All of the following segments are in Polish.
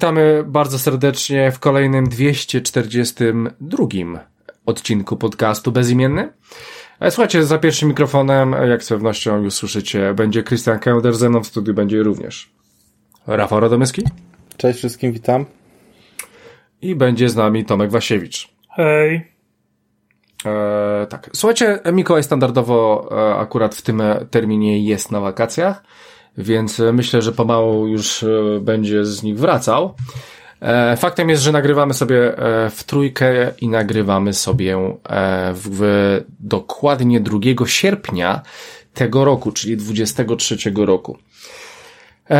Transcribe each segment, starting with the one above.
witamy bardzo serdecznie w kolejnym 242 odcinku podcastu Bezimienny. E, słuchajcie, za pierwszym mikrofonem, jak z pewnością już słyszycie, będzie Christian Kender, ze mną w studiu będzie również Rafał Radomyski. Cześć wszystkim, witam. I będzie z nami Tomek Wasiewicz. Hej. E, tak. Słuchajcie, Mikołaj standardowo e, akurat w tym terminie jest na wakacjach, więc myślę, że pomału już e, będzie z nich wracał. E, faktem jest, że nagrywamy sobie e, w trójkę i nagrywamy sobie e, w, w dokładnie 2 sierpnia tego roku, czyli 23 roku.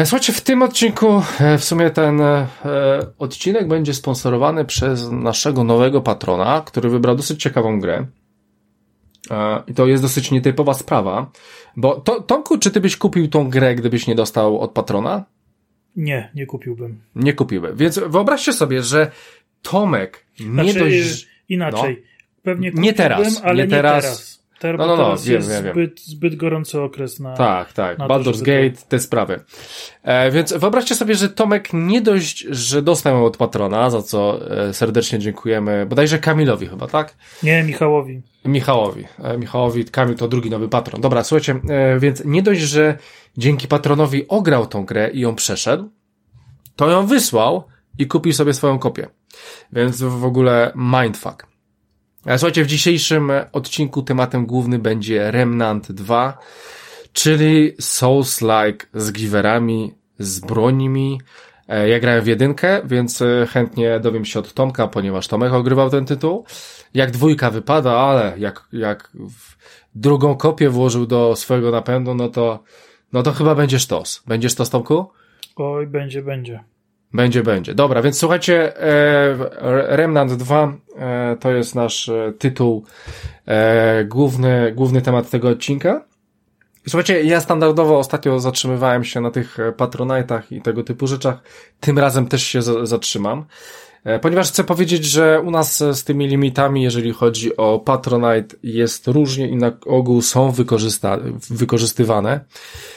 Słuchajcie, w tym odcinku, w sumie ten odcinek będzie sponsorowany przez naszego nowego patrona, który wybrał dosyć ciekawą grę. I to jest dosyć nietypowa sprawa, bo to, Tomku, czy ty byś kupił tą grę, gdybyś nie dostał od patrona? Nie, nie kupiłbym. Nie kupiłbym. Więc wyobraźcie sobie, że Tomek nie znaczy, dość... Inaczej. No, Pewnie kupiłbym, nie teraz, ale nie teraz. Nie teraz. No, no, no, teraz wiem, jest wiem, wiem. Zbyt, zbyt gorący okres na. Tak, tak. na Baldur's to, Gate, to... te sprawy. E, więc wyobraźcie sobie, że Tomek nie dość, że dostał ją od patrona, za co e, serdecznie dziękujemy, bodajże Kamilowi chyba, tak? Nie, Michałowi. Michałowi. E, Michałowi, Kamil to drugi nowy patron. Dobra, słuchajcie, e, więc nie dość, że dzięki patronowi ograł tą grę i ją przeszedł, to ją wysłał i kupił sobie swoją kopię. Więc w ogóle mindfuck. Słuchajcie, w dzisiejszym odcinku tematem głównym będzie Remnant 2, czyli Souls-like z giverami, z brońmi. E, ja grałem w jedynkę, więc e, chętnie dowiem się od Tomka, ponieważ Tomek ogrywał ten tytuł. Jak dwójka wypada, ale jak, jak drugą kopię włożył do swojego napędu, no to, no to chyba będziesz tos. Będziesz tos, Tomku? Oj, będzie, będzie. Będzie, będzie. Dobra, więc słuchajcie, e, Remnant 2 e, to jest nasz e, tytuł, e, główny, główny temat tego odcinka. Słuchajcie, ja standardowo ostatnio zatrzymywałem się na tych patronajtach i tego typu rzeczach. Tym razem też się zatrzymam. E, ponieważ chcę powiedzieć, że u nas z tymi limitami, jeżeli chodzi o Patronite, jest różnie i na ogół są wykorzystywane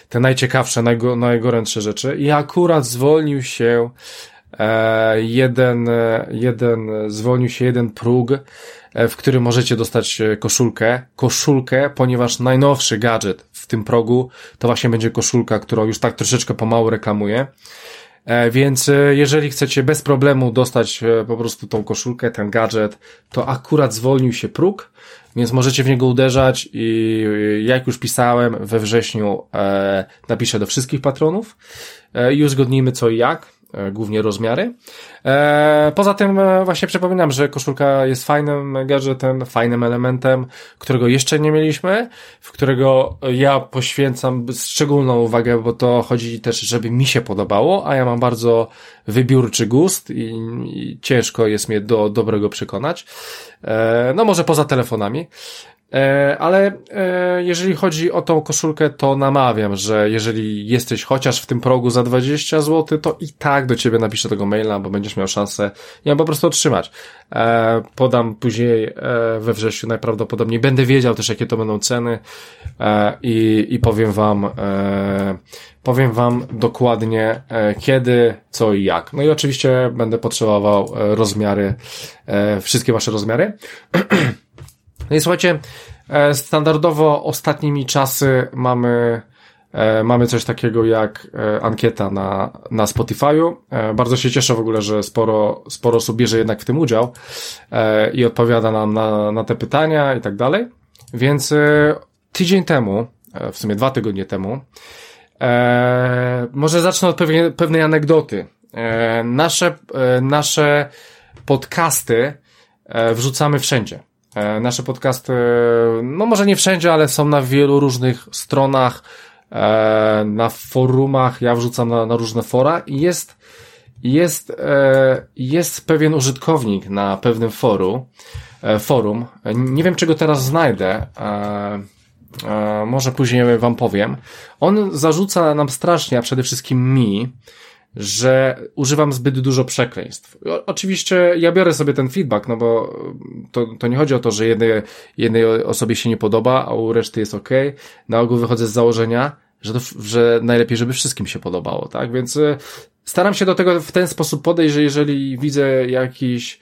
te najciekawsze, najgo najgorętsze rzeczy. I akurat zwolnił się e, jeden, jeden, zwolnił się jeden próg, e, w którym możecie dostać koszulkę. Koszulkę, ponieważ najnowszy gadżet w tym progu to właśnie będzie koszulka, którą już tak troszeczkę pomału reklamuję. E, więc e, jeżeli chcecie bez problemu dostać e, po prostu tą koszulkę, ten gadżet, to akurat zwolnił się próg, więc możecie w niego uderzać i jak już pisałem, we wrześniu napiszę do wszystkich patronów i uzgodnimy co i jak. E, głównie rozmiary. E, poza tym e, właśnie przypominam, że koszulka jest fajnym gadżetem, fajnym elementem, którego jeszcze nie mieliśmy, w którego ja poświęcam szczególną uwagę, bo to chodzi też, żeby mi się podobało, a ja mam bardzo wybiórczy gust i, i ciężko jest mnie do dobrego przekonać. No może poza telefonami. E, ale e, jeżeli chodzi o tą koszulkę, to namawiam, że jeżeli jesteś chociaż w tym progu za 20 zł, to i tak do ciebie napiszę tego maila, bo będziesz miał szansę ją po prostu otrzymać. E, podam później we wrześniu najprawdopodobniej. Będę wiedział też, jakie to będą ceny i, i powiem wam, powiem wam dokładnie kiedy, co i jak. No i oczywiście będę potrzebował rozmiary, wszystkie wasze rozmiary. No i słuchajcie, e, standardowo ostatnimi czasy mamy e, mamy coś takiego jak e, ankieta na, na Spotify'u. Bardzo się cieszę w ogóle, że sporo, sporo osób bierze jednak w tym udział i odpowiada nam na, na te pytania i tak dalej. Więc tydzień temu, w sumie dwa tygodnie temu, może zacznę od pewnej, pewnej anegdoty. Nasze, nasze podcasty wrzucamy wszędzie. E, nasze podcasty, no może nie wszędzie, ale są na wielu różnych stronach, e, na forumach, ja wrzucam na, na różne fora i jest, jest, e, jest pewien użytkownik na pewnym forum, forum. Nie wiem, czego teraz znajdę. Może później wam powiem. On zarzuca nam strasznie, a przede wszystkim mi, że używam zbyt dużo przekleństw. oczywiście ja biorę sobie ten feedback, no bo to, to nie chodzi o to, że jednej, jednej osobie się nie podoba, a u reszty jest ok. Na ogół wychodzę z założenia, że, to, że najlepiej, żeby wszystkim się podobało, tak? Więc e, staram się do tego w ten sposób podejść, że jeżeli widzę jakiś,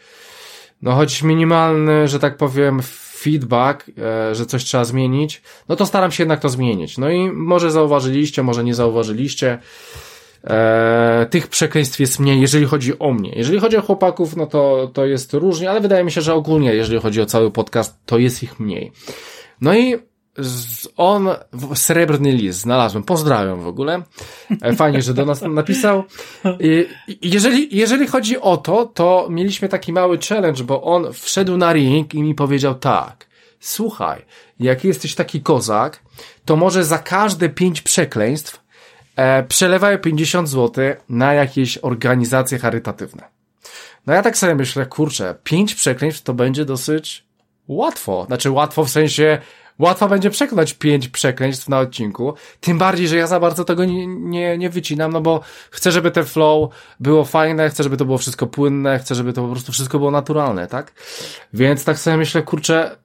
no choć minimalny, że tak powiem, feedback, e, że coś trzeba zmienić, no to staram się jednak to zmienić. No i może zauważyliście, może nie zauważyliście, e, tych przekleństw jest mniej, jeżeli chodzi o mnie. Jeżeli chodzi o chłopaków, no to, to jest różnie, ale wydaje mi się, że ogólnie, jeżeli chodzi o cały podcast, to jest ich mniej. No i on, srebrny list znalazłem, pozdrawiam w ogóle. E, fajnie, że do nas napisał. Jeżeli, jeżeli chodzi o to, to mieliśmy taki mały challenge, bo on wszedł na ring i mi powiedział tak, słuchaj, jak jesteś taki kozak, to może za każde pięć przekleństw e, przelewają 50 zł na jakieś organizacje charytatywne. No ja tak sobie myślę, kurczę, pięć przekleństw to będzie dosyć łatwo. Znaczy łatwo w sensie łatwo będzie przekonać pięć przekleństw na odcinku. Tym bardziej, że ja za bardzo tego nie, nie, nie wycinam, no bo chcę, żeby te flow było fajne, chcę, żeby to było wszystko płynne, chcę, żeby to po prostu wszystko było naturalne, tak? Więc tak sobie myślę, kurczę,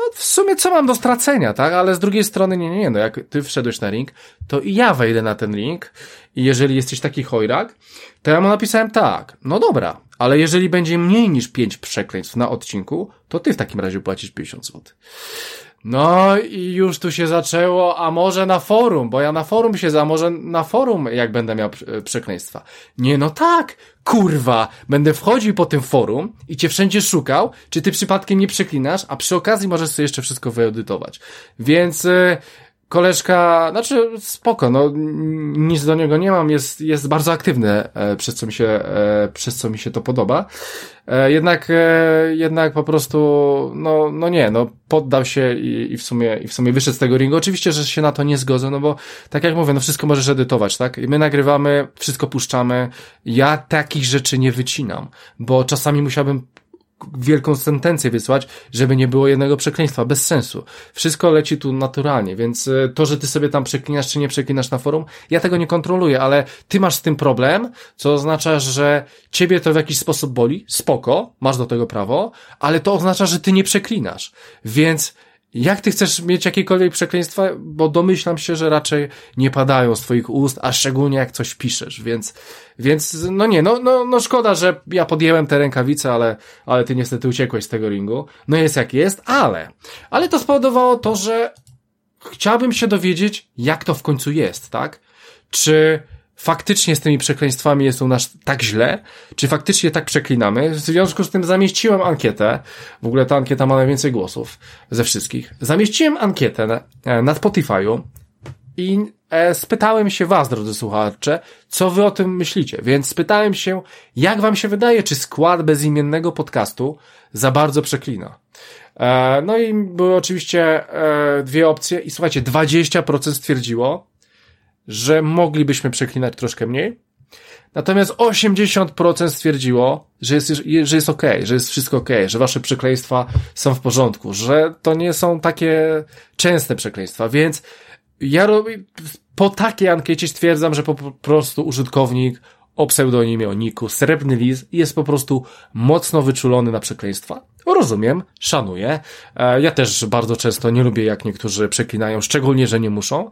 no w sumie co mam do stracenia, tak? Ale z drugiej strony, nie, nie, nie, no jak ty wszedłeś na ring, to i ja wejdę na ten link i jeżeli jesteś taki chojrak, to ja mu napisałem tak, no dobra, ale jeżeli będzie mniej niż pięć przekleństw na odcinku, to ty w takim razie płacisz 50 zł. No i już tu się zaczęło, a może na forum, bo ja na forum się, a może na forum, jak będę miał przekleństwa. Nie, no tak, kurwa, będę wchodził po tym forum i cię wszędzie szukał, czy ty przypadkiem nie przeklinasz, a przy okazji możesz sobie jeszcze wszystko wyedytować. Więc... Yy, koleżka, znaczy spoko, no nic do niego nie mam, jest, jest bardzo aktywny, e, przez co mi się, e, przez co mi się to podoba. E, jednak, jednak po prostu, no, no nie, no poddał się i, i w sumie, i w sumie wyszedł z tego ringu. Oczywiście, że się na to nie zgodzę, no bo tak jak mówię, no wszystko możesz edytować, tak? I my nagrywamy, wszystko puszczamy. Ja takich rzeczy nie wycinam, bo czasami musiałbym wielką sentencję wysłać, żeby nie było jednego przekleństwa, bez sensu. Wszystko leci tu naturalnie, więc e, to, że ty sobie tam przeklinasz czy nie przeklinasz na forum, ja tego nie kontroluję, ale ty masz z tym problem, co oznacza, że ciebie to w jakiś sposób boli, spoko, masz do tego prawo, ale to oznacza, że ty nie przeklinasz. Więc jak ty chcesz mieć jakiekolwiek przekleństwa? Bo domyślam się, że raczej nie padają z twoich ust, a szczególnie jak coś piszesz, więc, więc, no nie, no, no, no szkoda, że ja podjęłem te rękawice, ale, ale ty niestety uciekłeś z tego ringu. No jest jak jest, ale, ale to spowodowało to, że chciałbym się dowiedzieć, jak to w końcu jest, tak? Czy, faktycznie z tymi przekleństwami jest u nas tak źle, czy faktycznie tak przeklinamy. W związku z tym zamieściłem ankietę, w ogóle ta ankieta ma najwięcej głosów ze wszystkich. Zamieściłem ankietę na, e, na Spotify'u i e, spytałem się was, drodzy słuchacze, co wy o tym myślicie. Więc spytałem się, jak wam się wydaje, czy skład bezimiennego podcastu za bardzo przeklina. E, no i były oczywiście dwie opcje i słuchajcie, 20% stwierdziło, że moglibyśmy przeklinać troszkę mniej. Natomiast 80% stwierdziło, że jest, że jest ok, że jest wszystko ok, że wasze przekleństwa są w porządku, że to nie są takie częste przekleństwa, więc ja robię, po takiej ankiecie stwierdzam, że po prostu użytkownik o pseudonimie, o niku, Srebrny Lis jest po prostu mocno wyczulony na przekleństwa. Rozumiem, szanuję. E, ja też bardzo często nie lubię, jak niektórzy przeklinają, szczególnie, że nie muszą,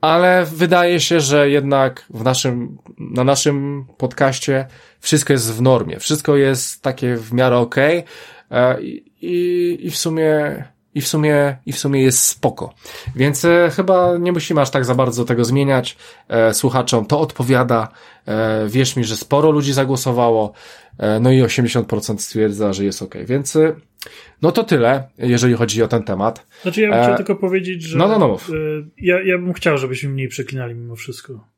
ale wydaje się, że jednak w naszym, na naszym podcaście wszystko jest w normie, wszystko jest takie w miarę okej okay. i, i w sumie i w sumie, i w sumie jest spoko. Więc e, chyba nie musimy aż tak za bardzo tego zmieniać. E, słuchaczom to odpowiada. E, wierz mi, że sporo ludzi zagłosowało. E, no i 80% stwierdza, że jest ok. Więc e, no to tyle, jeżeli chodzi o ten temat. Znaczy ja bym e, chciał tylko powiedzieć, że no, no, no. Ja, ja bym chciał, żebyśmy mniej przeklinali mimo wszystko.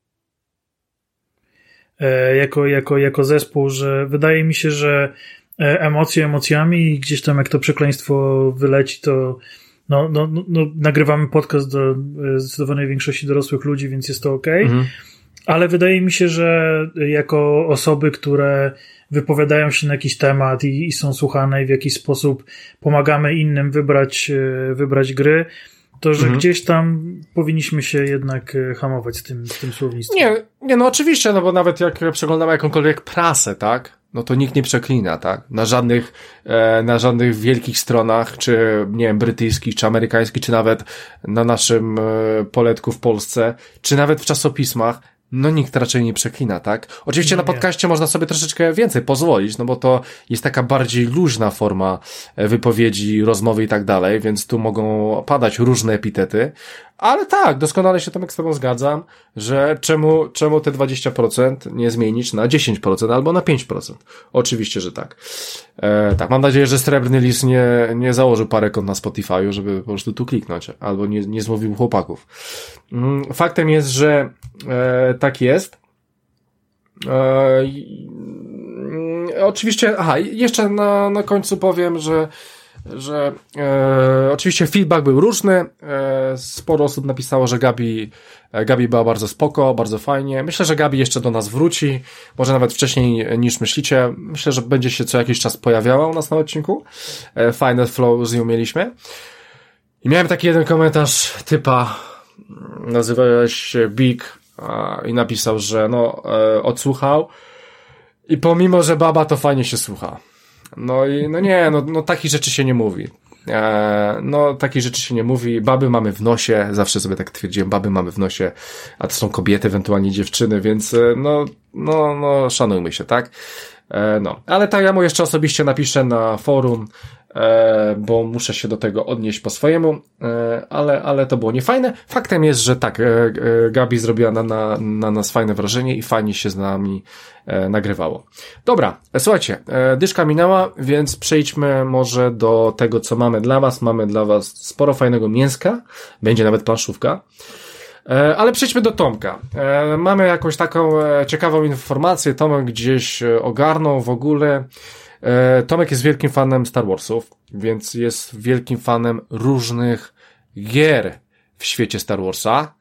Jako, jako, jako zespół, że wydaje mi się, że emocje emocjami i gdzieś tam jak to przekleństwo wyleci, to no, no, no, no nagrywamy podcast do zdecydowanej większości dorosłych ludzi, więc jest to ok. Mhm. Ale wydaje mi się, że jako osoby, które wypowiadają się na jakiś temat i, i są słuchane i w jakiś sposób pomagamy innym wybrać, e, wybrać gry, to że mhm. gdzieś tam powinniśmy się jednak e, hamować z tym, z tym słownictwem. Nie, nie, no oczywiście, no bo nawet jak przeglądamy jakąkolwiek prasę, tak, no to nikt nie przeklina, tak? Na żadnych, e, na żadnych wielkich stronach, czy nie wiem, brytyjskich, czy amerykańskich, czy nawet na naszym e, poletku w Polsce, czy nawet w czasopismach no nikt raczej nie przeklina, tak? Oczywiście no na podcaście można sobie troszeczkę więcej pozwolić, no bo to jest taka bardziej luźna forma e, wypowiedzi, rozmowy i tak dalej, więc tu mogą padać różne epitety, ale tak, doskonale się Tomek z tobą zgadzam, że czemu, czemu te 20% nie zmienić na 10% albo na 5%? Oczywiście, że tak. E, tak, mam nadzieję, że Srebrny Lis nie, nie założył parę kont na Spotify'u, żeby po prostu tu kliknąć, albo nie, nie zmówił chłopaków. Mm, faktem jest, że e, tak jest. E, mm, oczywiście, aha, jeszcze na, na końcu powiem, że że e, oczywiście feedback był różny. E, sporo osób napisało, że Gabi, e, Gabi była bardzo spoko, bardzo fajnie. Myślę, że Gabi jeszcze do nas wróci, może nawet wcześniej niż myślicie. Myślę, że będzie się co jakiś czas pojawiała u nas na odcinku. E, fajne flow z nią mieliśmy. I miałem taki jeden komentarz typa, nazywa się Big i napisał, że no, e, odsłuchał i pomimo, że baba to fajnie się słucha. No i no nie, no, no takich rzeczy się nie mówi. E, no, takich rzeczy się nie mówi. Baby mamy w nosie, zawsze sobie tak twierdziłem, baby mamy w nosie, a to są kobiety, ewentualnie dziewczyny, więc e, no, no, no, szanujmy się, tak? E, no, ale tak ja mu jeszcze osobiście napiszę na forum, bo muszę się do tego odnieść po swojemu, e, ale, ale to było niefajne. Faktem jest, że tak, e, Gabi zrobiła na, na, na nas fajne wrażenie i fajnie się z nami nagrywało. Dobra, słuchajcie, dyszka minęła, więc przejdźmy może do tego, co mamy dla Was. Mamy dla Was sporo fajnego mięska, będzie nawet planszówka. Ale przejdźmy do Tomka. Mamy jakąś taką ciekawą informację. Tomek gdzieś ogarnął w ogóle E, Tomek jest wielkim fanem Star Warsów, więc jest wielkim fanem różnych gier w świecie Star Warsa.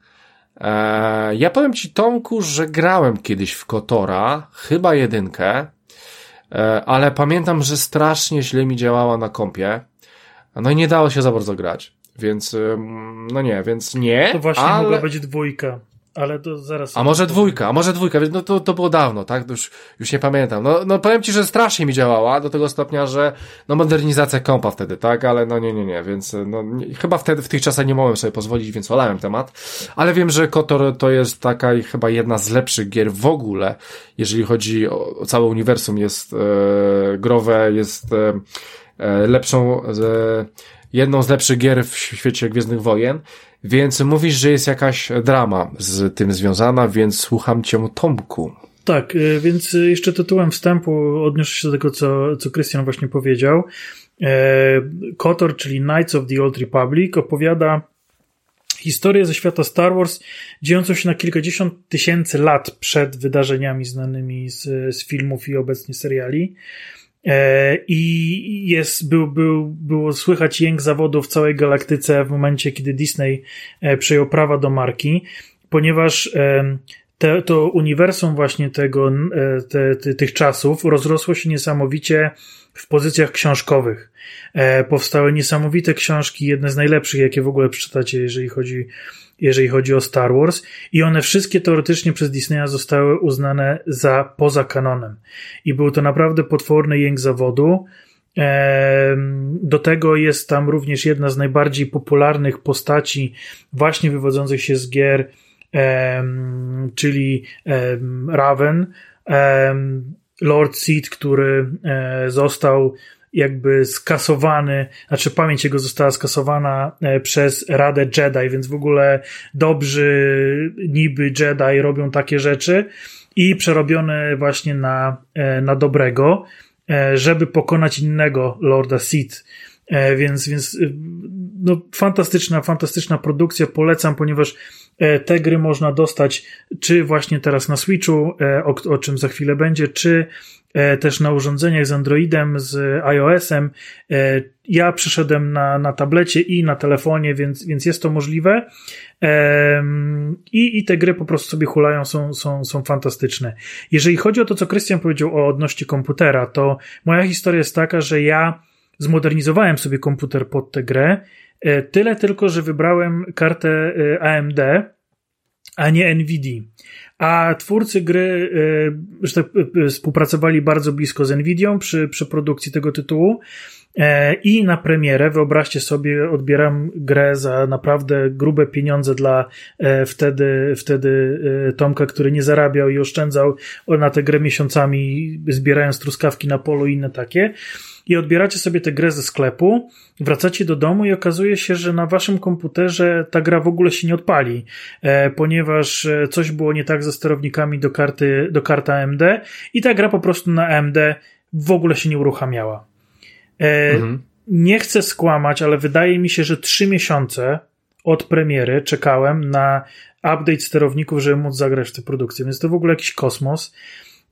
E, ja powiem Ci, Tomku, że grałem kiedyś w Kotora, chyba jedynkę, e, ale pamiętam, że strasznie źle mi działała na kompie. No i nie dało się za bardzo grać. Więc, no nie, więc nie. To właśnie ale... mogła być dwójka. Ale to zaraz. A może dwójka, a może dwójka, no to, to było dawno, tak? Już, już nie pamiętam. No, no powiem ci, że strasznie mi działała do tego stopnia, że no modernizacja kompa wtedy, tak? Ale no nie, nie, nie, więc no nie, chyba wtedy w tych czasach nie mogłem sobie pozwolić, więc olałem temat. Ale wiem, że Kotor to jest taka chyba jedna z lepszych gier w ogóle, jeżeli chodzi o, o całe uniwersum. Jest e, growe, jest e, e lepszą, e, jedną z lepszych gier w świecie Gwiezdnych Wojen. Więc mówisz, że jest jakaś drama z tym związana, więc słucham cię Tomku. Tak, y, więc jeszcze tytułem wstępu odniosę się do tego, co, co Christian właśnie powiedział. E, KOTOR, czyli Knights of the Old Republic, opowiada historię ze świata Star Wars, dziejącą się na kilkadziesiąt tysięcy lat przed wydarzeniami znanymi z, z filmów i obecnie seriali. E, I jest, był, był, było słychać jęk zawodu w całej galaktyce w momencie, kiedy Disney e, przejął prawa do marki, ponieważ e, te, to uniwersum właśnie tego, te, te, tych czasów rozrosło się niesamowicie w pozycjach książkowych. Powstały niesamowite książki, jedne z najlepszych, jakie w ogóle przeczytacie, jeżeli chodzi jeżeli chodzi o Star Wars, i one wszystkie teoretycznie przez Disneya zostały uznane za poza kanonem. I był to naprawdę potworny jęk zawodu. Do tego jest tam również jedna z najbardziej popularnych postaci, właśnie wywodzących się z gier, czyli Raven, Lord Seed, który e, został jakby skasowany, znaczy pamięć jego została skasowana e, przez Radę Jedi, więc w ogóle dobrzy niby Jedi robią takie rzeczy i przerobione właśnie na, e, na dobrego, e, żeby pokonać innego Lorda Sith. Więc, więc no, fantastyczna, fantastyczna produkcja, polecam, ponieważ te gry można dostać czy właśnie teraz na Switchu, o, o czym za chwilę będzie, czy E, też na urządzeniach z Androidem, z iOS-em. E, ja przyszedłem na, na tablecie i na telefonie, więc, więc jest to możliwe. I, I te gry po prostu sobie hulają, są, są, są fantastyczne. Jeżeli chodzi o to, co Krystian powiedział o odności komputera, to moja historia jest taka, że ja zmodernizowałem sobie komputer pod tę grę. Tyle tylko, że wybrałem kartę AMD, a nie NVIDIA. A twórcy gry że tak, współpracowali bardzo blisko z Nvidią przy, przy produkcji tego tytułu E, I na premierę, wyobraźcie sobie, odbieram grę za naprawdę grube pieniądze dla e, wtedy, wtedy e, Tomka, który nie zarabiał i oszczędzał na tę grę miesiącami, zbierając truskawki na polu i inne takie. I odbieracie sobie tę grę ze sklepu, wracacie do domu i okazuje się, że na waszym komputerze ta gra w ogóle się nie odpali, ponieważ coś było nie tak ze sterownikami do karty, do karty AMD i ta gra po prostu na AMD w ogóle się nie uruchamiała. E, mhm. Nie chcę skłamać, ale wydaje mi się, że trzy miesiące od premiery czekałem na update sterowników, żeby móc zagrać w tę produkcję, więc to w ogóle jakiś kosmos.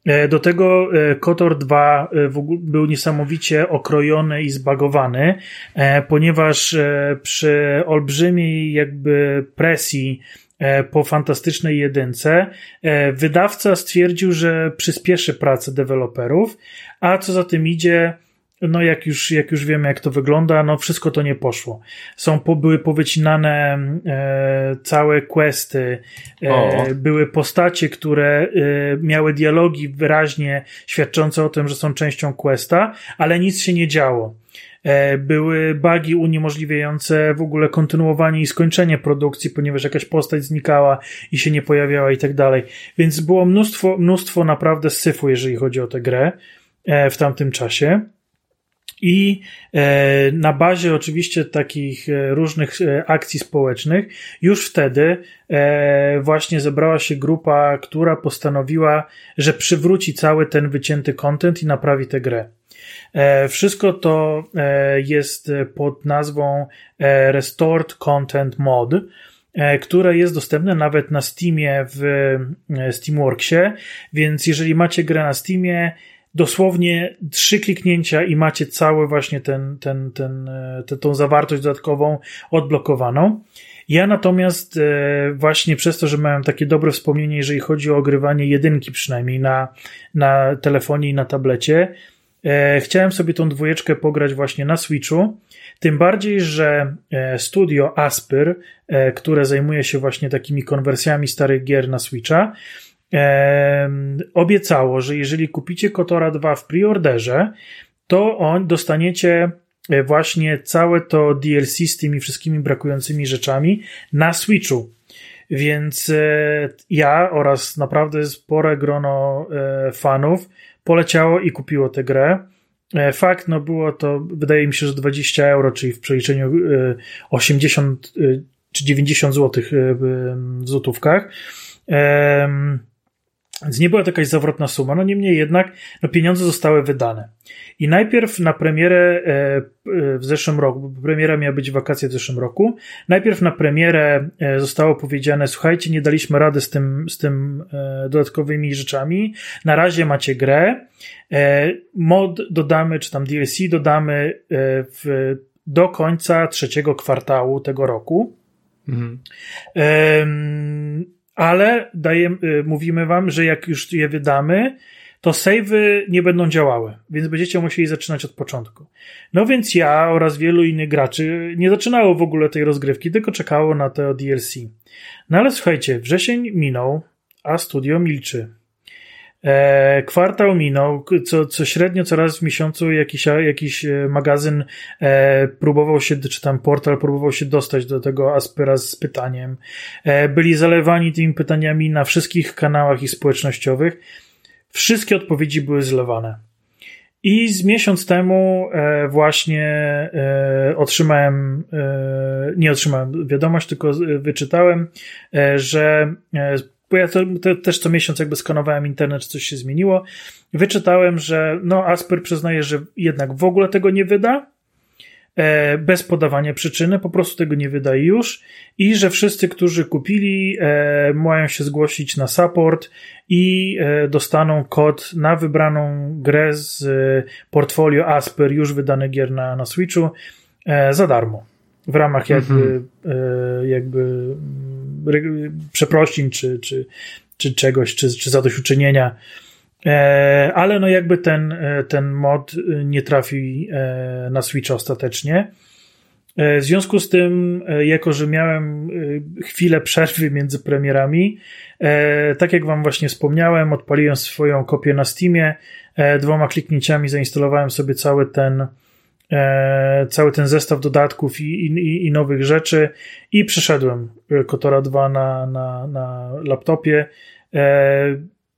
E, do tego e, Kotor 2 był niesamowicie okrojony i zbagowany, ponieważ przy olbrzymiej jakby presji po fantastycznej jedynce wydawca stwierdził, że przyspieszy pracę deweloperów, a co za tym idzie, no jak już, jak już wiemy, jak to wygląda, no wszystko to nie poszło. Są, były powycinane e, całe questy, e, były postacie, które e, miały dialogi wyraźnie świadczące o tym, że są częścią questa, ale nic się nie działo. E, były bugi uniemożliwiające w ogóle kontynuowanie i skończenie produkcji, ponieważ jakaś postać znikała i się nie pojawiała i tak dalej. Więc było mnóstwo, mnóstwo naprawdę syfu, jeżeli chodzi o tę grę e, w tamtym czasie. I e, na bazie oczywiście takich e, różnych e, akcji społecznych, już wtedy właśnie zebrała się grupa, która postanowiła, że przywróci cały ten wycięty content i naprawi tę grę. Wszystko to jest pod nazwą Restored Content Mod, które jest dostępne nawet na Steamie w Steamworksie, więc jeżeli macie grę na Steamie, dosłownie trzy kliknięcia i macie cały właśnie ten, ten, ten, e, ten, tą zawartość dodatkową odblokowaną. Ja natomiast e, właśnie przez to, że miałem takie dobre wspomnienie, jeżeli chodzi o ogrywanie jedynki przynajmniej na, na telefonie i na tablecie, e, chciałem sobie tą dwójeczkę pograć właśnie na Switchu. Tym bardziej, że studio Aspyr, które zajmuje się właśnie takimi konwersjami starych gier na Switcha, obiecało, że jeżeli kupicie Kotora 2 w preorderze, to on dostaniecie e, właśnie całe to DLC z tymi wszystkimi brakującymi rzeczami na Switchu. Więc e, ja oraz naprawdę spore grono e, fanów poleciało i kupiło tę grę. Fakt, no było to, wydaje mi się, że 20 euro, czyli w przeliczeniu 80 czy 90 zł w złotówkach. Więc nie była to jakaś zawrotna suma, no niemniej jednak no pieniądze zostały wydane. I najpierw na premierę e, e, w zeszłym roku, bo premiera miała być wakacje w zeszłym roku, najpierw na premierę e, zostało powiedziane, słuchajcie, nie daliśmy rady z tym, z tym dodatkowymi rzeczami, na razie macie grę, mod dodamy, czy tam DLC dodamy w, do końca trzeciego kwartału tego roku. Mhm ale daje, y, mówimy wam, że jak już je wydamy, to savey nie będą działały, więc będziecie musieli zaczynać od początku. No więc ja oraz wielu innych graczy nie zaczynało w ogóle tej rozgrywki, tylko czekało na to DLC. No ale słuchajcie, wrzesień minął, a studio milczy. E, kwartał minął, co, co średnio coraz w miesiącu jakiś, jakiś e, magazyn e, próbował się, czy tam portal próbował się dostać do tego Aspera z pytaniem. E, byli zalewani tymi pytaniami na wszystkich kanałach i społecznościowych. Wszystkie odpowiedzi były zlewane. I z miesiąc temu e, właśnie e, otrzymałem, nie otrzymałem wiadomość, tylko wyczytałem, że bo ja to, to, też co miesiąc jakby skanowałem internet, czy coś się zmieniło. Wyczytałem, że no Asper przyznaje, że jednak w ogóle tego nie wyda, e, bez podawania przyczyny, po prostu tego nie wyda już i że wszyscy, którzy kupili, e, mają się zgłosić na support i e, dostaną kod na wybraną grę z e, portfolio Asper już wydane gier na, na Switchu e, za darmo w ramach jakby, mhm. E, jakby przeprosin, czy, czy, czy czegoś, czy, czy zadośćuczynienia. E, ale no jakby ten, e, ten mod nie trafi e, na Switch ostatecznie. W związku z tym, jako że miałem chwilę przerwy między premierami, tak jak Wam właśnie wspomniałem, odpaliłem swoją kopię na Steamie, dwoma kliknięciami zainstalowałem sobie cały ten, cały ten zestaw dodatków i, i, i nowych rzeczy i przeszedłem Kotora 2 na, na, na laptopie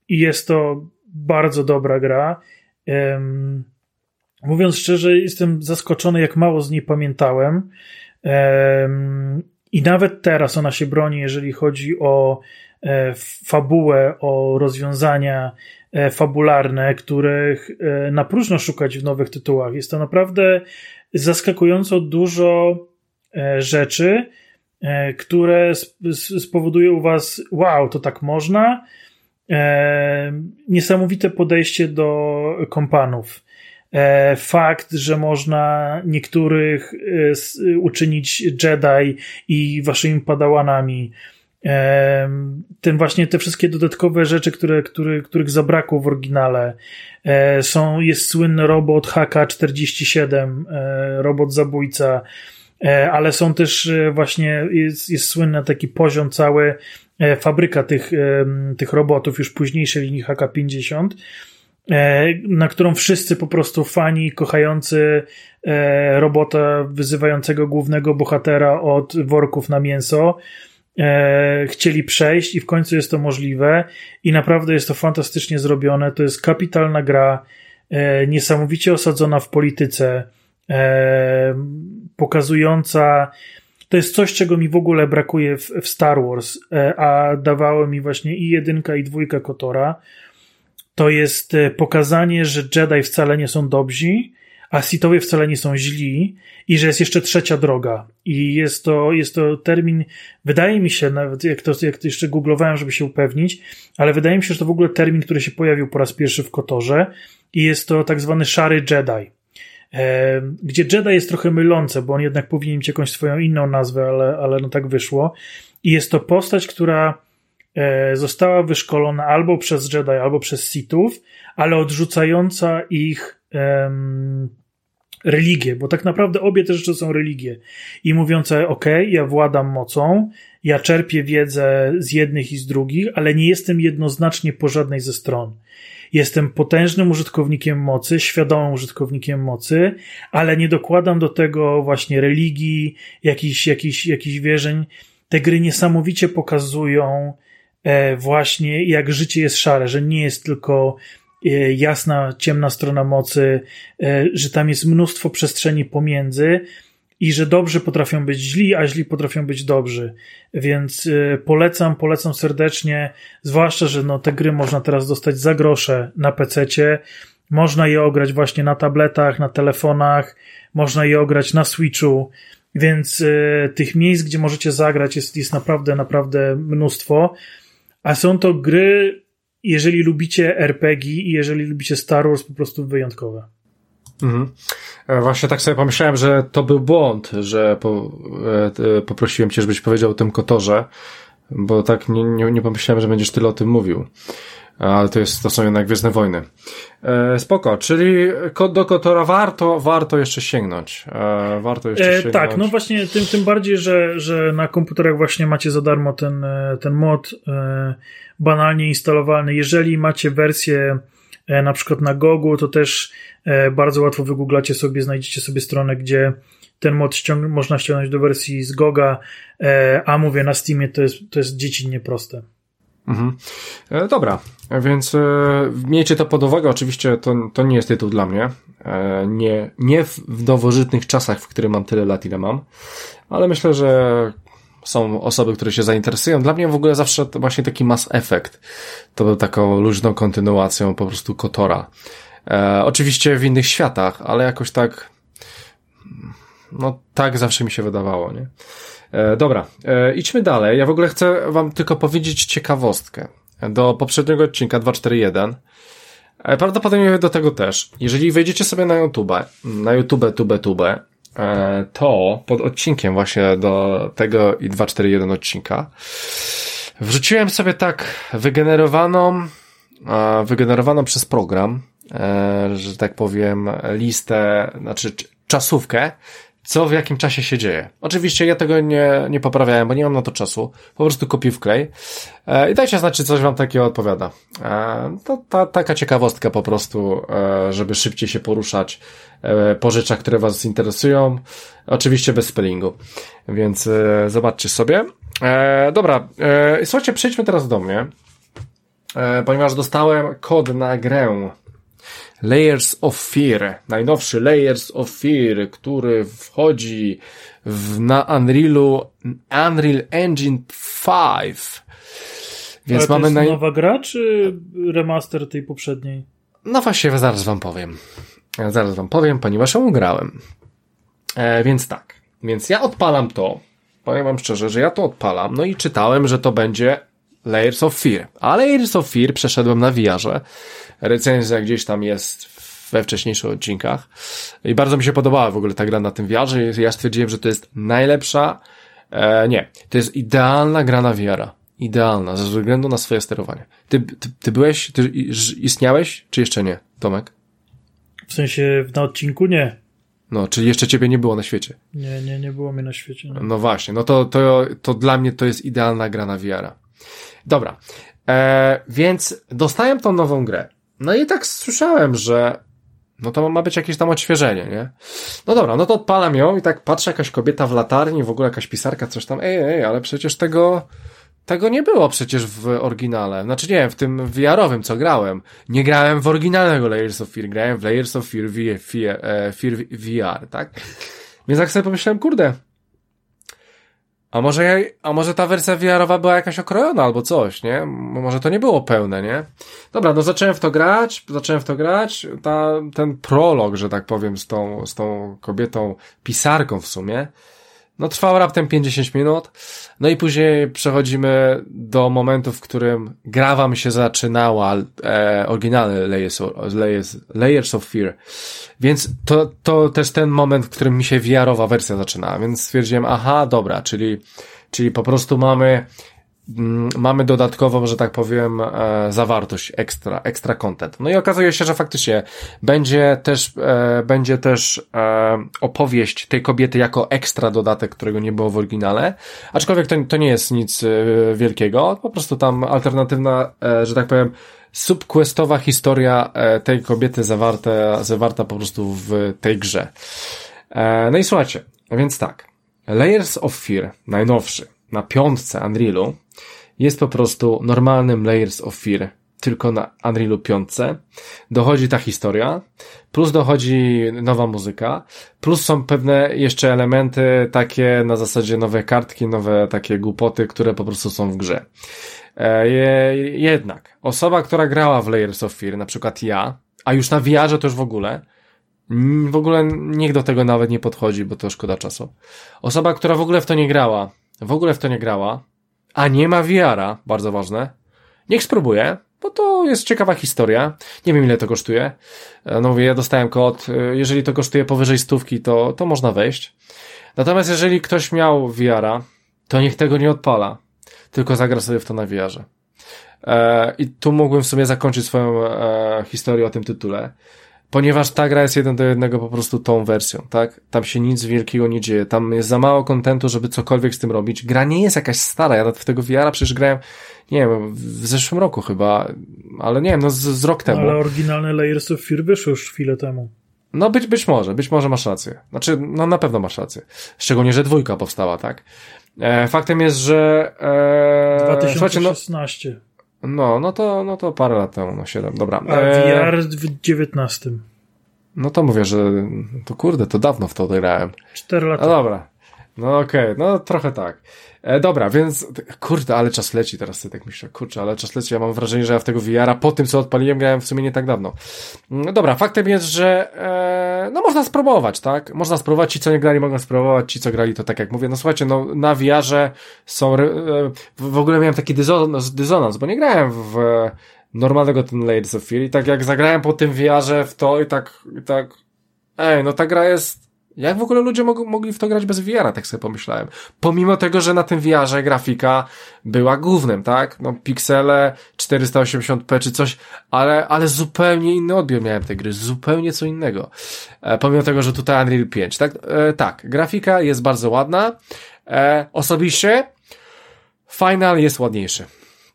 i jest to bardzo dobra gra. Mówiąc szczerze, jestem zaskoczony, jak mało z niej pamiętałem. I nawet teraz ona się broni, jeżeli chodzi o e, fabułę, o rozwiązania e, fabularne, których e, na próżno szukać w nowych tytułach. Jest to naprawdę zaskakująco dużo e, rzeczy, e, które spowodują u Was, wow, to tak można, E, niesamowite podejście do kompanów. E, fakt, że można niektórych e, uczynić Jedi i waszymi padałanami. Ten właśnie te wszystkie dodatkowe rzeczy, które, które, których zabrakło w oryginale. Są, jest słynny robot HK-47, robot zabójca, ale są też właśnie, jest, jest słynny taki poziom cały, E, fabryka tych, tych robotów, już późniejszej linii HK-50, e, na którą wszyscy po prostu fani kochający e, robota wyzywającego głównego bohatera od worków na mięso chcieli przejść i w końcu jest to możliwe i naprawdę jest to fantastycznie zrobione. To jest kapitalna gra, niesamowicie osadzona w polityce, pokazująca to jest coś, czego mi w ogóle brakuje w, w Star Wars, e, a dawało mi właśnie i jedynka, i dwójka Kotora. To jest e, pokazanie, że Jedi wcale nie są dobrzy, a Sithowie wcale nie są źli i że jest jeszcze trzecia droga. I jest to, jest to termin, wydaje mi się, nawet jak to, jak to jeszcze googlowałem, żeby się upewnić, ale wydaje mi się, że to w ogóle termin, który się pojawił po raz pierwszy w Kotorze i jest to tak zwany szary Jedi. E, gdzie Jedi jest trochę mylące, bo on jednak powinien mieć jakąś swoją inną nazwę, ale, ale no tak wyszło. I jest to postać, która e, została wyszkolona albo przez Jedi, albo przez Sithów, ale odrzucająca ich religię, bo tak naprawdę obie te rzeczy są religie. I mówiące, ok, ja władam mocą, ja czerpię wiedzę z jednych i z drugich, ale nie jestem jednoznacznie po żadnej ze stron. Jestem potężnym użytkownikiem mocy, świadomym użytkownikiem mocy, ale nie dokładam do tego właśnie religii, jakichś, jakichś, jakichś wierzeń. Te gry niesamowicie pokazują e, właśnie, jak życie jest szare, że nie jest tylko jasna, ciemna strona mocy, e, że tam jest mnóstwo przestrzeni pomiędzy, i że dobrzy potrafią być źli, a źli potrafią być dobrzy. Więc y, polecam, polecam serdecznie, zwłaszcza, że no, te gry można teraz dostać za grosze na PC-cie. Można je ograć właśnie na tabletach, na telefonach, można je ograć na Switchu, więc y, tych miejsc, gdzie możecie zagrać jest, jest naprawdę, naprawdę mnóstwo. A są to gry, jeżeli lubicie RPG i jeżeli lubicie Star Wars, po prostu wyjątkowe. Mhm. E, właśnie tak sobie pomyślałem, że to był błąd, że po, e, poprosiłem cię, żebyś powiedział o tym Kotorze, bo tak nie, nie, nie pomyślałem, że będziesz tyle o tym mówił. Ale to jest, to są jednak Gwiezdne Wojny. E, spoko, czyli do Kotora warto, warto jeszcze sięgnąć. E, warto jeszcze e, sięgnąć. Tak, no właśnie tym, tym bardziej, że, że na komputerach właśnie macie za darmo ten, e, ten mod e, banalnie instalowalny. Jeżeli macie wersję E, na przykład na Gogu, to też e, bardzo łatwo wygooglacie sobie, znajdziecie sobie stronę, gdzie ten mod ściąg można ściągnąć do wersji z Goga, e, a mówię, na Steamie to jest, to jest dziecinnie proste. Mhm. E, dobra, więc e, miejcie to pod uwagę. Oczywiście to, to nie jest tytuł dla mnie. E, nie, nie w, w czasach, w którym mam tyle lat, ile mam, ale myślę, że są osoby, które się zainteresują. Dla mnie w ogóle zawsze to właśnie taki Mass Effect to był taką luźną kontynuacją po prostu Kotora. E, oczywiście w innych światach, ale jakoś tak no tak zawsze mi się wydawało, nie? E, dobra, e, idźmy dalej. Ja w ogóle chcę wam tylko powiedzieć ciekawostkę. Do poprzedniego odcinka 241 e, Prawdopodobnie do tego też. Jeżeli wejdziecie sobie na YouTube, na YouTube, tube, tube, E, to pod odcinkiem właśnie do tego i 241 odcinka wrzuciłem sobie tak wygenerowaną wygenerowano przez program, e, że tak powiem, listę, znaczy czasówkę, co w jakim czasie się dzieje. Oczywiście ja tego nie, nie poprawiałem, bo nie mam na to czasu. Po prostu kopiuj wklej. E, I dajcie znać, czy coś wam takiego odpowiada. E, to ta, taka ciekawostka po prostu, e, żeby szybciej się poruszać e, po rzeczach, które was interesują. Oczywiście bez spellingu. Więc e, zobaczcie sobie. E, dobra, e, słuchajcie, przejdźmy teraz do mnie. E, ponieważ dostałem kod na grę Layers of Fear, najnowszy Layers of Fear, który wchodzi w, na Unrealu, Unreal Engine 5. Więc Ale to mamy jest naj... nowa gra, czy remaster tej poprzedniej? No właśnie, zaraz wam powiem. Zaraz wam powiem, ponieważ ją grałem. E, więc tak. Więc ja odpalam to. Powiem wam szczerze, że ja to odpalam. No i czytałem, że to będzie Layers of Fear. A Layers of Fear przeszedłem na VR-ze recenzja gdzieś tam jest we wcześniejszych odcinkach. I bardzo mi się podobała w ogóle ta gra na tym i ja stwierdziłem, że to jest najlepsza, e, nie, to jest idealna gra na VR-a. Idealna, ze względu na swoje sterowanie. Ty, ty, ty byłeś, ty istniałeś, czy jeszcze nie, Tomek? W sensie na odcinku nie. No, czyli jeszcze ciebie nie było na świecie. Nie, nie, nie było mnie na świecie. Nie. No właśnie, no to, to, to dla mnie to jest idealna gra na VR-a. Dobra, e, więc dostałem tą nową grę. No i tak słyszałem, że no to ma być jakieś tam odświeżenie, nie? No dobra, no to odpalam ją i tak patrzę, jakaś kobieta w latarni, w ogóle jakaś pisarka, coś tam, ej, ej, ale przecież tego, tego nie było przecież w oryginale. Znaczy nie, w tym VR-owym, co grałem. Nie grałem w oryginalnego Layers of Fear, grałem w Layers of Fear, Fear, Fear, Fear VR, tak? Więc tak sobie pomyślałem, kurde, a może, a może ta wersja VR-owa była jakaś okrojona albo coś, nie? Może to nie było pełne, nie? Dobra, no zacząłem w to grać, zacząłem w to grać. Ta, ten prolog, że tak powiem, z tą, z tą kobietą, pisarką w sumie, no trwał raptem 50 minut. No i później przechodzimy do momentu, w którym gra wam się zaczynała, e, oryginalny Layers, Layers, Layers of Fear. Więc to, to też ten moment, w którym mi się VR-owa wersja zaczynała. Więc stwierdziłem, aha, dobra, czyli, czyli po prostu mamy mamy dodatkową, że tak powiem, e, zawartość ekstra, ekstra content. No i okazuje się, że faktycznie będzie też, e, będzie też e, opowieść tej kobiety jako ekstra dodatek, którego nie było w oryginale, aczkolwiek to, to nie jest nic wielkiego, po prostu tam alternatywna, że tak powiem, subquestowa historia tej kobiety zawarta, zawarta po prostu w tej grze. No i słuchajcie, więc tak, Layers of Fear, najnowszy, na piątce Unrealu, jest po prostu normalnym Layers of Fear, tylko na Unrealu 5. Dochodzi ta historia, plus dochodzi nowa muzyka, plus są pewne jeszcze elementy takie na zasadzie nowe kartki, nowe takie głupoty, które po prostu są w grze. E, jednak, osoba, która grała w Layers of Fear, na przykład ja, a już na VR to już w ogóle, w ogóle niech do tego nawet nie podchodzi, bo to szkoda czasu. Osoba, która w ogóle w to nie grała, w ogóle w to nie grała, a nie ma VR-a, bardzo ważne, niech spróbuje, bo to jest ciekawa historia. Nie wiem ile to kosztuje. E, no mówię, ja dostałem kod. E, jeżeli to kosztuje powyżej stówki, to, to można wejść. Natomiast jeżeli ktoś miał VR-a, to niech tego nie odpala, tylko zagra sobie w to na VR-ze. E, I tu mógłbym w sumie zakończyć swoją historię o tym tytule ponieważ ta gra jest jeden do jednego po prostu tą wersją, tak? Tam się nic wielkiego nie dzieje, tam jest za mało kontentu, żeby cokolwiek z tym robić. Gra nie jest jakaś stara, ja nawet w tego VR-a przecież grałem, nie wiem, w zeszłym roku chyba, ale nie wiem, no z, z rok temu. Ale oryginalne Layers of Fear wyszły już chwilę temu. No być, być może, być może masz rację. Znaczy, no na pewno masz rację. Szczególnie, że dwójka powstała, tak? E, faktem jest, że... E, 2016. No, no, to, no to parę lat temu, no 7, dobra. A e... VR w 19. No to mówię, że to kurde, to dawno w to grałem. 4 lata. No dobra. No okej, okay, no trochę tak. E, dobra, więc kurde, ale czas leci, teraz sobie tak myślę, kurczę, ale czas leci, ja mam wrażenie, że ja w tego VR-a po tym, co odpaliłem, grałem w sumie nie tak dawno. No dobra, faktem jest, że e, no można spróbować, tak? Można spróbować, ci co nie grali mogą spróbować, ci co grali to tak jak mówię, no słuchajcie, no na VR-ze są, e, w ogóle miałem taki dysonans, bo nie grałem w normalnego ten Layers of Fear i tak jak zagrałem po tym VR-ze w to i tak, i tak, ej, no ta gra jest Jak w ogóle ludzie mog mogli w to grać bez VR-a, tak sobie pomyślałem. Pomimo tego, że na tym VR-ze grafika była głównym, tak? No, piksele, 480p czy coś, ale, ale zupełnie inny odbiór miałem tej gry, zupełnie co innego. E, pomimo tego, że tutaj Unreal 5, tak? E, tak, grafika jest bardzo ładna. E, osobiście Final jest ładniejszy.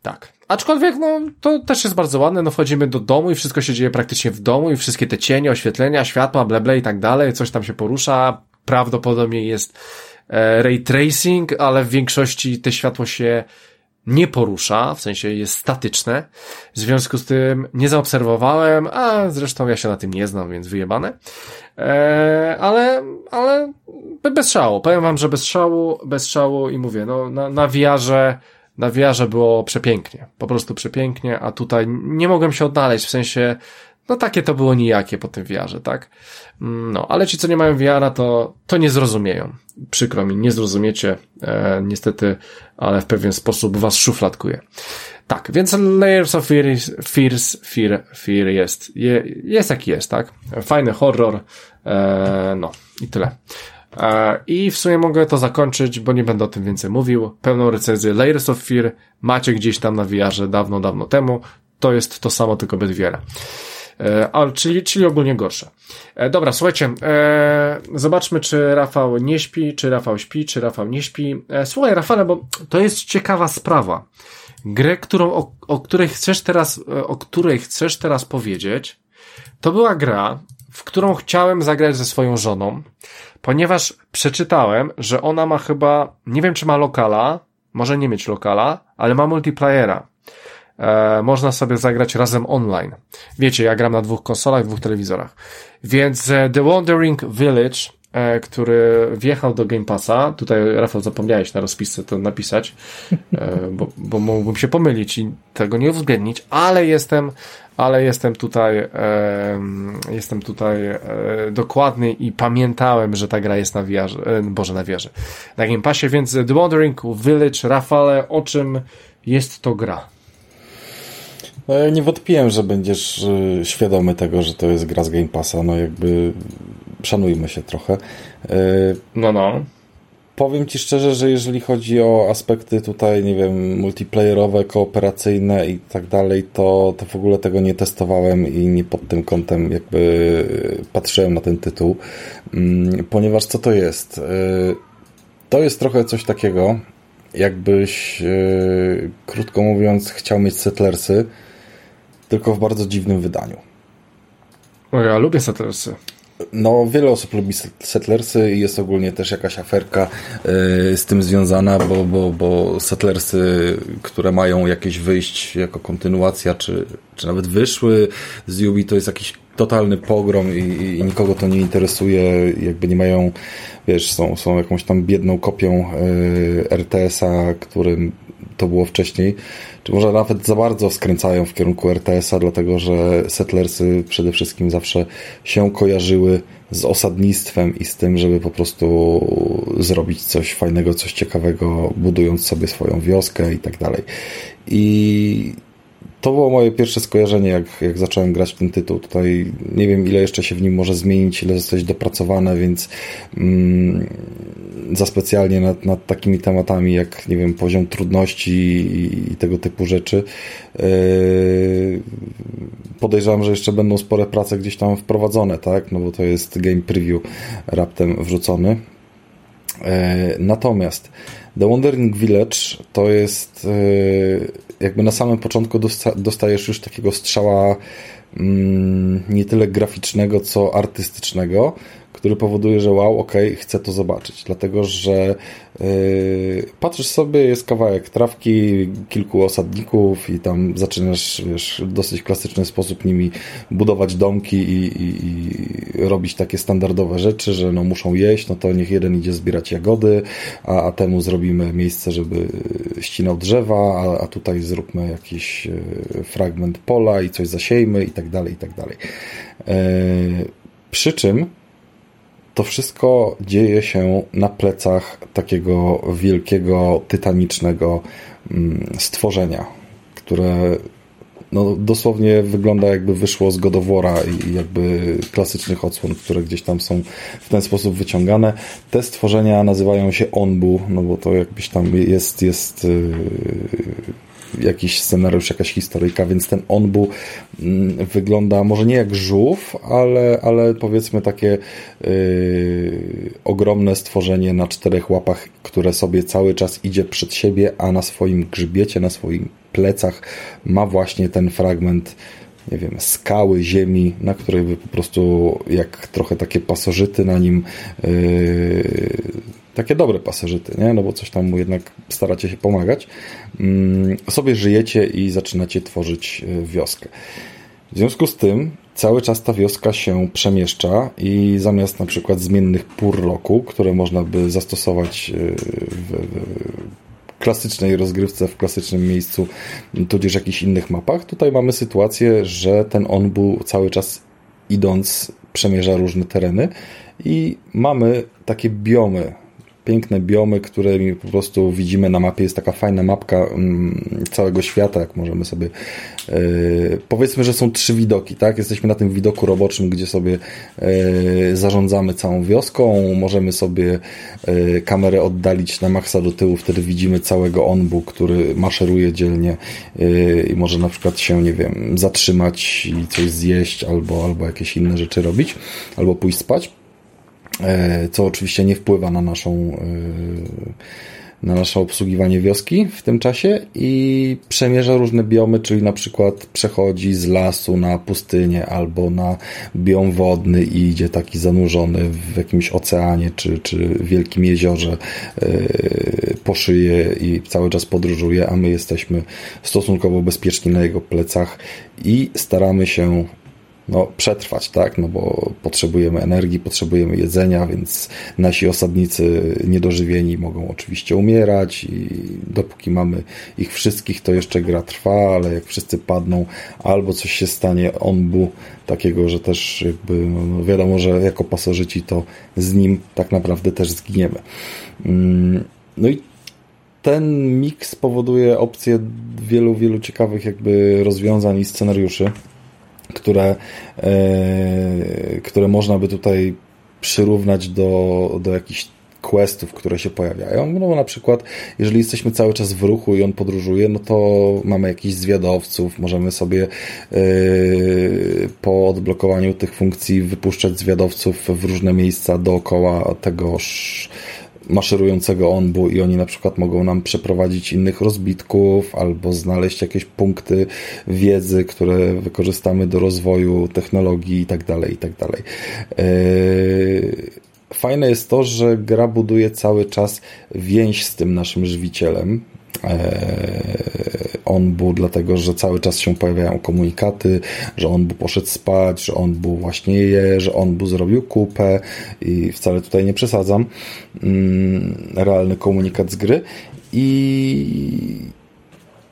Tak. Aczkolwiek, no, to też jest bardzo ładne, no wchodzimy do domu i wszystko się dzieje praktycznie w domu i wszystkie te cienie, oświetlenia, światła, bleble i tak dalej, coś tam się porusza, prawdopodobnie jest e, ray tracing, ale w większości te światło się nie porusza, w sensie jest statyczne, w związku z tym nie zaobserwowałem, a zresztą ja się na tym nie znam, więc wyjebane, e, ale, ale bez szału, powiem wam, że bez szału, bez szału i mówię, no, na, na wiarze na wiarze było przepięknie, po prostu przepięknie, a tutaj nie mogłem się odnaleźć, w sensie, no takie to było nijakie po tym wiarze, tak? Mm, no, ale ci, co nie mają wiara, to, to nie zrozumieją. Przykro mi, nie zrozumiecie, e, niestety, ale w pewien sposób was szufladkuje. Tak, więc Layers of Fear, Fears, Fear, Fear jest, je, jest jaki jest, tak? Fajny horror, e, no i tyle. E, I w sumie mogę to zakończyć, bo nie będę o tym więcej mówił. Pełną recenzję Layers of Fear macie gdzieś tam na VR dawno, dawno temu. To jest to samo, tylko bez wiara. E, czyli, czyli ogólnie gorsze. E, dobra, słuchajcie, e, zobaczmy, czy Rafał nie śpi, czy Rafał śpi, czy Rafał nie śpi. E, słuchaj, Rafale, bo to jest ciekawa sprawa. Grę, którą, o, o której chcesz teraz, e, o której chcesz teraz powiedzieć, to była gra, w którą chciałem zagrać ze swoją żoną, ponieważ przeczytałem, że ona ma chyba, nie wiem czy ma lokala, może nie mieć lokala, ale ma multiplayera. E, można sobie zagrać razem online. Wiecie, ja gram na dwóch konsolach, dwóch telewizorach. Więc e, The Wandering Village, e, który wjechał do Game Passa, tutaj Rafał zapomniałeś na rozpisce to napisać, e, bo, bo mógłbym się pomylić i tego nie uwzględnić, ale jestem ale jestem tutaj, e, jestem tutaj e, dokładny i pamiętałem, że ta gra jest na wieży, e, Boże, na wieży, na Game Passie, więc The Wandering Village, Rafale, o czym jest to gra? No ja nie wątpiłem, że będziesz y, świadomy tego, że to jest gra z Game Passa, no jakby szanujmy się trochę. Y, no, no powiem Ci szczerze, że jeżeli chodzi o aspekty tutaj, nie wiem, multiplayerowe, kooperacyjne i tak dalej, to, to w ogóle tego nie testowałem i nie pod tym kątem jakby patrzyłem na ten tytuł, mm, ponieważ co to jest? Y, to jest trochę coś takiego, jakbyś, y, krótko mówiąc, chciał mieć Settlersy, tylko w bardzo dziwnym wydaniu. O, ja lubię Settlersy. No, wiele osób lubi Settlersy i jest ogólnie też jakaś aferka y, z tym związana, bo, bo, bo Settlersy, które mają jakieś wyjść jako kontynuacja, czy, czy nawet wyszły z Ubi, to jest jakiś totalny pogrom i, i, nikogo to nie interesuje, jakby nie mają, wiesz, są, są jakąś tam biedną kopią y, RTS-a, którym to było wcześniej, czy może nawet za bardzo skręcają w kierunku RTS-a, dlatego że Settlersy przede wszystkim zawsze się kojarzyły z osadnictwem i z tym, żeby po prostu zrobić coś fajnego, coś ciekawego, budując sobie swoją wioskę i tak dalej. I to było moje pierwsze skojarzenie, jak, jak zacząłem grać w ten tytuł. Tutaj nie wiem, ile jeszcze się w nim może zmienić, ile zostać dopracowane, więc mm, za specjalnie nad, nad takimi tematami, jak nie wiem, poziom trudności i, i tego typu rzeczy. Yy, podejrzewam, że jeszcze będą spore prace gdzieś tam wprowadzone, tak? No bo to jest game preview raptem wrzucony. Yy, natomiast The Wandering Village to jest yy, jakby na samym początku dostajesz już takiego strzała mm, nie tyle graficznego, co artystycznego, który powoduje, że wow, ok, chcę to zobaczyć, dlatego że yy, patrzysz sobie, jest kawałek trawki, kilku osadników i tam zaczynasz wiesz, w dosyć klasyczny sposób nimi budować domki i, i, i, robić takie standardowe rzeczy, że no muszą jeść, no to niech jeden idzie zbierać jagody, a, a temu zrobimy miejsce, żeby ścinał drzewa, a, a tutaj zróbmy jakiś yy, fragment pola i coś zasiejmy i tak dalej, i tak dalej. Yy, przy czym to wszystko dzieje się na plecach takiego wielkiego, tytanicznego mm, stworzenia, które no, dosłownie wygląda jakby wyszło z Godowora i jakby klasycznych odsłon, które gdzieś tam są w ten sposób wyciągane. Te stworzenia nazywają się Onbu, no bo to jakbyś tam jest, jest yy, jakiś scenariusz, jakaś historyjka, więc ten Onbu mm, wygląda może nie jak żółw, ale, ale powiedzmy takie yy, ogromne stworzenie na czterech łapach, które sobie cały czas idzie przed siebie, a na swoim grzbiecie, na swoim plecach ma właśnie ten fragment nie wiem, skały, ziemi, na której by po prostu jak trochę takie pasożyty na nim yy, takie dobre pasożyty, nie? No bo coś tam mu jednak staracie się pomagać. Yy, sobie żyjecie i zaczynacie tworzyć yy, wioskę. W związku z tym cały czas ta wioska się przemieszcza i zamiast na przykład zmiennych pór roku, które można by zastosować yy, w, klasycznej rozgrywce, w klasycznym miejscu, tudzież jakichś innych mapach. Tutaj mamy sytuację, że ten onbu cały czas idąc przemierza różne tereny i mamy takie biomy, piękne biomy, które po prostu widzimy na mapie. Jest taka fajna mapka mm, całego świata, jak możemy sobie yy, powiedzmy, że są trzy widoki, tak? Jesteśmy na tym widoku roboczym, gdzie sobie yy, zarządzamy całą wioską. Możemy sobie yy, kamerę oddalić na maksa do tyłu, wtedy widzimy całego onbu, który maszeruje dzielnie i może na przykład się, nie wiem, zatrzymać i coś zjeść albo, albo jakieś inne rzeczy robić, albo pójść spać. E, co oczywiście nie wpływa na naszą e, na nasze obsługiwanie wioski w tym czasie i przemierza różne biomy, czyli na przykład przechodzi z lasu na pustynię albo na biom wodny i idzie taki zanurzony w jakimś oceanie czy, czy wielkim jeziorze yy, po szyję i cały czas podróżuje, a my jesteśmy stosunkowo bezpieczni na jego plecach i staramy się no, przetrwać, tak? No bo potrzebujemy energii, potrzebujemy jedzenia, więc nasi osadnicy niedożywieni mogą oczywiście umierać i dopóki mamy ich wszystkich, to jeszcze gra trwa, ale jak wszyscy padną, albo coś się stanie onbu takiego, że też jakby no, wiadomo, że jako pasożyci to z nim tak naprawdę też zginiemy. Mm, no i ten miks powoduje opcję wielu, wielu ciekawych jakby rozwiązań i scenariuszy które, e, które można by tutaj przyrównać do, do jakichś questów, które się pojawiają. No na przykład, jeżeli jesteśmy cały czas w ruchu i on podróżuje, no to mamy jakichś zwiadowców, możemy sobie yy, po odblokowaniu tych funkcji wypuszczać zwiadowców w różne miejsca dookoła tegoż maszerującego onbu i oni na przykład mogą nam przeprowadzić innych rozbitków albo znaleźć jakieś punkty wiedzy, które wykorzystamy do rozwoju technologii i tak dalej, i tak dalej. Eee, fajne jest to, że gra buduje cały czas więź z tym naszym żywicielem, E, on był dlatego, że cały czas się pojawiają komunikaty, że on był poszedł spać, że on był właśnie je, że on był zrobił kupę i wcale tutaj nie przesadzam. Mm, realny komunikat z gry i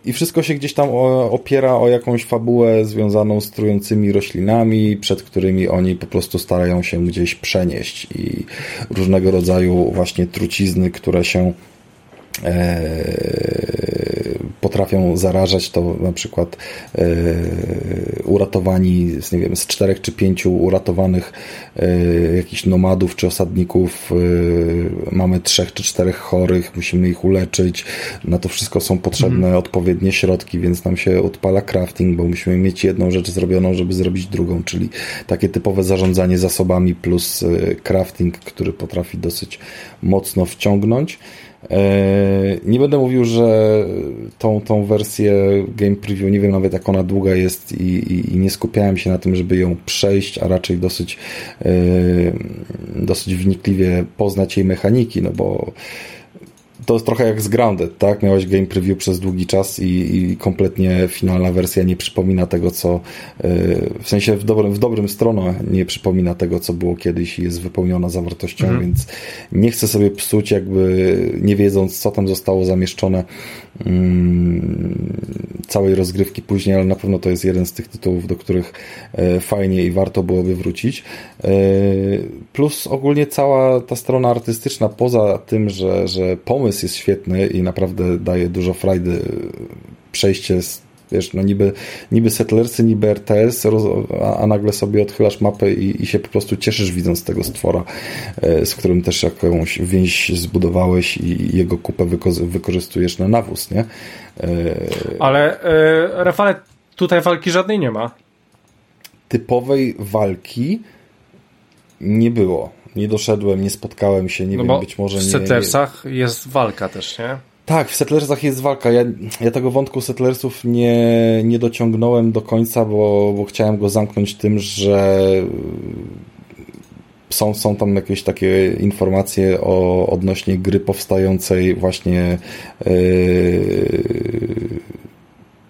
i wszystko się gdzieś tam opiera o jakąś fabułę związaną z trującymi roślinami, przed którymi oni po prostu starają się gdzieś przenieść i różnego rodzaju właśnie trucizny, które się potrafią zarażać, to na przykład e, uratowani z, nie wiem, z czterech czy pięciu uratowanych e, jakichś nomadów czy osadników mamy trzech czy czterech chorych, musimy ich uleczyć. Na to wszystko są potrzebne mhm. odpowiednie środki, więc nam się odpala crafting, bo musimy mieć jedną rzecz zrobioną, żeby zrobić drugą, czyli takie typowe zarządzanie zasobami plus crafting, który potrafi dosyć mocno wciągnąć. E, nie będę mówił, że tą, tą wersję game preview, nie wiem nawet jak ona długa jest i, i, i nie skupiałem się na tym, żeby ją przejść, a raczej dosyć, e, dosyć wnikliwie poznać jej mechaniki, no bo to jest trochę jak z Grounded, tak? Miałeś game preview przez długi czas i, i kompletnie finalna wersja nie przypomina tego, co yy, w sensie w dobrym, w dobrym stronie nie przypomina tego, co było kiedyś i jest wypełniona zawartością, mhm. więc nie chcę sobie psuć jakby nie wiedząc, co tam zostało zamieszczone yy, całej rozgrywki później, ale na pewno to jest jeden z tych tytułów, do których yy, fajnie i warto byłoby wrócić. Yy, plus ogólnie cała ta strona artystyczna, poza tym, że, że pomysł jest świetny i naprawdę daje dużo frajdy przejście z Wiesz, no niby, niby Settlersy, niby RTS, a, a, nagle sobie odchylasz mapę i, i się po prostu cieszysz widząc tego stwora, e, z którym też jakąś więź zbudowałeś i jego kupę wyko wykorzystujesz na nawóz, nie? E... Ale e, Rafale, tutaj walki żadnej nie ma. Typowej walki nie było. Nie doszedłem, nie spotkałem się, nie no wiem, być może nie... W Settlersach nie... jest walka też, nie? Tak, w Settlersach jest walka. Ja, ja tego wątku Settlersów nie, nie dociągnąłem do końca, bo, bo chciałem go zamknąć tym, że są, są tam jakieś takie informacje o odnośnie gry powstającej właśnie yy,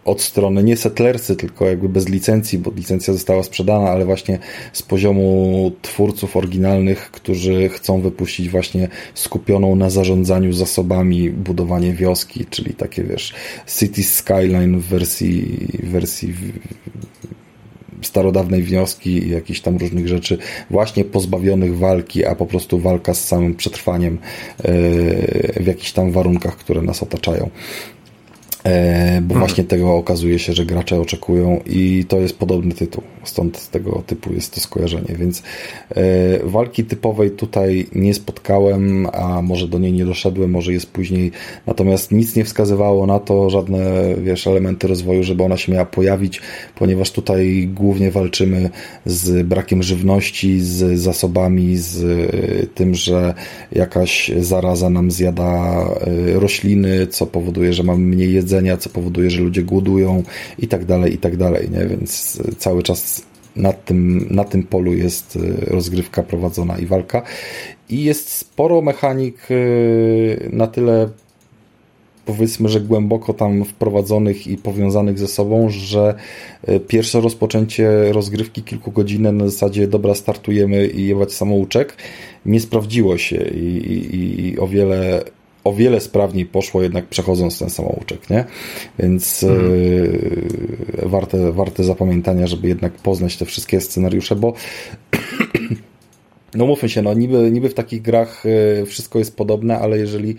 od strony nie settlersy, tylko jakby bez licencji, bo licencja została sprzedana, ale właśnie z poziomu twórców oryginalnych, którzy chcą wypuścić właśnie skupioną na zarządzaniu zasobami budowanie wioski, czyli takie wiesz, City Skyline w wersji, wersji starodawnej wioski i jakichś tam różnych rzeczy właśnie pozbawionych walki, a po prostu walka z samym przetrwaniem e, w jakichś tam warunkach, które nas otaczają. E, bo mhm. właśnie tego okazuje się, że gracze oczekują i to jest podobny tytuł, stąd tego typu jest to skojarzenie, więc e, walki typowej tutaj nie spotkałem, a może do niej nie doszedłem, może jest później, natomiast nic nie wskazywało na to, żadne wiesz, elementy rozwoju, żeby ona się miała pojawić, ponieważ tutaj głównie walczymy z brakiem żywności, z zasobami, z tym, że jakaś zaraza nam zjada e, rośliny, co powoduje, że mamy mniej jedzenia, jedzenia, co powoduje, że ludzie głodują i tak dalej, i tak dalej, nie? Więc cały czas na tym, na tym polu jest y, rozgrywka prowadzona i walka. I jest sporo mechanik y, na tyle powiedzmy, że głęboko tam wprowadzonych i powiązanych ze sobą, że pierwsze rozpoczęcie rozgrywki kilkugodzinne na zasadzie dobra, startujemy i jebać samouczek nie sprawdziło się i, i, i o wiele o wiele sprawniej poszło jednak przechodząc ten samouczek, nie? Więc mhm. y, warte, warte zapamiętania, żeby jednak poznać te wszystkie scenariusze, bo no mówmy się, no niby, niby w takich grach y, wszystko jest podobne, ale jeżeli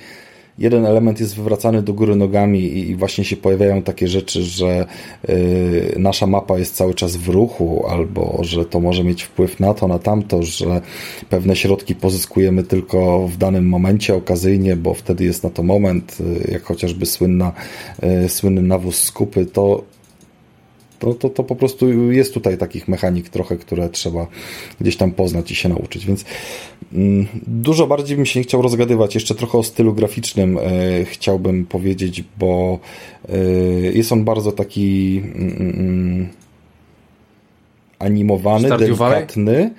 jeden element jest wywracany do góry nogami i właśnie się pojawiają takie rzeczy, że y, nasza mapa jest cały czas w ruchu, albo że to może mieć wpływ na to, na tamto, że pewne środki pozyskujemy tylko w danym momencie okazyjnie, bo wtedy jest na to moment, y, jak chociażby słynna, y, słynny nawóz skupy, to to, to, to po prostu jest tutaj takich mechanik trochę, które trzeba gdzieś tam poznać i się nauczyć, więc mm, dużo bardziej bym się nie chciał rozgadywać. Jeszcze trochę o stylu graficznym e, chciałbym powiedzieć, bo e, jest on bardzo taki mm, mm animowany, Stardew delikatny. Valley?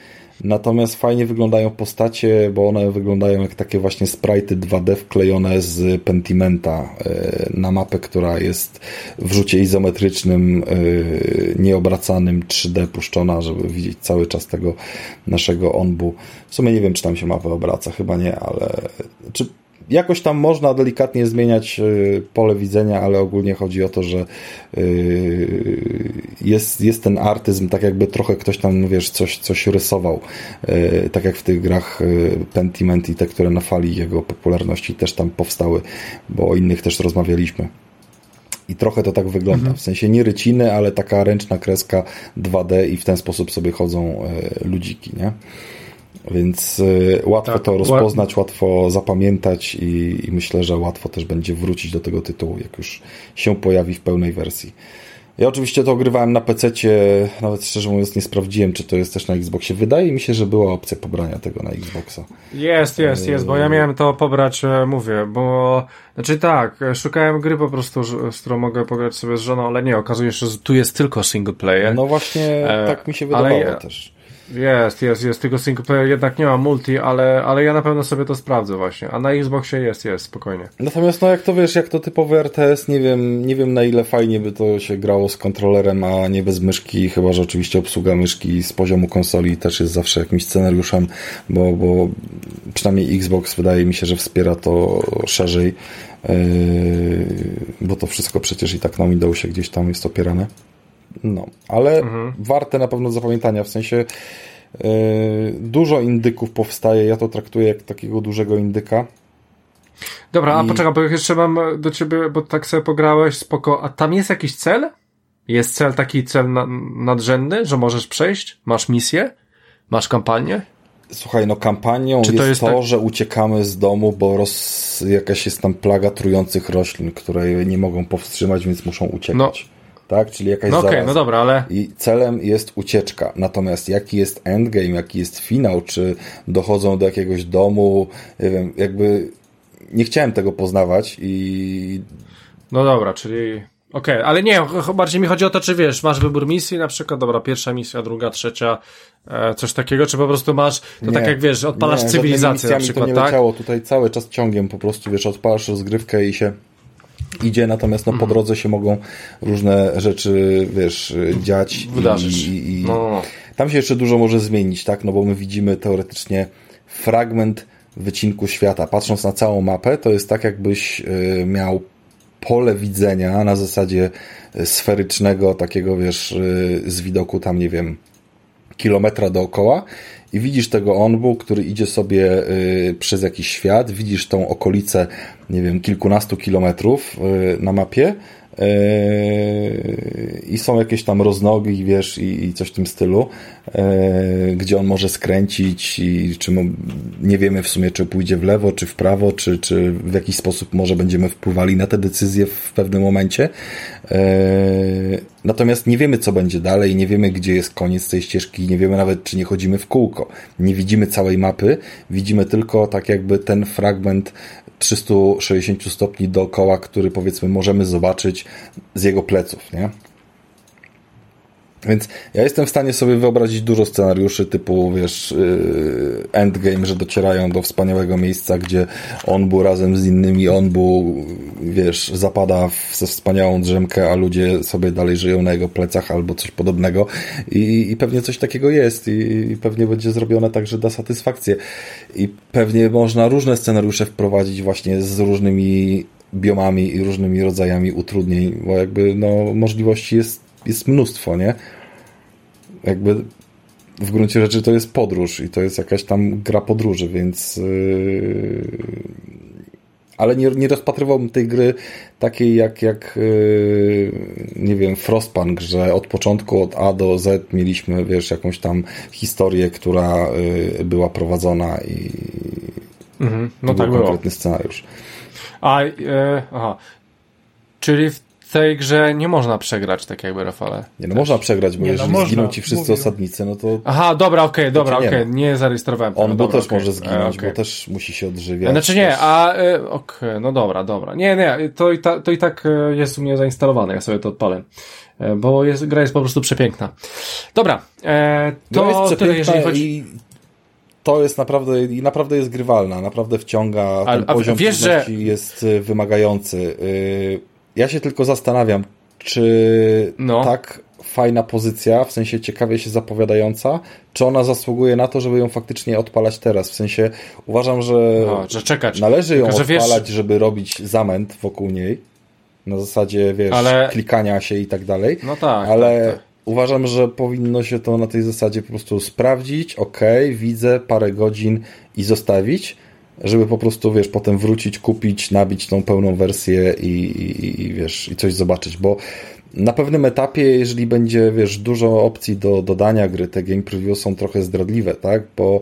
Natomiast fajnie wyglądają postacie, bo one wyglądają jak takie właśnie sprite 2D wklejone z Pentimenta e, na mapę, która jest w rzucie izometrycznym, e, nieobracanym 3D puszczona, żeby widzieć cały czas tego naszego onbu. W sumie nie wiem, czy tam się mapę obraca, chyba nie, ale czy jakoś tam można delikatnie zmieniać y, pole widzenia, ale ogólnie chodzi o to, że y, jest, jest ten artyzm, tak jakby trochę ktoś tam, wiesz, coś, coś rysował. Y, tak jak w tych grach Pentiment i te, które na fali jego popularności też tam powstały, bo o innych też rozmawialiśmy. I trochę to tak wygląda. Mhm. W sensie nie ryciny, ale taka ręczna kreska 2D i w ten sposób sobie chodzą ludziki, nie? Więc y, łatwo tak, to rozpoznać, łatwo zapamiętać i, i, myślę, że łatwo też będzie wrócić do tego tytułu, jak już się pojawi w pełnej wersji. Ja oczywiście to ogrywałem na PC, nawet szczerze mówiąc nie sprawdziłem, czy to jest też na Xboxie. Wydaje mi się, że była opcja pobrania tego na Xboxa. Jest, jest, jest, bo ja miałem to pobrać, e, mówię, bo znaczy tak, szukałem gry po prostu, z którą mogę pograć sobie z żoną, ale nie, okazuje się, że tu jest tylko single player. No właśnie, e, tak mi się wydawało ale, też. Jest, jest, jest. Single player jednak nie ma multi, ale, ale ja na pewno sobie to sprawdzę właśnie. A na Xboxie jest, jest, spokojnie. Natomiast no jak to wiesz, jak to typowy RTS, nie wiem, nie wiem na ile fajnie by to się grało z kontrolerem, a nie bez myszki, chyba że oczywiście obsługa myszki z poziomu konsoli też jest zawsze jakimś scenariuszem, bo, bo przynajmniej Xbox wydaje mi się, że wspiera to szerzej, yy, bo to wszystko przecież i tak na Windowsie gdzieś tam jest opierane. No, ale mhm. warte na pewno zapamiętania, w sensie yy, dużo indyków powstaje, ja to traktuję jak takiego dużego indyka. Dobra, I... a poczekaj, bo jeszcze mam do ciebie, bo tak sobie pograłeś, spoko, a tam jest jakiś cel? Jest cel taki cel na, nadrzędny, że możesz przejść? Masz misję? Masz kampanię? Słuchaj, no kampanią Czy jest to to, jest tak- że uciekamy z domu, bo roz... jakaś jest tam plaga trujących roślin, które nie mogą powstrzymać, więc muszą uciekać. Tak? Czyli jakaś No okej, zaraza. no dobra, ale I celem jest ucieczka. Natomiast jaki jest endgame, jaki jest finał, czy dochodzą do jakiegoś domu, nie wiem, jakby nie chciałem tego poznawać i no dobra, czyli okej, ale nie, bardziej mi chodzi o to, czy wiesz, masz wybór misji, na przykład, dobra, pierwsza misja, druga, trzecia, e, coś takiego, czy po prostu masz, to Nie. tak jak wiesz, odpalasz nie, cywilizację na przykład, to nie tak? leciało tutaj cały czas ciągiem, po prostu wiesz, odpalasz rozgrywkę i się idzie, natomiast no, po Mhm. drodze się mogą różne rzeczy, wiesz, dziać. Wydarzyć. I, i, No, no, no. Tam się jeszcze dużo może zmienić, tak? No bo my widzimy teoretycznie fragment wycinku świata. Patrząc na całą mapę, to jest tak, jakbyś y, miał pole widzenia na zasadzie y, sferycznego, takiego wiesz, y, z widoku tam, nie wiem, kilometra dookoła i widzisz tego onbu, który idzie sobie y, przez jakiś świat, widzisz tą okolicę, nie wiem, kilkunastu kilometrów y, na mapie i są jakieś tam roznogi, wiesz, i, i coś w tym stylu, y, gdzie on może skręcić i czy mu, nie wiemy w sumie, czy pójdzie w lewo, czy w prawo, czy, czy w jakiś sposób może będziemy wpływali na te decyzje w pewnym momencie. Y, Natomiast nie wiemy, co będzie dalej, nie wiemy, gdzie jest koniec tej ścieżki, nie wiemy nawet, czy nie chodzimy w kółko. Nie widzimy całej mapy, widzimy tylko tak jakby ten fragment 360 stopni dookoła, który powiedzmy możemy zobaczyć z jego pleców, nie? Więc ja jestem w stanie sobie wyobrazić dużo scenariuszy typu, wiesz, yy, endgame, że docierają do wspaniałego miejsca, gdzie on był razem z innymi, on był, wiesz, zapada w, wspaniałą drzemkę, a ludzie sobie dalej żyją na jego plecach albo coś podobnego. I, i pewnie coś takiego jest i, i pewnie będzie zrobione tak, że da satysfakcję. I pewnie można różne scenariusze wprowadzić właśnie z różnymi biomami i różnymi rodzajami utrudnień, bo jakby no możliwości jest jest mnóstwo, nie? Jakby w gruncie rzeczy to jest podróż i to jest jakaś tam gra podróży, więc yy... ale nie, nie rozpatrywałbym tej gry takiej jak, jak yy... nie wiem, Frostpunk, że od początku, od A do Z mieliśmy, wiesz, jakąś tam historię, która yy, była prowadzona i Mhm, no był tak było. konkretny scenariusz. A, e, aha. Czyli w tej grze nie można przegrać, tak jakby, Rafale. Nie, no można przegrać, bo Nie, no jeżeli można, zginą ci wszyscy mówię. osadnicy, no to Aha, dobra, okej, dobra, nie okej, ma. nie zarejestrowałem tego. on bo dobra, też okej. może zginąć, E, bo też musi się odżywiać. Znaczy nie, też. a e, okej, no dobra, dobra. Nie, nie, to i, ta, to i tak e, jest u mnie zainstalowane, ja sobie to odpalę. E, Bo jest, gra jest po prostu przepiękna. Dobra, e, To jest tyle, przepiękna jeżeli chodzi... i to jest naprawdę, i naprawdę jest grywalna, naprawdę wciąga, A- ten a poziom wiesz, że- jest y, wymagający. Ja się tylko zastanawiam, czy No. tak fajna pozycja, w sensie ciekawie się zapowiadająca, czy ona zasługuje na to, żeby ją faktycznie odpalać teraz. W sensie uważam, że No, że czekać. należy ją Tylko, że wiesz- odpalać, żeby robić zamęt wokół niej. Na zasadzie, wiesz, Ale- klikania się i tak dalej. No tak, Ale tak, tak. uważam, że powinno się to na tej zasadzie po prostu sprawdzić, ok, widzę parę godzin i zostawić, żeby po prostu, wiesz, potem wrócić, kupić, nabić tą pełną wersję i, i, i wiesz, i coś zobaczyć, bo na pewnym etapie, jeżeli będzie, wiesz, dużo opcji do dodania gry, te game preview są trochę zdradliwe, tak, bo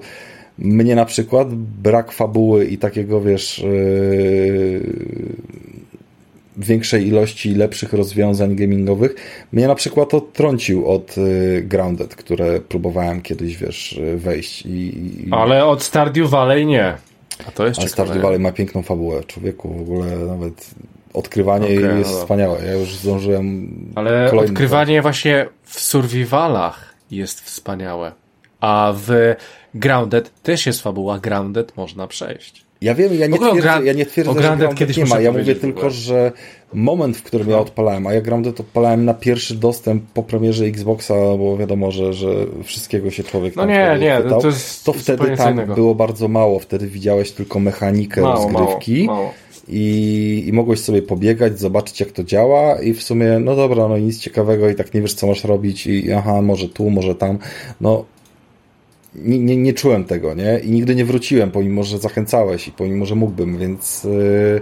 mnie na przykład brak fabuły i takiego, wiesz, yy, większej ilości lepszych rozwiązań gamingowych mnie na przykład odtrącił od y, Grounded, które próbowałem kiedyś, wiesz, wejść i, i Ale od Stardew Valley nie. A to jest ale ciekawe. Stardew Valley ma piękną fabułę. Człowieku, w ogóle nawet odkrywanie jej no jest dobra. wspaniałe. Ja już zdążyłem Ale odkrywanie właśnie w survivalach jest wspaniałe. A w Grounded też jest fabuła. Grounded można przejść. Ja wiem, ja nie ogóle twierdzę, Gra- ja nie twierdzę że Grounded kiedyś nie ma. Ja mówię tylko, że moment, w którym ja odpalałem, a ja Grounded odpalałem na pierwszy dostęp po premierze Xboxa, bo wiadomo, że, że wszystkiego się człowiek No nie, nie, chwytał, to jest to wtedy tam innego. było bardzo mało. Wtedy widziałeś tylko mechanikę Mało, mało, rozgrywki mało. I, i mogłeś sobie pobiegać, zobaczyć jak to działa i w sumie, no dobra, no nic ciekawego i tak nie wiesz co masz robić i aha, może tu, może tam. No nie, nie, nie czułem tego, nie? I nigdy nie wróciłem, pomimo, że zachęcałeś i pomimo, że mógłbym, więc yy,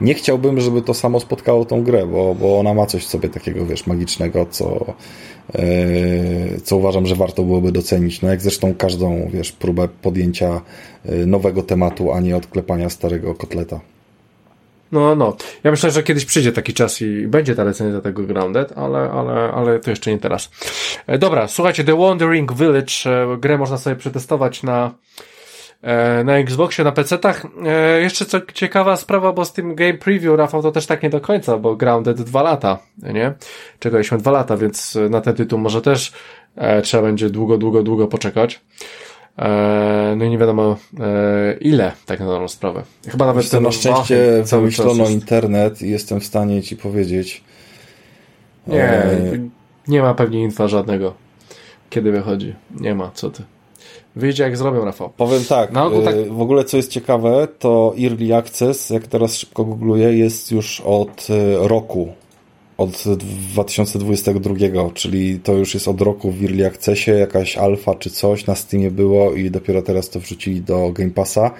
nie chciałbym, żeby to samo spotkało tą grę, bo, bo ona ma coś w sobie takiego, wiesz, magicznego, co, yy, co uważam, że warto byłoby docenić. No jak zresztą każdą, wiesz, próbę podjęcia yy, nowego tematu, a nie odklepania starego kotleta. No, no. Ja myślę, że kiedyś przyjdzie taki czas i będzie ta recenzja tego Grounded, ale, ale, ale to jeszcze nie teraz. E, dobra, słuchajcie, The Wandering Village, e, grę można sobie przetestować na, e, na Xboxie, na PC-tach. Jeszcze co ciekawa sprawa, bo z tym Game Preview, Rafał, to też tak nie do końca, bo Grounded dwa lata, nie? Czekaliśmy dwa lata, więc na ten tytuł może też trzeba będzie długo, długo, długo poczekać. E, no i nie wiadomo e, ile, tak na dobrą sprawę. Chyba nawet Wiesz ten na szczęście wymyślono jest- internet i jestem w stanie ci powiedzieć. Nie, E, nie ma pewnie infa żadnego. Kiedy wychodzi? Nie ma, co ty. Wyjdzie jak zrobią, Rafał. Powiem tak, tak- w ogóle co jest ciekawe, to Early Access, jak teraz szybko googluję, jest już od roku, od 2022, czyli to już jest od roku w Early Accessie, jakaś alfa czy coś na Steamie było i dopiero teraz to wrzucili do Game Passa.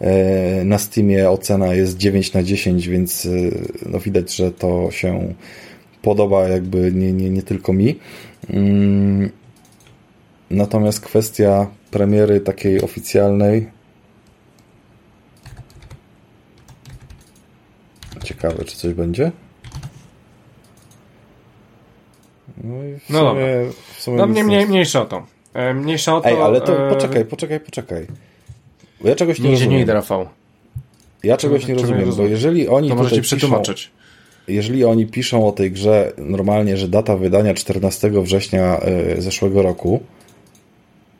E, Na Steamie ocena jest 9 na 10, więc y, no widać, że to się podoba jakby nie, nie, nie tylko mi. Mm, Natomiast kwestia premiery takiej oficjalnej. Ciekawe, czy coś będzie? No i w No sumie, dobra. w sumie No mnie, nie mniej, mniejsza o to. E, Mniejsza o to. Ej, ale to e, poczekaj, poczekaj, poczekaj. Bo ja czegoś nie Nigdzie nie rozumiem. idę, Rafał. Ja czegoś Czego nie nie rozumiem, bo rozumiem? jeżeli oni To może ci przetłumaczyć. Piszą, jeżeli oni piszą o tej grze normalnie, że data wydania 14 września y, zeszłego roku,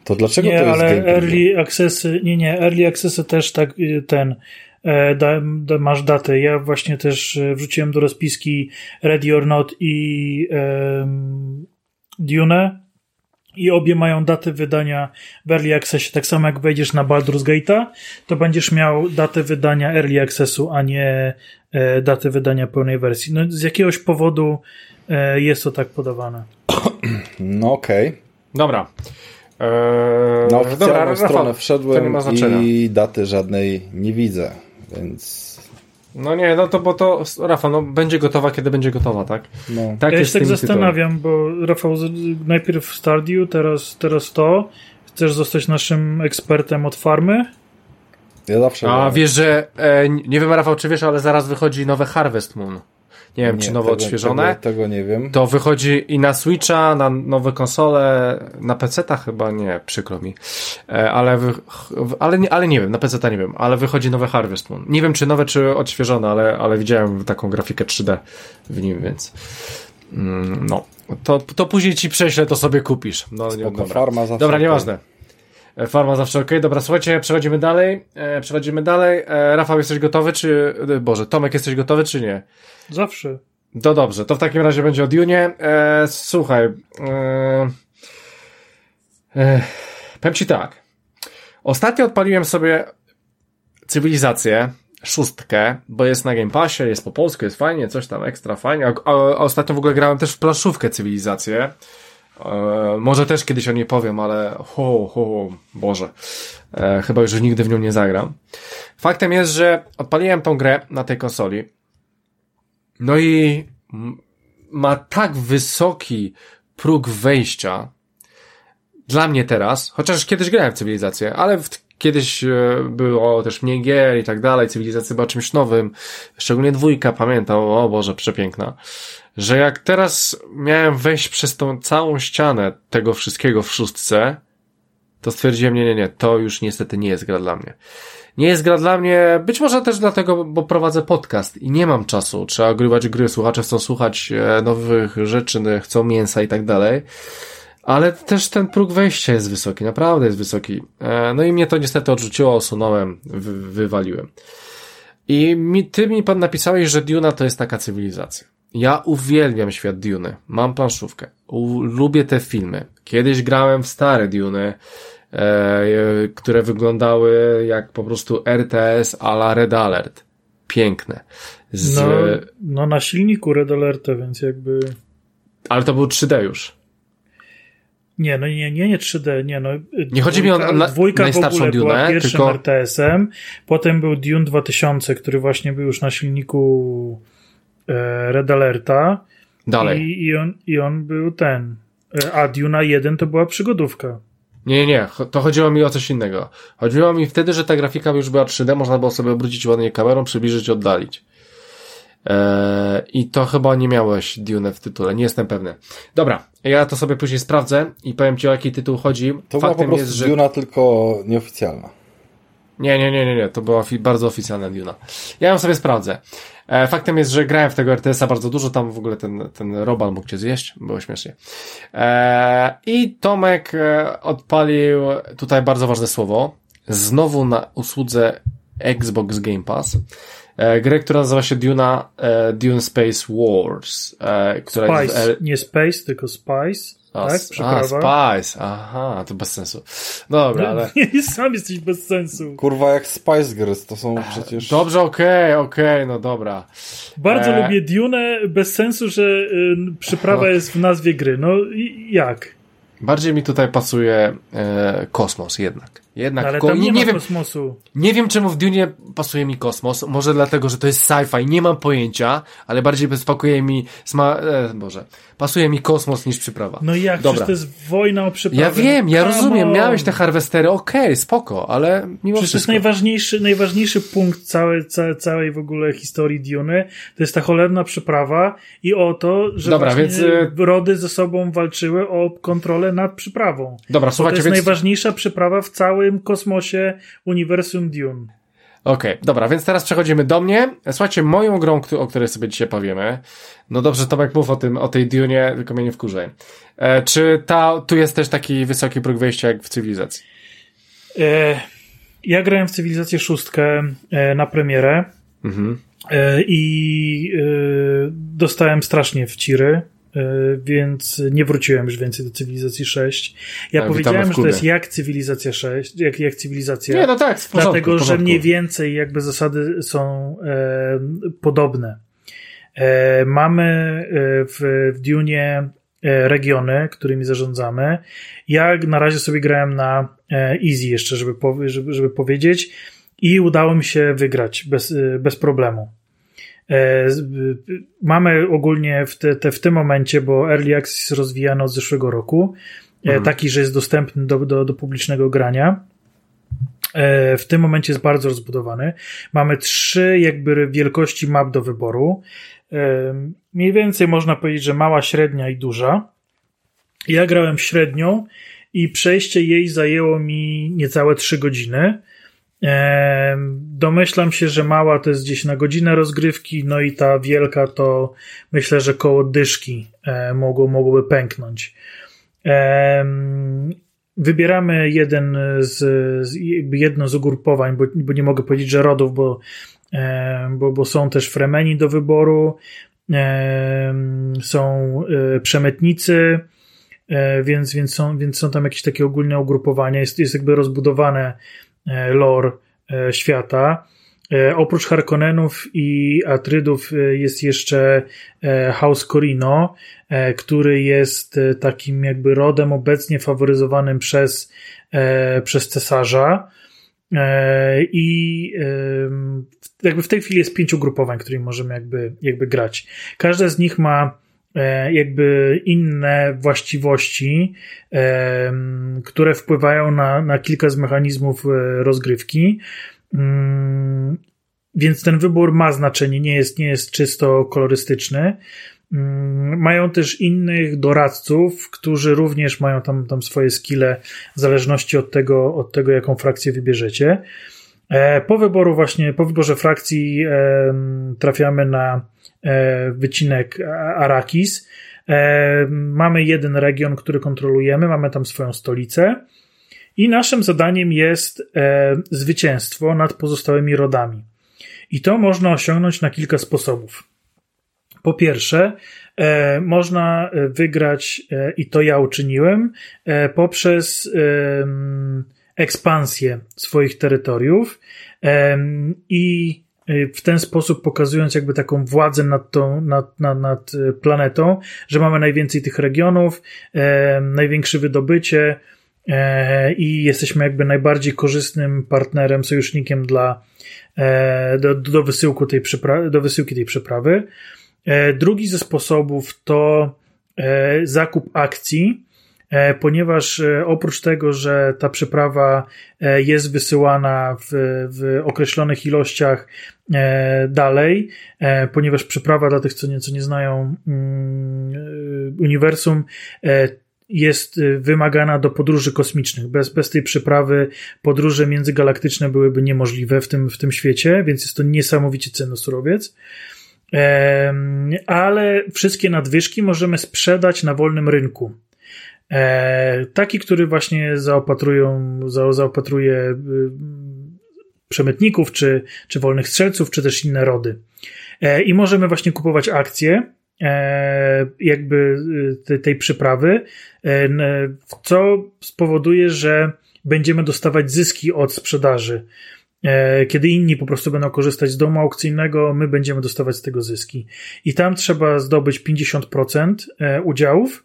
to dlaczego Nie, to jest ale Game Preview? early accessy, nie, nie, early accessy też tak y, ten, e, da, da, masz datę. Ja właśnie też e, wrzuciłem do rozpiski Ready or Not i Dune i obie mają datę wydania w Early Accessie. Tak samo jak wejdziesz na Baldur's Gate'a, to będziesz miał datę wydania Early Accessu, a nie e, datę wydania pełnej wersji. No, z jakiegoś powodu e, jest to tak podawane. No okej. Dobra. E, Na oficjalną dobra, Rafał, stronę nie wszedłem i daty żadnej nie widzę, więc No nie, no to bo to, Rafał, no będzie gotowa, kiedy będzie gotowa, tak? no. Tak ja się tak zastanawiam, bo Rafał, najpierw Stardew, teraz, teraz to. Chcesz zostać naszym ekspertem od farmy? Ja zawsze... A wiesz, że e, nie wiem, Rafał, czy wiesz, ale zaraz wychodzi nowe Harvest Moon. Nie wiem, czy nowo tego, odświeżone. Tego, tego nie wiem. To wychodzi i na Switcha, na nowe konsole, na PC-ta chyba nie, przykro mi. E, ale, wy, ale, nie, ale nie wiem, na PC-ta nie wiem, ale wychodzi nowe Harvest Moon. Nie wiem, czy nowe, czy odświeżone, ale, ale widziałem taką grafikę 3D w nim, więc mm, no. To, to później ci prześlę, to sobie kupisz. No, nie, Spoko, dobra. farma Dobra, nieważne. E, Farma zawsze ok. Dobra, słuchajcie, przechodzimy dalej. E, przechodzimy dalej. E, Rafał, jesteś gotowy, czy... e, Boże, Tomek, jesteś gotowy, czy nie? Zawsze. To dobrze, to w takim razie będzie o Dune. E, słuchaj, e, e, powiem ci tak. Ostatnio odpaliłem sobie cywilizację, szóstkę, bo jest na Game Passie, jest po polsku, jest fajnie, coś tam ekstra fajnie. A, a, a ostatnio w ogóle grałem też w planszówkę cywilizację. E, może też kiedyś o niej powiem, ale ho, ho, Boże. E, chyba już nigdy w nią nie zagram. Faktem jest, że odpaliłem tą grę na tej konsoli. No i ma tak wysoki próg wejścia dla mnie teraz, chociaż kiedyś grałem w cywilizację, ale w, kiedyś e, było też mniej gier i tak dalej, cywilizacja była czymś nowym, szczególnie dwójka, pamiętam, o Boże, przepiękna, że jak teraz miałem wejść przez tą całą ścianę tego wszystkiego w szóstce, to stwierdziłem, nie, nie, nie, to już niestety nie jest gra dla mnie. Nie jest gra dla mnie, być może też dlatego, bo prowadzę podcast i nie mam czasu. Trzeba grywać gry, słuchacze chcą słuchać e, nowych rzeczy, no, chcą mięsa i tak dalej. Ale też ten próg wejścia jest wysoki, naprawdę jest wysoki. E, No i mnie to niestety odrzuciło, usunąłem, wy, wywaliłem. I mi, ty mi pan napisałeś, że Duna to jest taka cywilizacja. Ja uwielbiam świat Duny. Mam planszówkę. U, lubię te filmy. Kiedyś grałem w stare Duny, e, które wyglądały jak po prostu RTS a la Red Alert. Piękne. Z, No, no na silniku Red Alerta, więc jakby... Ale to był 3D już. Nie, no nie, nie, nie 3D, nie no. Nie chodzi mi o dwójka- na- dwójka w najstarszą ogóle była Dunę, pierwszym tylko- RTS-em, potem był Dune 2000, który właśnie był już na silniku Red Alerta Dalej. i, i, on, i on był ten, e, a Duna 1 to była przygodówka. Nie, nie, to chodziło mi o coś innego. Chodziło mi wtedy, że ta grafika już była 3D, można było sobie obrócić ładnie kamerą, przybliżyć, oddalić. Eee, I to chyba nie miałeś Dune w tytule, nie jestem pewny. Dobra, ja to sobie później sprawdzę i powiem ci o jaki tytuł chodzi. To była po Faktem prostu jest, że... Duna, tylko nieoficjalna. Nie, nie, nie, nie, nie, to była fi- bardzo oficjalna Duna. Ja ją sobie sprawdzę. E, faktem jest, że grałem w tego RTS-a bardzo dużo, tam w ogóle ten, ten Robal mógł cię zjeść, było śmiesznie. E, I Tomek e, odpalił tutaj bardzo ważne słowo, znowu na usłudze Xbox Game Pass, grę, która nazywa się Duna, Dune Space Wars, która jest Spice, R- nie Space, tylko Spice, a, tak? Przyprawa. a, Spice, aha, to bez sensu. Dobra, ale... Nie, sam jesteś bez sensu. Kurwa, jak Spice Girls, to są przecież... Dobrze, okej, okej, no dobra. Bardzo E. lubię Dune, bez sensu, że y, przyprawa jest w nazwie gry. No i jak? Bardziej mi tutaj pasuje e, kosmos jednak. Jednak Ale ko- tam nie, nie, wiem, kosmosu. nie wiem czemu w Dune pasuje mi kosmos. Może dlatego, że to jest sci-fi, nie mam pojęcia, ale bardziej pasuje mi sma- e, Boże, pasuje mi kosmos niż przyprawa. No i jak? Dobra. Przecież to jest wojna o przyprawę. Ja wiem, ja come rozumiem, on. miałeś te harwestery, okej, spoko, ale mimo Przecież to jest wszystko. najważniejszy, najważniejszy punkt całej, całej, całej w ogóle historii Duny. To jest ta cholerna przyprawa i o to, że Dobra, więc, y- rody ze sobą walczyły o kontrolę nad przyprawą. Dobra, Bo to słuchajcie, jest więc... najważniejsza przyprawa w całym kosmosie uniwersum Dune. Okej, dobra, więc teraz przechodzimy do mnie. Słuchajcie, moją grą, o której sobie dzisiaj powiemy. No dobrze, Tomek, mów o tym, o tej Dune, tylko mnie nie wkurzaj. E, czy ta, tu jest też taki wysoki próg wejścia jak w cywilizacji? E, ja grałem w Cywilizację szóstkę e, na premierę Mhm. e, i e, dostałem strasznie w ciry, więc nie wróciłem już więcej do Cywilizacji 6. Ja witamy powiedziałem, że to jest jak Cywilizacja 6, jak, jak Cywilizacja. Nie, no tak, porządku, Dlatego, że mniej więcej jakby zasady są e, podobne. E, mamy e, w, w Dune e, regiony, którymi zarządzamy. Ja na razie sobie grałem na e, easy jeszcze, żeby, żeby, żeby powiedzieć i udało mi się wygrać bez, e, bez problemu. E, y, Mamy ogólnie w, te, te, w tym momencie, bo Early Access rozwijano od zeszłego roku, e, Mhm. taki, że jest dostępny do, do, do publicznego grania. E, W tym momencie jest bardzo rozbudowany. Mamy trzy jakby wielkości map do wyboru. Mniej więcej można powiedzieć, że mała, średnia i duża. Ja grałem średnią i przejście jej zajęło mi niecałe trzy godziny. Domyślam się, że mała to jest gdzieś na godzinę rozgrywki, no i ta wielka to myślę, że koło dyszki e, mogło, mogłoby pęknąć. Wybieramy jeden z, z jedno z ugrupowań, bo, bo nie mogę powiedzieć, że rodów, bo, bo, bo są też Fremeni do wyboru, są e, przemytnicy, e, więc, więc, są, więc są tam jakieś takie ogólne ugrupowania. Jest, jest jakby rozbudowane lore e, świata. E, Oprócz Harkonnenów i Atrydów e, jest jeszcze e, House Corino, e, który jest e, takim jakby rodem obecnie faworyzowanym przez, e, przez cesarza. E, I jakby w tej chwili jest pięciu ugrupowań, którymi możemy jakby, jakby grać. Każde z nich ma e, jakby inne właściwości, em, które wpływają na, na kilka z mechanizmów e, rozgrywki. Mm, Więc ten wybór ma znaczenie, nie jest, nie jest czysto kolorystyczny. Mm, Mają też innych doradców, którzy również mają tam, tam swoje skille w zależności od tego, od tego, jaką frakcję wybierzecie. E, Po wyboru właśnie, po wyborze frakcji trafiamy na e, wycinek A- Arakis. E, Mamy jeden region, który kontrolujemy, mamy tam swoją stolicę i naszym zadaniem jest e, zwycięstwo nad pozostałymi rodami. I to można osiągnąć na kilka sposobów. Po pierwsze, e, można e, wygrać, e, i to ja uczyniłem, e, poprzez ekspansję swoich terytoriów i w ten sposób pokazując jakby taką władzę nad, tą, nad, nad, nad planetą, że mamy najwięcej tych regionów, e, największe wydobycie e, i jesteśmy jakby najbardziej korzystnym partnerem, sojusznikiem dla e, do, do, wysyłku tej przyprawy, do wysyłki tej przeprawy. E, drugi ze sposobów to e, zakup akcji, E, ponieważ oprócz tego, że ta przyprawa jest wysyłana w, w określonych ilościach dalej, ponieważ przyprawa dla tych, co nieco nie znają mm, uniwersum, jest wymagana do podróży kosmicznych. Bez, bez tej przyprawy podróże międzygalaktyczne byłyby niemożliwe w tym, w tym świecie, więc jest to niesamowicie cenny surowiec. Ale wszystkie nadwyżki możemy sprzedać na wolnym rynku. E, taki, który właśnie zaopatrują, za, zaopatruje y, przemytników, czy, czy wolnych strzelców, czy też inne rody. E, I możemy właśnie kupować akcje, e, jakby y, tej przyprawy, co spowoduje, że będziemy dostawać zyski od sprzedaży. Kiedy inni po prostu będą korzystać z domu aukcyjnego, my będziemy dostawać z tego zyski. I tam trzeba zdobyć 50% udziałów,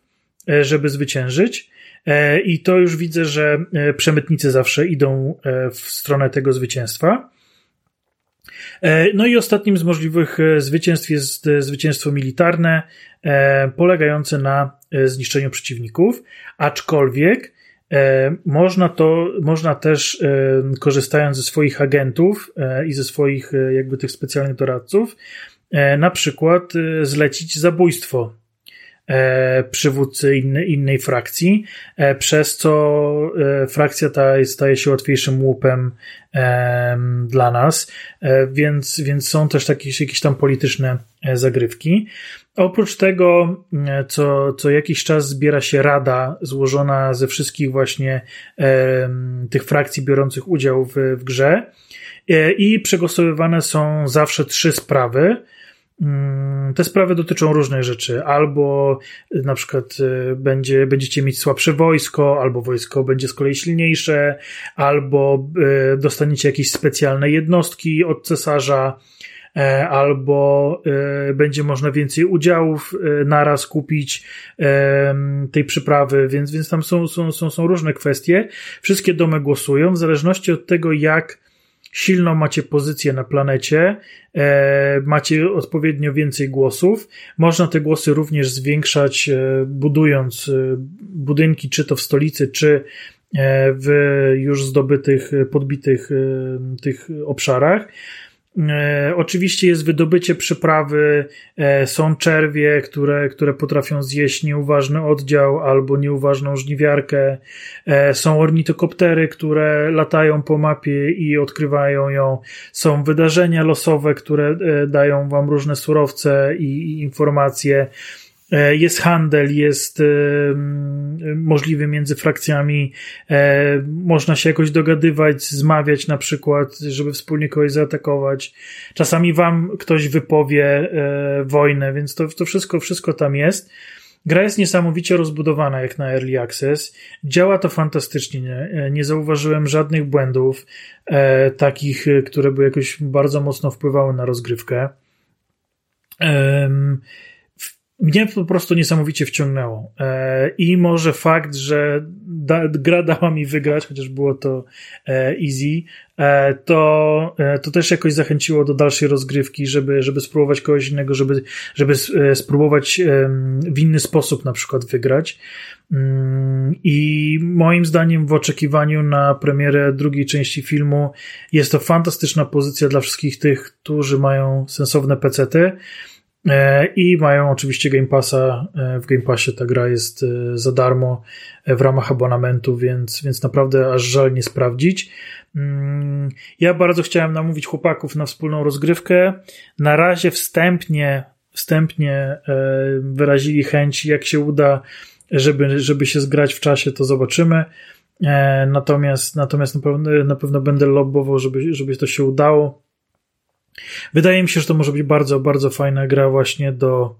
E, żeby zwyciężyć. E, I to już widzę, że e, przemytnicy zawsze idą w stronę tego zwycięstwa. No i ostatnim z możliwych zwycięstw jest zwycięstwo militarne, polegające na zniszczeniu przeciwników, aczkolwiek można to, można też korzystając ze swoich agentów i ze swoich jakby tych specjalnych doradców, na przykład zlecić zabójstwo E, przywódcy inny, innej frakcji, e, przez co e, frakcja ta staje się łatwiejszym łupem dla nas, więc, więc są też takie, jakieś tam polityczne zagrywki. Oprócz tego, co, co jakiś czas zbiera się rada złożona ze wszystkich właśnie tych frakcji biorących udział w, w grze i przegłosowywane są zawsze trzy sprawy, te sprawy dotyczą różnych rzeczy. Albo na przykład y, będzie, będziecie mieć słabsze wojsko, albo wojsko będzie z kolei silniejsze, albo y, dostaniecie jakieś specjalne jednostki od cesarza, e, albo y, będzie można więcej udziałów naraz kupić tej przyprawy, więc, więc tam są, są, są, są różne kwestie. Wszystkie domy głosują w zależności od tego, jak silną macie pozycję na planecie, e, macie odpowiednio więcej głosów. Można te głosy również zwiększać, e, budując e, budynki, czy to w stolicy, czy w już zdobytych, podbitych tych obszarach. E, oczywiście jest wydobycie przyprawy, e, są czerwie, które, które potrafią zjeść nieuważny oddział albo nieuważną żniwiarkę, e, są ornitokoptery, które latają po mapie i odkrywają ją, są wydarzenia losowe, które dają wam różne surowce i, i informacje. E, jest handel, jest e, możliwy między frakcjami, e, można się jakoś dogadywać, zmawiać na przykład, żeby wspólnie kogoś zaatakować. Czasami wam ktoś wypowie wojnę, więc to, to wszystko, wszystko tam jest. Gra jest niesamowicie rozbudowana jak na Early Access. Działa to fantastycznie. Nie, nie zauważyłem żadnych błędów, e, takich, które by jakoś bardzo mocno wpływały na rozgrywkę. E, mnie po prostu niesamowicie wciągnęło. E, I może fakt, że da, gra dała mi wygrać, chociaż było to e, easy, e, to, to też jakoś zachęciło do dalszej rozgrywki, żeby, żeby spróbować kogoś innego, żeby, żeby spróbować w inny sposób na przykład wygrać. Mm, I moim zdaniem, w oczekiwaniu na premierę drugiej części filmu, jest to fantastyczna pozycja dla wszystkich tych, którzy mają sensowne pecety. E, I mają oczywiście Game Passa. E, w Game Passie ta gra jest e, za darmo w ramach abonamentu, więc, więc naprawdę aż żal nie sprawdzić. Mm, ja bardzo chciałem namówić chłopaków na wspólną rozgrywkę. Na razie wstępnie, wstępnie wyrazili chęć, jak się uda, żeby, żeby się zgrać w czasie, to zobaczymy. Natomiast, natomiast na pewno, na pewno będę lobbował, żeby, żeby to się udało. Wydaje mi się, że to może być bardzo, bardzo fajna gra właśnie do,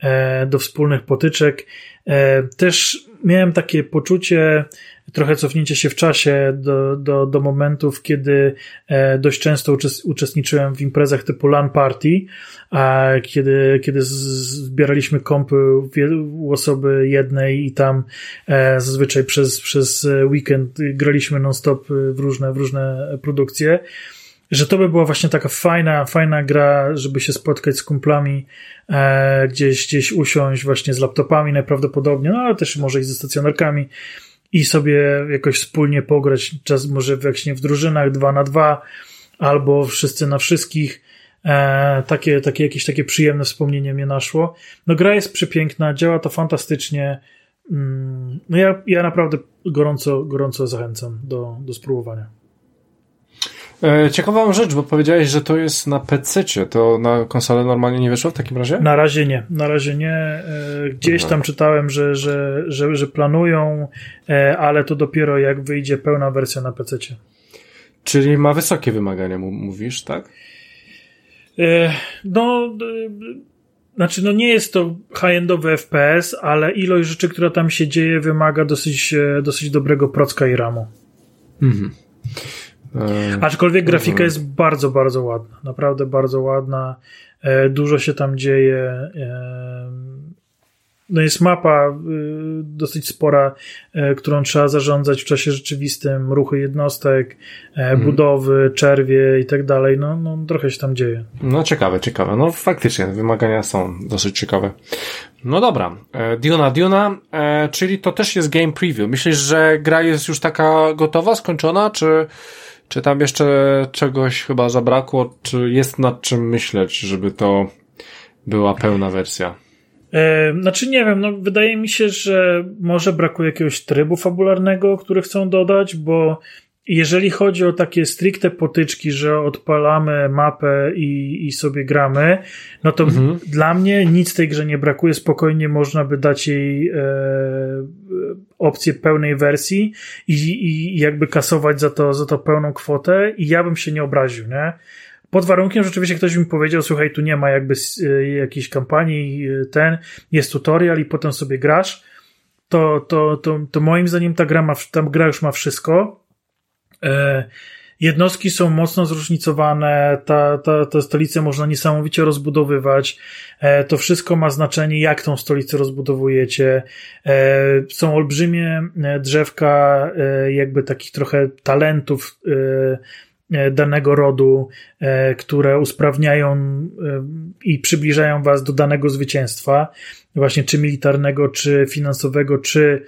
e, do wspólnych potyczek. E, też miałem takie poczucie, trochę cofnięcie się w czasie do, do, do momentów, kiedy e, dość często uczestniczyłem w imprezach typu LAN Party, a kiedy, kiedy zbieraliśmy kompy u osoby jednej i tam zazwyczaj przez, przez weekend graliśmy non-stop w różne, w różne produkcje że to by była właśnie taka fajna, fajna gra, żeby się spotkać z kumplami, e, gdzieś, gdzieś usiąść właśnie z laptopami najprawdopodobniej, no ale też może i ze stacjonarkami i sobie jakoś wspólnie pograć, czas może właśnie w drużynach dwa na dwa, albo wszyscy na wszystkich. E, takie, takie jakieś takie przyjemne wspomnienie mnie naszło. No gra jest przepiękna, działa to fantastycznie. Mm, no ja, ja naprawdę gorąco, gorąco zachęcam do, do spróbowania. E, ciekawą rzecz, bo powiedziałeś, że to jest na PC. To na konsolę normalnie nie wyszło w takim razie? Na razie nie. Na razie nie. E, gdzieś tam czytałem, że, że, że, że planują, e, ale to dopiero jak wyjdzie pełna wersja na PC. Czyli ma wysokie wymagania, mówisz, tak? No, znaczy, no nie jest to high-endowy FPS, ale ilość rzeczy, która tam się dzieje, wymaga dosyć, dosyć dobrego procka i ramu. Mhm. E, Aczkolwiek grafika jest bardzo, bardzo ładna. Naprawdę bardzo ładna. E, dużo się tam dzieje. E, no jest mapa dosyć spora, którą trzeba zarządzać w czasie rzeczywistym, ruchy jednostek, mhm. budowy, czerwie i tak dalej. No, no trochę się tam dzieje. No ciekawe, ciekawe. No faktycznie wymagania są dosyć ciekawe. No dobra, Duna Duna, czyli to też jest game preview. Myślisz, że gra jest już taka gotowa, skończona, czy czy tam jeszcze czegoś chyba zabrakło? Czy jest nad czym myśleć, żeby to była pełna wersja? E, znaczy nie wiem, no wydaje mi się, że może brakuje jakiegoś trybu fabularnego, który chcą dodać, bo jeżeli chodzi o takie stricte potyczki, że odpalamy mapę i, i sobie gramy, no to mhm. dla mnie nic tej grze nie brakuje. Spokojnie można by dać jej e, opcję pełnej wersji i, i jakby kasować za to, za to pełną kwotę i ja bym się nie obraził, nie? Pod warunkiem, że oczywiście ktoś mi powiedział, słuchaj, tu nie ma jakby e, jakiejś kampanii, e, ten, jest tutorial i potem sobie grasz, to, to, to, to moim zdaniem ta gra ma, ta gra już ma wszystko, jednostki są mocno zróżnicowane, ta, ta, ta stolicę można niesamowicie rozbudowywać. E, to wszystko ma znaczenie, jak tą stolicę rozbudowujecie. E, są olbrzymie drzewka, jakby takich trochę talentów danego rodu, które usprawniają i przybliżają was do danego zwycięstwa, właśnie czy militarnego, czy finansowego, czy,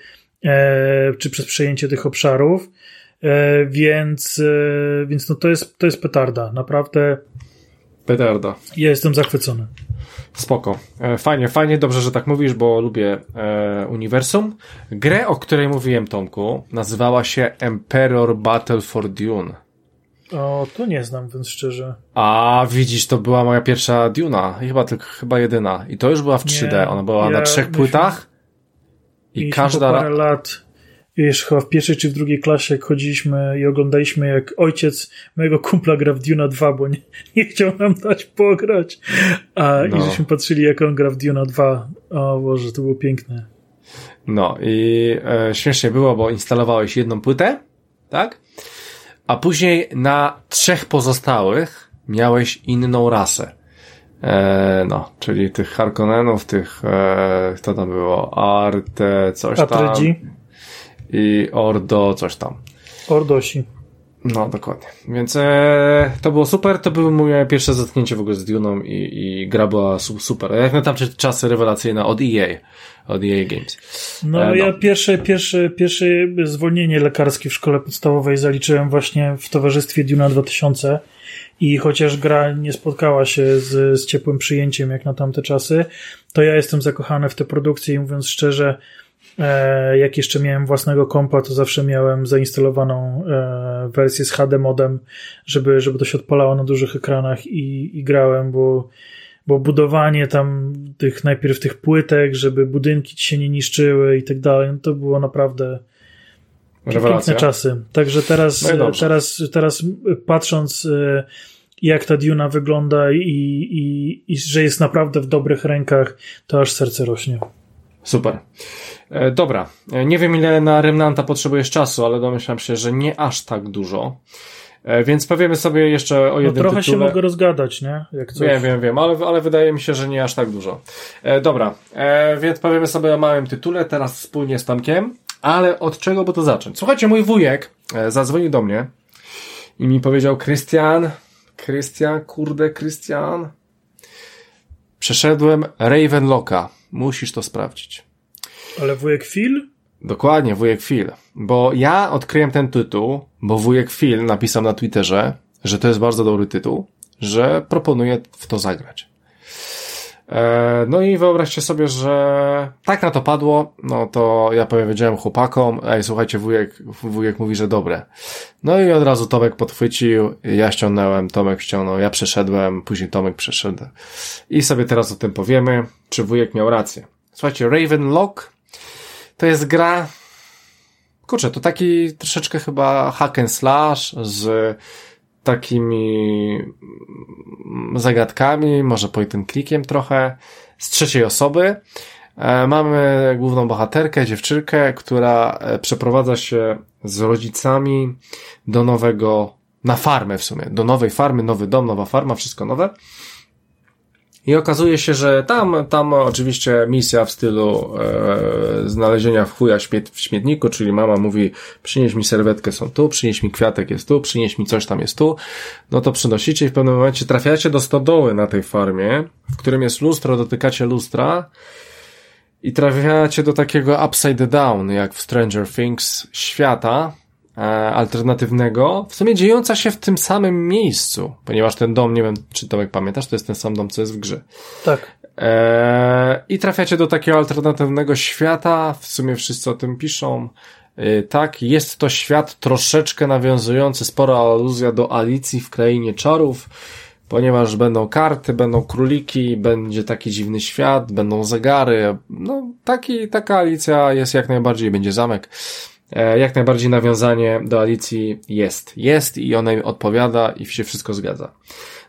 czy przez przejęcie tych obszarów. E, więc, e, więc no to jest, to jest petarda. Naprawdę. Petarda. Ja jestem zachwycony. Spoko. E, fajnie, fajnie, dobrze, że tak mówisz, bo lubię e, uniwersum. Grę, o której mówiłem, Tomku, nazywała się Emperor Battle for Dune. O, to nie znam, więc szczerze. A widzisz, to była moja pierwsza Duna, chyba tylko chyba jedyna. I to już była w 3D. Nie, Ona była ja na trzech płytach. I każda. parę lat wiesz, chyba w pierwszej czy w drugiej klasie, jak chodziliśmy i oglądaliśmy, jak ojciec mojego kumpla gra w Duna 2, bo nie, nie chciał nam dać pograć. A no. i żeśmy patrzyli, jak on gra w Duna 2. O Boże, to było piękne. No i e, śmiesznie było, bo instalowałeś jedną płytę, tak? A później na trzech pozostałych miałeś inną rasę. E, no, czyli tych Harkonnenów, tych, e, kto tam było? Arte, coś Atrydzi. tam i Ordo coś tam. Ordosi. No, dokładnie. Więc e, to było super. To było moje pierwsze zetknięcie w ogóle z Duną i, i gra była super. Jak na tamte czasy rewelacyjna od EA. Od EA Games. No, e, no. ja pierwsze, pierwsze, pierwsze zwolnienie lekarskie w szkole podstawowej zaliczyłem właśnie w towarzystwie Duna 2000 i chociaż gra nie spotkała się z, z ciepłym przyjęciem jak na tamte czasy, to ja jestem zakochany w te produkcje i mówiąc szczerze, jak jeszcze miałem własnego kompa, to zawsze miałem zainstalowaną e, wersję z HD modem, żeby, żeby to się odpalało na dużych ekranach i, i grałem, bo, bo budowanie tam tych, najpierw tych płytek, żeby budynki ci się nie niszczyły i tak dalej, no to było naprawdę Rewelacja. piękne czasy. Także teraz, no teraz, teraz patrząc e, jak ta Duna wygląda i, i, i że jest naprawdę w dobrych rękach, to aż serce rośnie. Super. E, dobra. E, nie wiem, ile na Remnanta potrzebujesz czasu, ale domyślam się, że nie aż tak dużo. E, więc powiemy sobie jeszcze o No jednym trochę tytule. się mogę rozgadać, nie? Jak coś. Wiem, wiem, wiem, ale, ale wydaje mi się, że nie aż tak dużo. Dobra, więc powiemy sobie o małym tytule, teraz wspólnie z Tomkiem, ale od czego by to zacząć? Słuchajcie, mój wujek zadzwonił do mnie i mi powiedział, Krystian, Krystian, kurde, Krystian, przeszedłem Ravenlocka, musisz to sprawdzić. Ale wujek Phil? Dokładnie, wujek Phil. Bo ja odkryłem ten tytuł, bo wujek Phil napisał na Twitterze, że to jest bardzo dobry tytuł, że proponuje w to zagrać. E, no i wyobraźcie sobie, że tak na to padło, no to ja powiedziałem chłopakom, ej słuchajcie, wujek, wujek mówi, że dobre. No i od razu Tomek podchwycił, ja ściągnąłem, Tomek ściągnął, ja przeszedłem, później Tomek przeszedł. I sobie teraz o tym powiemy, czy wujek miał rację. Słuchajcie, Ravenlock to jest gra. Kurczę, to taki troszeczkę chyba hack and slash z takimi mm, zagadkami, może point trochę, z trzeciej osoby. E, Mamy główną bohaterkę, dziewczynkę, która e, przeprowadza się z rodzicami do nowego, na farmę w sumie, do nowej farmy, nowy dom, nowa farma, wszystko nowe. I okazuje się, że tam, tam oczywiście misja w stylu e, znalezienia chuja śmiet, w śmietniku, czyli mama mówi, przynieś mi serwetkę, są tu, przynieś mi kwiatek, jest tu, przynieś mi coś tam, jest tu. No to przynosicie i w pewnym momencie trafiacie do stodoły na tej farmie, w którym jest lustro, dotykacie lustra i trafiacie do takiego upside down, jak w Stranger Things, świata, alternatywnego, w sumie dziejąca się w tym samym miejscu, ponieważ ten dom, nie wiem, czy Tomek pamiętasz, to jest ten sam dom, co jest w grze. Tak. Eee, I trafiacie do takiego alternatywnego świata, w sumie wszyscy o tym piszą. Eee, tak, jest to świat troszeczkę nawiązujący, spora aluzja do Alicji w Krainie Czarów, ponieważ będą karty, będą króliki, będzie taki dziwny świat, będą zegary, no taki, taka Alicja jest jak najbardziej, będzie zamek. E, jak najbardziej nawiązanie do Alicji jest. Jest i ona im odpowiada i się wszystko zgadza.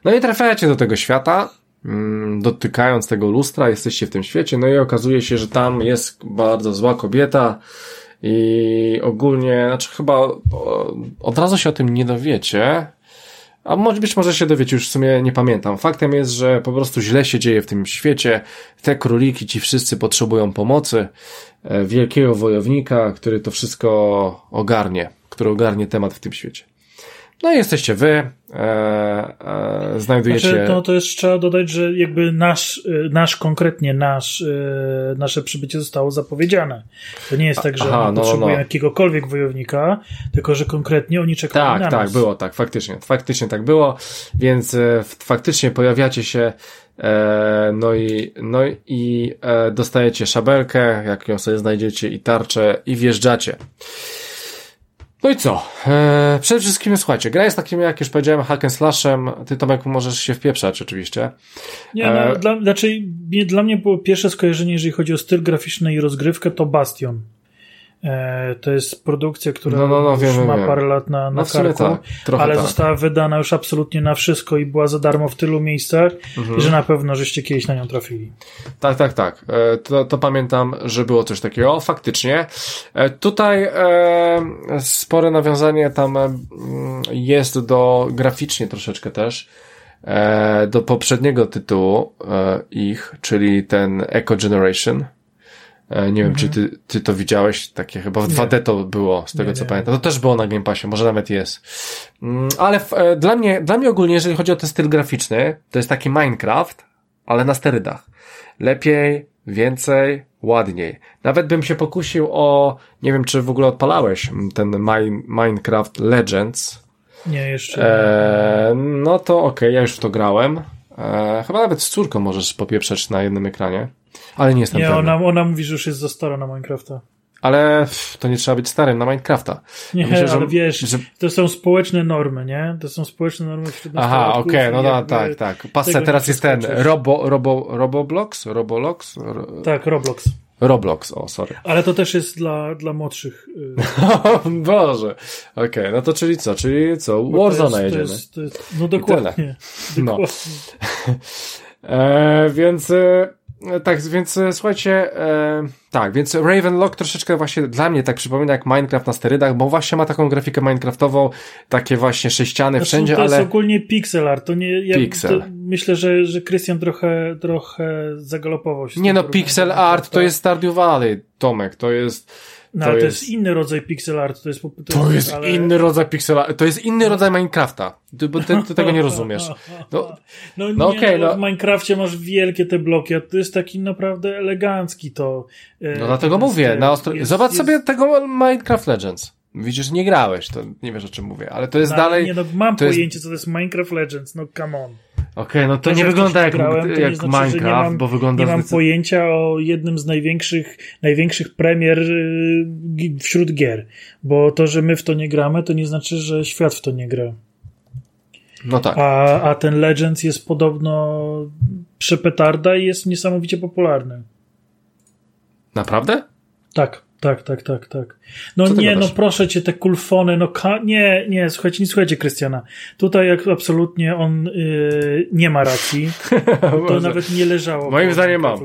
No i trafiacie do tego świata, mm, dotykając tego lustra, jesteście w tym świecie, no i okazuje się, że tam jest bardzo zła kobieta i ogólnie, znaczy chyba od razu się o tym nie dowiecie, a może być może się dowiecie, już w sumie nie pamiętam. Faktem jest, że po prostu źle się dzieje w tym świecie. Te króliki, ci wszyscy potrzebują pomocy. E, Wielkiego wojownika, który to wszystko ogarnie, który ogarnie temat w tym świecie. No i jesteście wy, e, e, znajdujecie... Znaczy, to, to jest, trzeba dodać, że jakby nasz, y, nasz konkretnie nasz, y, nasze przybycie zostało zapowiedziane. To nie jest tak, że Aha, no, potrzebują no. jakiegokolwiek wojownika, tylko że konkretnie oni czekają Tak, na tak, nas. było tak, faktycznie, faktycznie tak było, więc e, faktycznie pojawiacie się, e, no i, no i e, dostajecie szabelkę, jak ją sobie znajdziecie i tarczę i wjeżdżacie. No i co? E, przede wszystkim, słuchajcie, gra jest takim, jak już powiedziałem, hack and slashem, ty Tomek możesz się wpieprzać oczywiście. Nie, no, E, dla, znaczy, nie, dla mnie było pierwsze skojarzenie, jeżeli chodzi o styl graficzny i rozgrywkę, to Bastion. E, to jest produkcja, która No, no, no, już wiem, ma wiem. parę lat na, na No karku, tak, ale tak. została wydana już absolutnie na wszystko i była za darmo w tylu miejscach, Mhm. że na pewno żeście kiedyś na nią trafili. Tak, tak, tak. E, To, to pamiętam, że było coś takiego. Faktycznie. E, Tutaj e, spore nawiązanie tam jest do graficznie troszeczkę też. Do poprzedniego tytułu ich, czyli ten Echo Generation. E, nie wiem, czy ty, ty to widziałeś, takie chyba w 2D to było, z tego Nie, co nie. pamiętam. To też było na Game Passie, może nawet jest. Mm, Ale w, e, dla mnie, dla mnie ogólnie, jeżeli chodzi o ten styl graficzny, to jest taki Minecraft, ale na sterydach. Lepiej, więcej, ładniej. Nawet bym się pokusił o, nie wiem, czy w ogóle odpalałeś ten Mi- Minecraft Legends. Nie, jeszcze. E, no to okej, ja już w to grałem. E, chyba nawet z córką możesz popieprzeć na jednym ekranie. Ale nie jestem nie, ona, ona mówi, że już jest za stara na Minecrafta. Ale to nie trzeba być starym na Minecrafta. Nie, Myślę, że- ale wiesz, że- to są społeczne normy, nie? To są społeczne normy wśród Aha, okej, no i no, jakby- tak, tak. Pasta teraz jest ten. Robo, Robo, Roboblox? Robolox? Ro, Tak, Roblox. Roblox, o, sorry. Ale to też jest dla, dla młodszych. Boże. Okej, okay, no to czyli co? Czyli co? Warzone jedziemy. To jest, to jest, no dokładnie. No. e, więc... E, tak, więc e, słuchajcie, e, tak, więc Ravenlock troszeczkę właśnie dla mnie tak przypomina jak Minecraft na sterydach, bo właśnie ma taką grafikę Minecraftową, takie właśnie sześciany znaczy, wszędzie, ale... To jest ogólnie pixel art, to nie... Ja, pixel. To myślę, że, że Christian trochę, trochę zagalopował się. Nie no, pixel art to jest Stardew Valley, Tomek, to jest no, to ale to jest... jest... inny rodzaj pixel art. To jest, to, to jest, ale... inny rodzaj pixel art. To jest inny rodzaj Minecrafta. Bo ty, ty, tego nie rozumiesz. No, no, no nie, okay, no, no. w Minecrafcie masz wielkie te bloki, a to jest taki naprawdę elegancki to. E, no dlatego mówię. Na ostro... jest, Zobacz jest... sobie tego Minecraft Legends. Widzisz, nie grałeś, to nie wiesz o czym mówię, ale to jest no, dalej. Nie, no, mam pojęcie, jest... co to jest Minecraft Legends, no come on. Okej, okay, no to, to nie wygląda jak, grałem, jak znaczy, Minecraft, mam, bo wygląda... Nie mam pojęcia o jednym z największych, największych premier y, wśród gier, bo to, że my w to nie gramy, to nie znaczy, że świat w to nie gra. No tak. A, a ten Legends jest podobno przepetarda i jest niesamowicie popularny. Naprawdę? Tak. Tak, tak, tak, tak. No Co nie, no proszę cię, te kulfony, no ka- nie, nie, słuchajcie, nie słuchajcie Krystiana. Tutaj jak absolutnie on yy, nie ma racji. To nawet nie leżało. Moim zdaniem mam.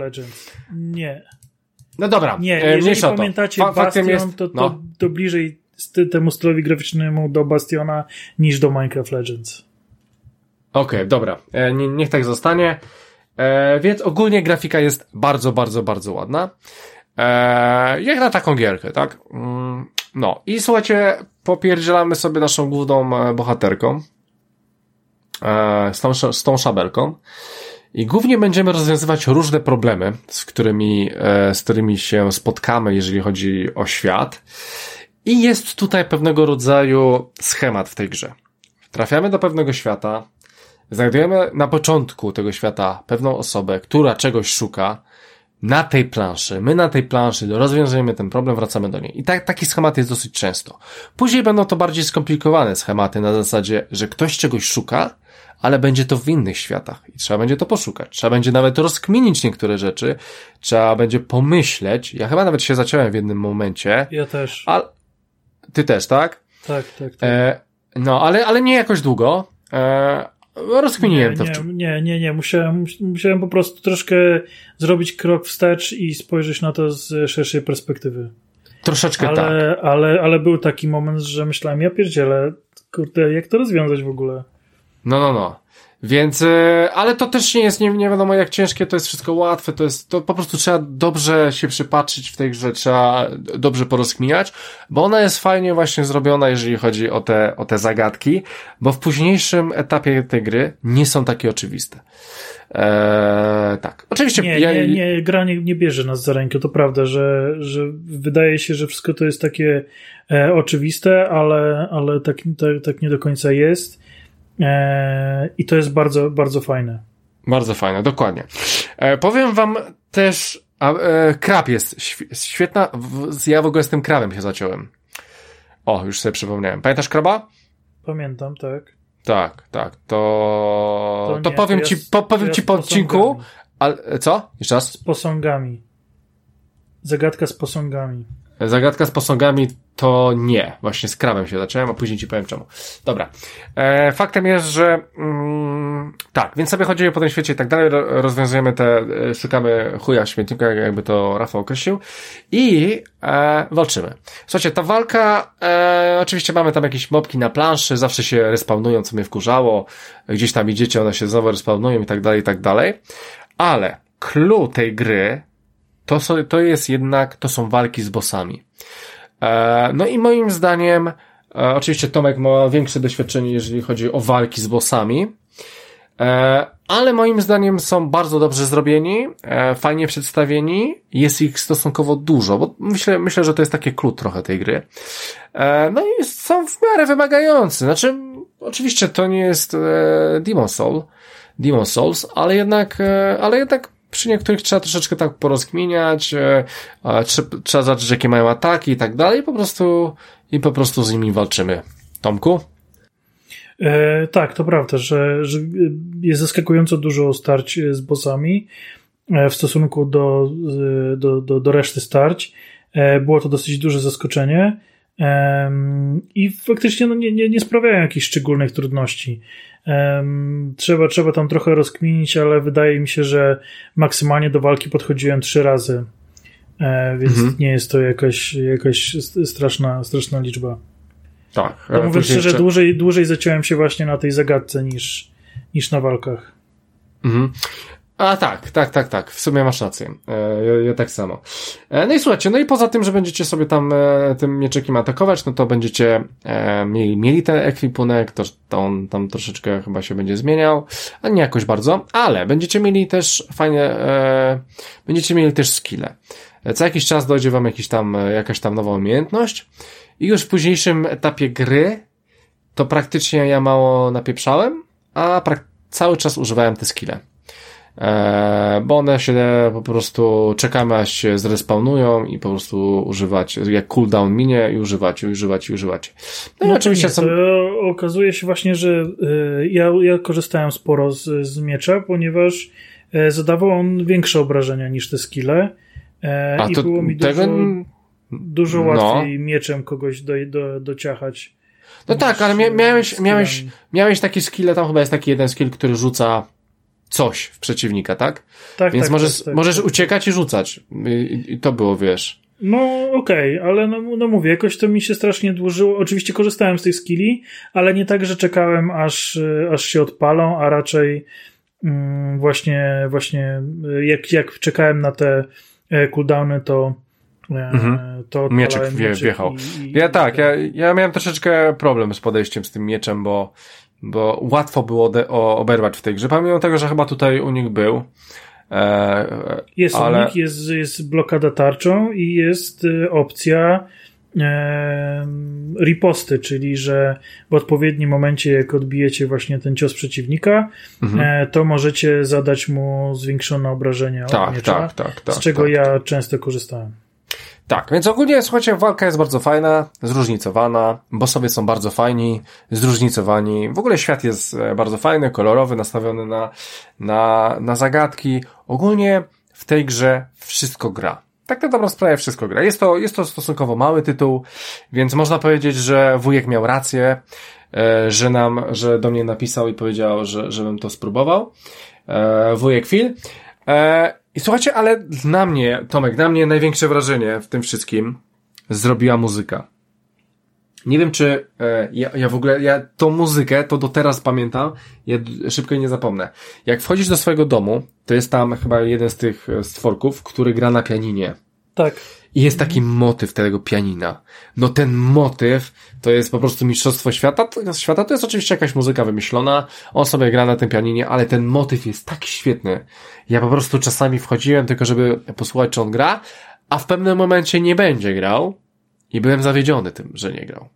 Nie. No dobra, nie, e, jeżeli pamiętacie Fa Bastion, jest, to, to, no. to bliżej temu stylowi graficznemu do Bastiona niż do Minecraft Legends. Okej, okay, dobra. E, niech tak zostanie. E, więc ogólnie grafika jest bardzo, bardzo, bardzo ładna. Eee, jak na taką gierkę, tak? Mm, no i słuchajcie, popierdzielamy sobie naszą główną e, bohaterką e, z tą, z tą szabelką i głównie będziemy rozwiązywać różne problemy, z którymi, e, z którymi się spotkamy, jeżeli chodzi o świat. I jest tutaj pewnego rodzaju schemat w tej grze. Trafiamy do pewnego świata, znajdujemy na początku tego świata pewną osobę, która czegoś szuka, na tej planszy, my na tej planszy rozwiązujemy ten problem, wracamy do niej. I tak, taki schemat jest dosyć często. Później będą to bardziej skomplikowane schematy na zasadzie, że ktoś czegoś szuka, ale będzie to w innych światach i trzeba będzie to poszukać. Trzeba będzie nawet rozkminić niektóre rzeczy, trzeba będzie pomyśleć. Ja chyba nawet się zaciąłem w jednym momencie. Ja też. A... Ty też, tak? Tak, tak, tak. E, no, ale, ale nie jakoś długo. E, Rozkminiłem nie, to. Nie, nie, nie, nie. Musiałem, musiałem po prostu troszkę zrobić krok wstecz i spojrzeć na to z szerszej perspektywy. Troszeczkę ale, tak. Ale, ale był taki moment, że myślałem, ja pierdzielę, kurde, jak to rozwiązać w ogóle? No, no, no. Więc, e, ale to też nie jest, nie, nie wiadomo jak ciężkie, to jest wszystko łatwe, to jest, to po prostu trzeba dobrze się przypatrzyć w tej grze, trzeba dobrze porozkminiać, bo ona jest fajnie właśnie zrobiona, jeżeli chodzi o te, o te zagadki, bo w późniejszym etapie tej gry nie są takie oczywiste. Eee, tak. Oczywiście. Nie, ja... nie, nie, gra nie, nie bierze nas za rękę, to prawda, że, że wydaje się, że wszystko to jest takie e, oczywiste, ale, ale tak, tak, tak nie do końca jest. E, I to jest bardzo, bardzo fajne. Bardzo fajne, dokładnie. E, powiem wam też, a, e, krab jest świetna, ja w ogóle z tym krabem się zaciąłem. O, już sobie przypomniałem. Pamiętasz kraba? Pamiętam, tak. Tak, tak. To, to, nie, to powiem to ci, po, powiem ci po odcinku. Ale, co? Jeszcze raz? Z posągami. Zagadka z posągami. Zagadka z posągami to nie. Właśnie z krabem się zacząłem, a później ci powiem czemu. Dobra. E, faktem jest, że mm, tak, więc sobie chodzimy po tym świecie i tak dalej, rozwiązujemy te, e, szukamy chuja w śmietniku, jakby to Rafał określił i e, walczymy. Słuchajcie, ta walka, e, oczywiście mamy tam jakieś mopki na planszy, zawsze się respawnują, co mnie wkurzało, gdzieś tam idziecie, one się znowu respawnują i tak dalej, i tak dalej, ale clue tej gry to, to jest jednak, to są walki z bossami. E, no i moim zdaniem, e, oczywiście Tomek ma większe doświadczenie, jeżeli chodzi o walki z bossami, e, ale moim zdaniem są bardzo dobrze zrobieni, fajnie przedstawieni, jest ich stosunkowo dużo, bo myślę, myślę, że to jest takie klucz trochę tej gry. No i są w miarę wymagający. Znaczy, oczywiście to nie jest Demon Soul, Demon Souls, ale jednak, ale jednak przy niektórych trzeba troszeczkę tak porozkminiać, e, trzeba zobaczyć jakie mają ataki i tak dalej, po prostu i po prostu z nimi walczymy. Tomku? E, tak, to prawda, że, że jest zaskakująco dużo starć z bossami. w stosunku do, do, do, do reszty starć. Było to dosyć duże zaskoczenie i faktycznie no, nie, nie, nie sprawiają jakichś szczególnych trudności. Trzeba, trzeba tam trochę rozkminić, ale wydaje mi się, że maksymalnie do walki podchodziłem trzy razy, e, więc mhm. nie jest to jakaś, jakaś straszna, straszna liczba. Tak. To mówiąc szczerze, jeszcze... dłużej, dłużej zaciąłem się właśnie na tej zagadce niż, niż na walkach. Mhm. A tak, tak, tak, tak. W sumie masz rację. E, ja, ja, tak samo. E, no i słuchajcie, no i poza tym, że będziecie sobie tam e, tym mieczykiem atakować, no to będziecie e, mieli, mieli ten ekwipunek, to, to on tam troszeczkę chyba się będzie zmieniał, a nie jakoś bardzo, ale będziecie mieli też fajnie, e, będziecie mieli też skille. E, co jakiś czas dojdzie wam jakiś tam, e, jakaś tam nowa umiejętność i już w późniejszym etapie gry to praktycznie ja mało napieprzałem, a cały czas używałem te skille. E, bo one się po prostu czekamy aż się zrespawnują i po prostu używać, jak cooldown minie i używać, i używać, i używać. No, no i oczywiście nie, są... okazuje się właśnie, że e, ja, ja korzystałem sporo z, z miecza, ponieważ e, zadawał on większe obrażenia niż te skille A i było mi tego... dużo, dużo no. łatwiej no. mieczem kogoś do, do, dociachać. No tak, ale mia miałeś, miałeś, miałeś taki skill, tam chyba jest taki jeden skill, który rzuca coś w przeciwnika, tak? Tak. Więc tak, możesz, tak, tak, możesz tak. uciekać i rzucać. I, I, to było, wiesz. No okej, okay, ale no, no mówię, jakoś to mi się strasznie dłużyło. Oczywiście korzystałem z tych skilli, ale nie tak, że czekałem aż, aż się odpalą, a raczej mm, właśnie, właśnie jak, jak czekałem na te e, cooldowny, to e, mhm. to mieczek wie, wjechał. I, i, ja tak, ja, ja miałem troszeczkę problem z podejściem z tym mieczem, bo bo łatwo było oberwać w tej grze, pomimo tego, że chyba tutaj unik był. E, jest ale... unik, jest, jest blokada tarczą i jest y, opcja e, riposty, czyli że w odpowiednim momencie, jak odbijecie właśnie ten cios przeciwnika, mhm. e, to możecie zadać mu zwiększone obrażenia tak, od miecza, tak, tak, tak, z czego tak, ja tak. często korzystałem. Tak, więc ogólnie słuchajcie, walka jest bardzo fajna, zróżnicowana, bossowie są bardzo fajni, zróżnicowani. W ogóle świat jest e, bardzo fajny, kolorowy, nastawiony na, na, na zagadki. Ogólnie w tej grze wszystko gra. Tak na dobrą sprawę wszystko gra. Jest to, jest to stosunkowo mały tytuł, więc można powiedzieć, że wujek miał rację, e, że nam, że do mnie napisał i powiedział, że, żebym to spróbował. E, wujek Phil. I słuchajcie, ale na mnie, Tomek, na mnie największe wrażenie w tym wszystkim zrobiła muzyka. Nie wiem, czy e, ja, ja w ogóle, ja tą muzykę to do teraz pamiętam, ja szybko jej nie zapomnę. Jak wchodzisz do swojego domu, to jest tam chyba jeden z tych e, stworków, który gra na pianinie. Tak. I jest taki motyw tego pianina. No ten motyw to jest po prostu mistrzostwo świata. To, świata to jest oczywiście jakaś muzyka wymyślona. On sobie gra na tym pianinie, ale ten motyw jest tak świetny. Ja po prostu czasami wchodziłem tylko, żeby posłuchać, czy on gra, a w pewnym momencie nie będzie grał i byłem zawiedziony tym, że nie grał.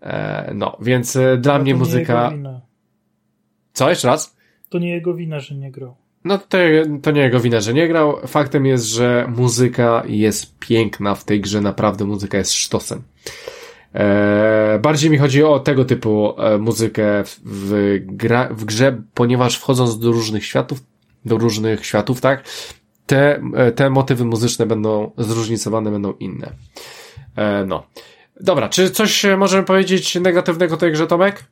E, no, więc e, dla no mnie muzyka... Co, jeszcze raz? To nie jego wina, że nie grał. No to, to nie jego wina, że nie grał. Faktem jest, że muzyka jest piękna w tej grze, naprawdę muzyka jest sztosem. Eee, bardziej mi chodzi o tego typu e, muzykę w, gra, w grze, ponieważ wchodząc do różnych światów, do różnych światów, tak, te, e, te motywy muzyczne będą zróżnicowane, będą inne. E, no. Dobra, czy coś możemy powiedzieć negatywnego tej grze, Tomek?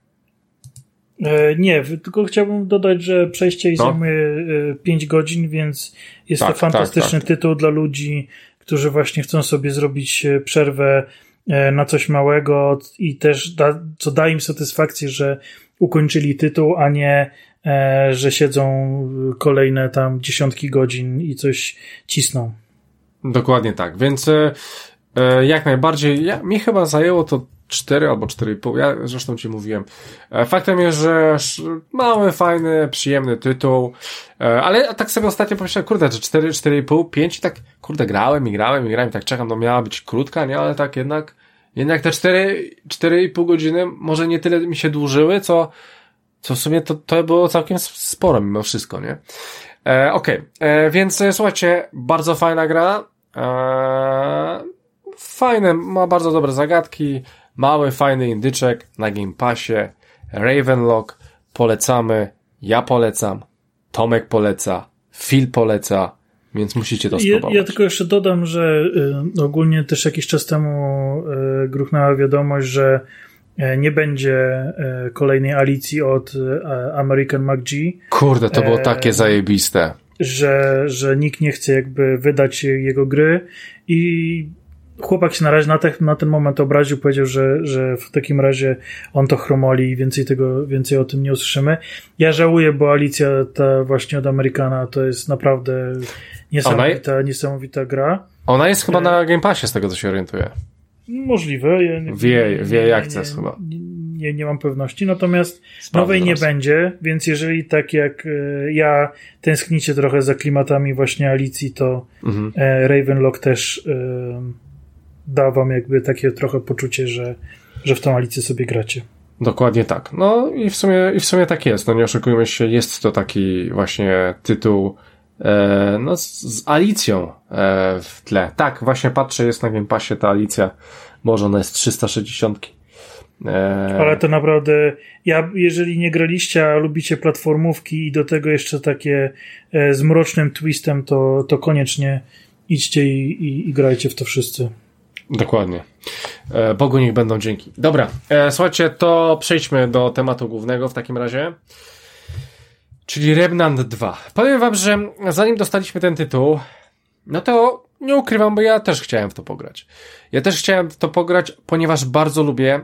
E, nie, tylko chciałbym dodać, że przejście jej no. zajmuje 5 godzin, więc jest tak, to fantastyczny tak, tak. tytuł dla ludzi, którzy właśnie chcą sobie zrobić e, przerwę e, na coś małego i też da, co da im satysfakcję, że ukończyli tytuł, a nie że siedzą kolejne tam dziesiątki godzin i coś cisną. Dokładnie tak, więc jak najbardziej, ja, mi chyba zajęło to 4 albo 4,5. Ja zresztą ci mówiłem. E, faktem jest, że mały, fajny, przyjemny tytuł, e, ale tak sobie ostatnio pomyślałem, kurde, że 4, 4,5, 5 i tak, kurde, grałem i grałem i grałem i tak czekam, no miała być krótka, nie, ale tak jednak, jednak te 4, 4,5 godziny może nie tyle mi się dłużyły, co, co w sumie to, to było całkiem sporo mimo wszystko, nie? E, Okej, okay. E, więc słuchajcie, bardzo fajna gra, e, fajne, ma bardzo dobre zagadki, Mały, fajny indyczek na Game Passie. Ravenlock. Polecamy. Ja polecam. Tomek poleca. Phil poleca, więc musicie to spróbować. Ja, ja tylko jeszcze dodam, że y, ogólnie też jakiś czas temu y, gruchnęła wiadomość, że y, nie będzie y, kolejnej Alicji od y, American McG. Kurde, to było takie zajebiste. Że, że nikt nie chce jakby wydać jego gry i chłopak się na razie na, te, na ten moment obraził, powiedział, że, że w takim razie on to chromoli i więcej tego, więcej o tym nie usłyszymy. Ja żałuję, bo Alicja ta właśnie od Amerykana to jest naprawdę niesamowita, niesamowita gra. Ona jest chyba na Game Passie, z tego co się orientuję. Możliwe. Ja nie, wie, wie jak chcesz chyba. Nie, nie, mam pewności, natomiast Sprawdzę nowej nie będzie, więc jeżeli tak jak e, ja tęsknicie trochę za klimatami właśnie Alicji, to mhm. e, Ravenlock też e, da wam jakby takie trochę poczucie, że, że w tą Alicję sobie gracie. Dokładnie tak. No i w sumie, i w sumie tak jest. No nie oszukujmy się, jest to taki właśnie tytuł e, no z, z Alicją e, w tle. Tak, właśnie patrzę, jest na Game Passie ta Alicja. Może ona jest 360. E... Ale to naprawdę, ja, jeżeli nie graliście, a lubicie platformówki i do tego jeszcze takie e, z mrocznym twistem, to, to koniecznie idźcie i, i, i grajcie w to wszyscy. Dokładnie. E, Bogu niech będą dzięki. Dobra, e, słuchajcie, to przejdźmy do tematu głównego w takim razie. Czyli Remnant 2. Powiem wam, że zanim dostaliśmy ten tytuł, no to nie ukrywam, bo ja też chciałem w to pograć. Ja też chciałem w to pograć, ponieważ bardzo lubię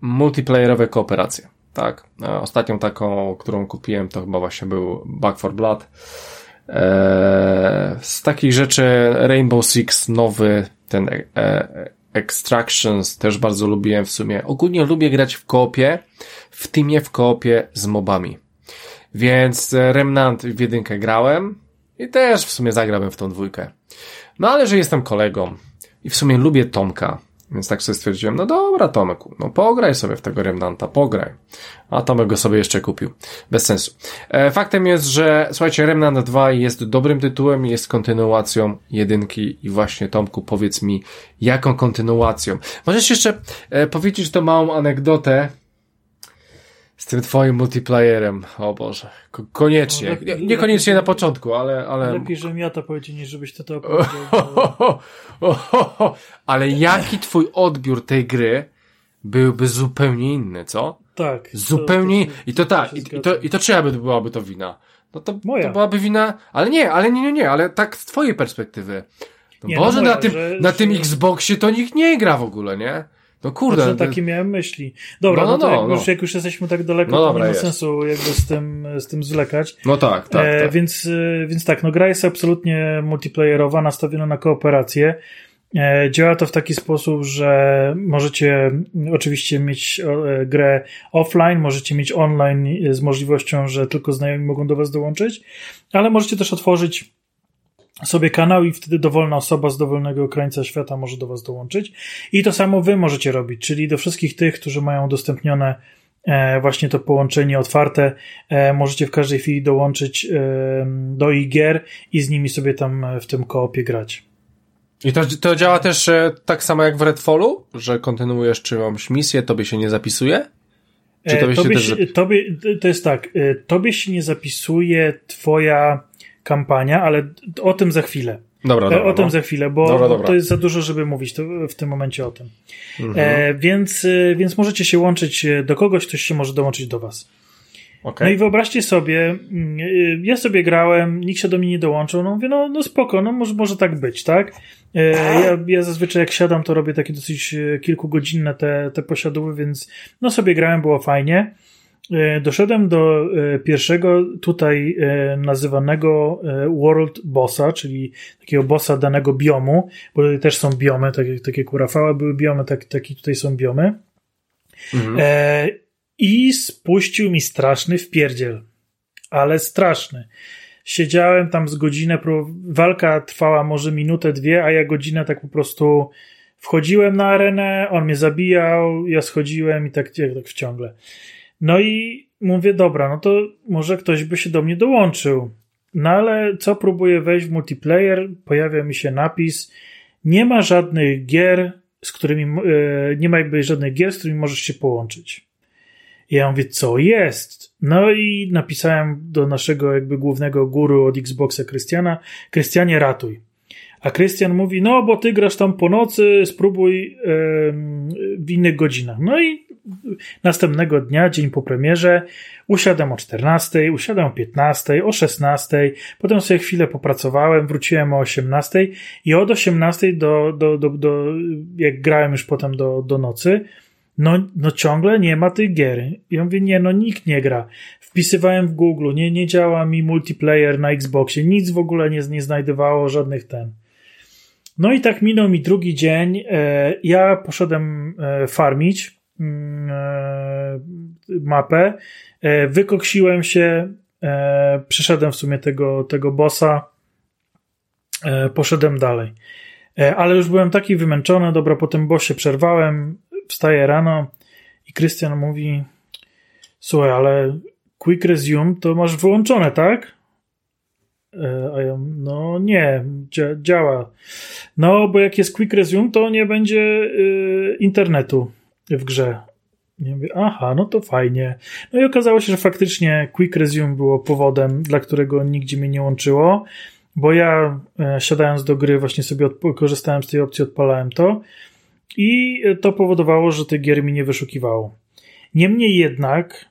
multiplayerowe kooperacje. Tak. E, ostatnią taką, którą kupiłem, to chyba właśnie był Back for Blood. Eee, z takich rzeczy Rainbow Six nowy, ten e, Extractions też bardzo lubiłem w sumie. Ogólnie lubię grać w koopie, w teamie w koopie z mobami. Więc Remnant w jedynkę grałem i też w sumie zagrałem w tą dwójkę. No ale że jestem kolegą i w sumie lubię Tomka, więc tak sobie stwierdziłem, no dobra Tomeku, no pograj sobie w tego Remnanta, pograj. A Tomek go sobie jeszcze kupił. Bez sensu. E, faktem jest, że słuchajcie, Remnant 2 jest dobrym tytułem, jest kontynuacją jedynki i właśnie Tomku powiedz mi, jaką kontynuacją. Możesz jeszcze e, powiedzieć to małą anegdotę, z tym twoim multiplayerem. O Boże, koniecznie. No, lepiej, Niekoniecznie lepiej, na początku, ale, ale... Lepiej, żebym ja to powiedział, niż żebyś to to opowiedział. ale jaki twój odbiór tej gry byłby zupełnie inny, co? Tak. Zupełnie. To, to, I to tak, i, i, to, i to czyja by byłaby to wina? No to, Moja. to byłaby wina, ale nie, ale nie, nie, nie, ale tak z twojej perspektywy. No nie, Boże, no moja, na tym, że, na tym Xboxie to nikt nie gra w ogóle, nie? No kurde. Znaczy, takie miałem myśli. Dobra, no, no, no to jak, no. Już, jak już jesteśmy tak daleko, no, to nie ma sensu jakby z tym, z tym zwlekać. No tak, tak, e, tak. Więc, e, więc tak, no gra jest absolutnie multiplayerowa, nastawiona na kooperację. E, działa to w taki sposób, że możecie oczywiście mieć e, grę offline, możecie mieć online z możliwością, że tylko znajomi mogą do Was dołączyć, ale możecie też otworzyć sobie kanał i wtedy dowolna osoba z dowolnego krańca świata może do Was dołączyć. I to samo Wy możecie robić, czyli do wszystkich tych, którzy mają udostępnione e, właśnie to połączenie otwarte, e, możecie w każdej chwili dołączyć e, do ich gier i z nimi sobie tam w tym koopie grać. I to, to działa też tak samo jak w Redfallu, że kontynuujesz czyjąś misję, tobie się nie zapisuje? Czy tobie, tobie się też... Tobie, to jest tak, tobie się nie zapisuje twoja kampania, ale o tym za chwilę. Dobra, dobra, o tym no. za chwilę, bo, dobra, to jest za dużo, żeby mówić w tym momencie o tym. Mhm. E, więc, e, więc możecie się łączyć e, do kogoś, ktoś się może dołączyć do Was. Okay. No i wyobraźcie sobie, mm, e, ja sobie grałem, nikt się do mnie nie dołączył, no mówię, no, no spoko, no może, może tak być, tak? Ja, ja zazwyczaj jak siadam, to robię takie dosyć kilkugodzinne te, te posiadły, więc no sobie grałem, było fajnie. E, doszedłem do e, pierwszego tutaj e, nazywanego World Bossa, czyli takiego bossa danego biomu, bo tutaj też są biomy, takie, takie kurafałe były biomy, tak, takie tutaj są biomy. Mhm. I spuścił mi straszny wpierdziel. Ale straszny. Siedziałem tam z godzinę, walka trwała może minutę, dwie, a ja godzinę tak po prostu wchodziłem na arenę, on mnie zabijał, ja schodziłem i tak, tak wciągle. No i mówię, dobra, no to może ktoś by się do mnie dołączył. No ale co próbuję wejść w multiplayer, pojawia mi się napis, nie ma żadnych gier, z którymi, e, nie ma jakby żadnych gier, z którymi możesz się połączyć. I ja mówię, co jest? No i napisałem do naszego jakby głównego guru od Xboxa Krystiana, Krystianie ratuj. A Krystian mówi, no bo ty grasz tam po nocy, spróbuj w innych godzinach. No i następnego dnia, dzień po premierze, usiadłem o 14, usiadłem o 15, o 16, potem sobie chwilę popracowałem, wróciłem o 18 i od 18 do, do, do, do jak grałem już potem do, do nocy, no, no ciągle nie ma tych gier. I ja mówię, nie, no nikt nie gra. Wpisywałem w Google, nie, nie działa mi multiplayer na Xboxie, nic w ogóle nie, nie znajdowało żadnych ten. No i tak minął mi drugi dzień. E, ja poszedłem e, farmić mapę, wykoksiłem się, przeszedłem w sumie tego, tego bossa, poszedłem dalej. Ale już byłem taki wymęczony, dobra, po tym bossie przerwałem, wstaję rano i Krystian mówi słuchaj, ale quick resume to masz wyłączone, tak? E, a ja, no nie, dzia działa. No, bo jak jest quick resume, to nie będzie y, internetu w grze. Ja mówię, aha, no to fajnie. No i okazało się, że faktycznie quick resume było powodem, dla którego nigdzie mnie nie łączyło, bo ja e, siadając do gry właśnie sobie korzystałem z tej opcji, odpalałem to i to powodowało, że te gier mi nie wyszukiwało. Niemniej jednak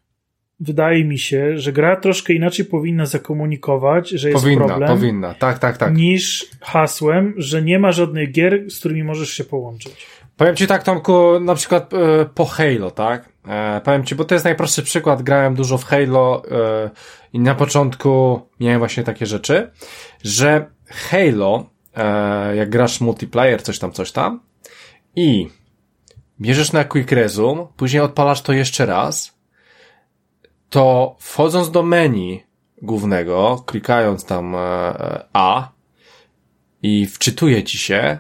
wydaje mi się, że gra troszkę inaczej powinna zakomunikować, że jest powinna, problem. Powinna, tak, tak, tak. Niż hasłem, że nie ma żadnych gier, z którymi możesz się połączyć. Powiem ci tak, Tomku, na przykład e, po Halo, tak? E, powiem ci, bo to jest najprostszy przykład. Grałem dużo w Halo e, i na początku miałem właśnie takie rzeczy, że Halo, e, jak grasz multiplayer, coś tam, coś tam i bierzesz na Quick Resume, później odpalasz to jeszcze raz to wchodząc do menu głównego, klikając tam e, A i wczytuje ci się,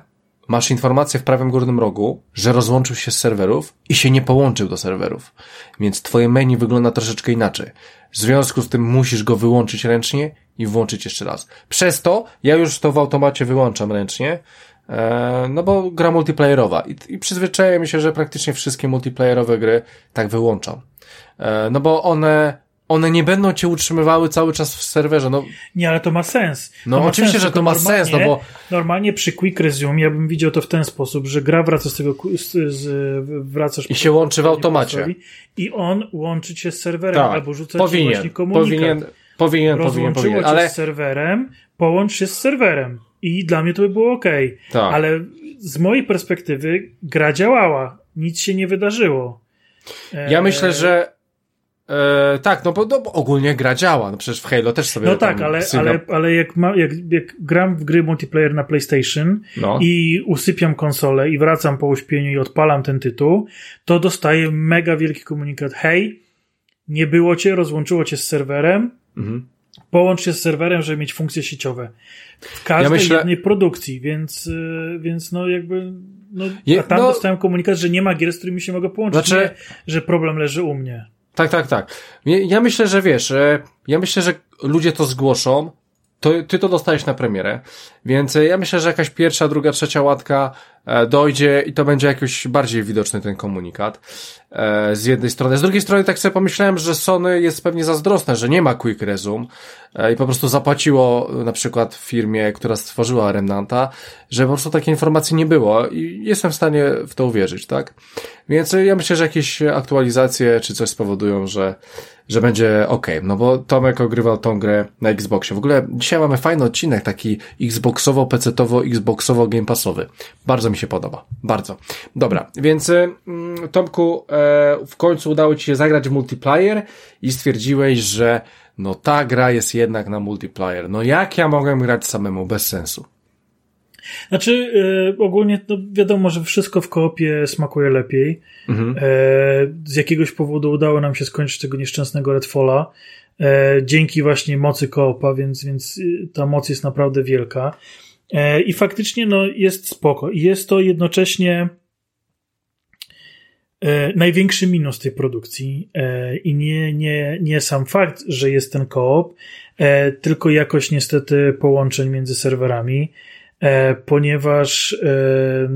masz informację w prawym górnym rogu, że rozłączył się z serwerów i się nie połączył do serwerów. Więc twoje menu wygląda troszeczkę inaczej. W związku z tym musisz go wyłączyć ręcznie i włączyć jeszcze raz. Przez to ja już to w automacie wyłączam ręcznie, e, no bo gra multiplayerowa i, i przyzwyczaiłem się, że praktycznie wszystkie multiplayerowe gry tak wyłączam. E, no bo one, one nie będą cię utrzymywały cały czas w serwerze. No, nie, ale to ma sens. No ma oczywiście, sens, że to ma sens, no bo... Normalnie przy Quick Resume ja bym widział to w ten sposób, że gra wraca z tego, z, z, wracasz... I się łączy w automacie. I on łączy cię z serwerem, tak, albo rzuca powinien, ci właśnie komunikat. Powinien, powinien, powinien, powinien. ale... z serwerem, połącz się z serwerem. I dla mnie to by było ok. Tak. Ale z mojej perspektywy gra działała. Nic się nie wydarzyło. Ja myślę, że E, tak, no bo, no bo, ogólnie gra działa. No przecież w Halo też sobie. No tak, ale, ale, ale jak, ma, jak, jak gram w gry multiplayer na PlayStation no. i usypiam konsolę i wracam po uśpieniu i odpalam ten tytuł, to dostaję mega wielki komunikat. Hej, nie było cię, rozłączyło cię z serwerem. Mhm. Połącz się z serwerem, żeby mieć funkcje sieciowe. W każdej ja myślę... jednej produkcji, więc, y, więc no jakby. No, a tam no... dostałem komunikat, że nie ma gier, z którymi się mogę połączyć. Znaczy... Nie, że problem leży u mnie. Tak, tak, tak. Ja myślę, że wiesz, ja myślę, że ludzie to zgłoszą, to ty to dostajesz na premierę, więc ja myślę, że jakaś pierwsza, druga, trzecia łatka e, dojdzie i to będzie jakoś bardziej widoczny ten komunikat. E, z jednej strony. Z drugiej strony tak sobie pomyślałem, że Sony jest pewnie zazdrosne, że nie ma Quick Resume e, i po prostu zapłaciło na przykład firmie, która stworzyła Remnanta, że po prostu takiej informacji nie było i jestem w stanie w to uwierzyć, tak? Więc ja myślę, że jakieś aktualizacje czy coś spowodują, że że będzie ok, no bo Tomek ogrywał tą grę na Xboxie. W ogóle dzisiaj mamy fajny odcinek, taki Xboxowo, PC-towo, Xboxowo, Game Passowy. Bardzo mi się podoba. Bardzo. Dobra, więc mm, Tomku, e, w końcu udało Ci się zagrać w multiplayer i stwierdziłeś, że no ta gra jest jednak na multiplayer. No jak ja mogłem grać samemu? Bez sensu. Znaczy, e, ogólnie no wiadomo, że wszystko w koopie smakuje lepiej. Mhm. E, z jakiegoś powodu udało nam się skończyć tego nieszczęsnego Redfalla. E, dzięki właśnie mocy koopa, więc, więc y, ta moc jest naprawdę wielka. E, I faktycznie no, jest spoko. I jest to jednocześnie e, największy minus tej produkcji. E, I nie, nie, nie sam fakt, że jest ten koop, tylko jakość niestety połączeń między serwerami. E, ponieważ e,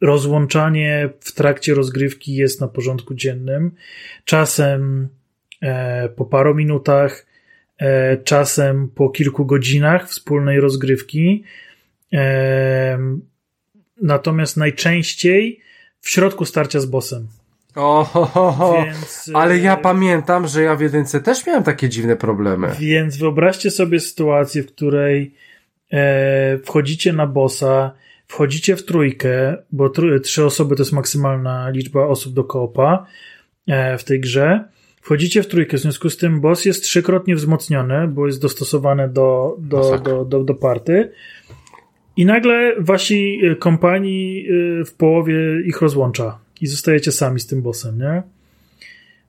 rozłączanie w trakcie rozgrywki jest na porządku dziennym. Czasem e, po paru minutach, czasem po kilku godzinach wspólnej rozgrywki. Natomiast najczęściej w środku starcia z bossem. O, ho, ho, ho. Więc, ale ja pamiętam, że ja w jedynce też miałem takie dziwne problemy. Więc wyobraźcie sobie sytuację, w której wchodzicie na bossa, wchodzicie w trójkę, bo tr trzy osoby to jest maksymalna liczba osób do koopa e, w tej grze. Wchodzicie w trójkę, w związku z tym boss jest trzykrotnie wzmocniony, bo jest dostosowany do, do, do, do, do, party. I nagle wasi e, kompanii e, w połowie ich rozłącza i zostajecie sami z tym bossem, nie?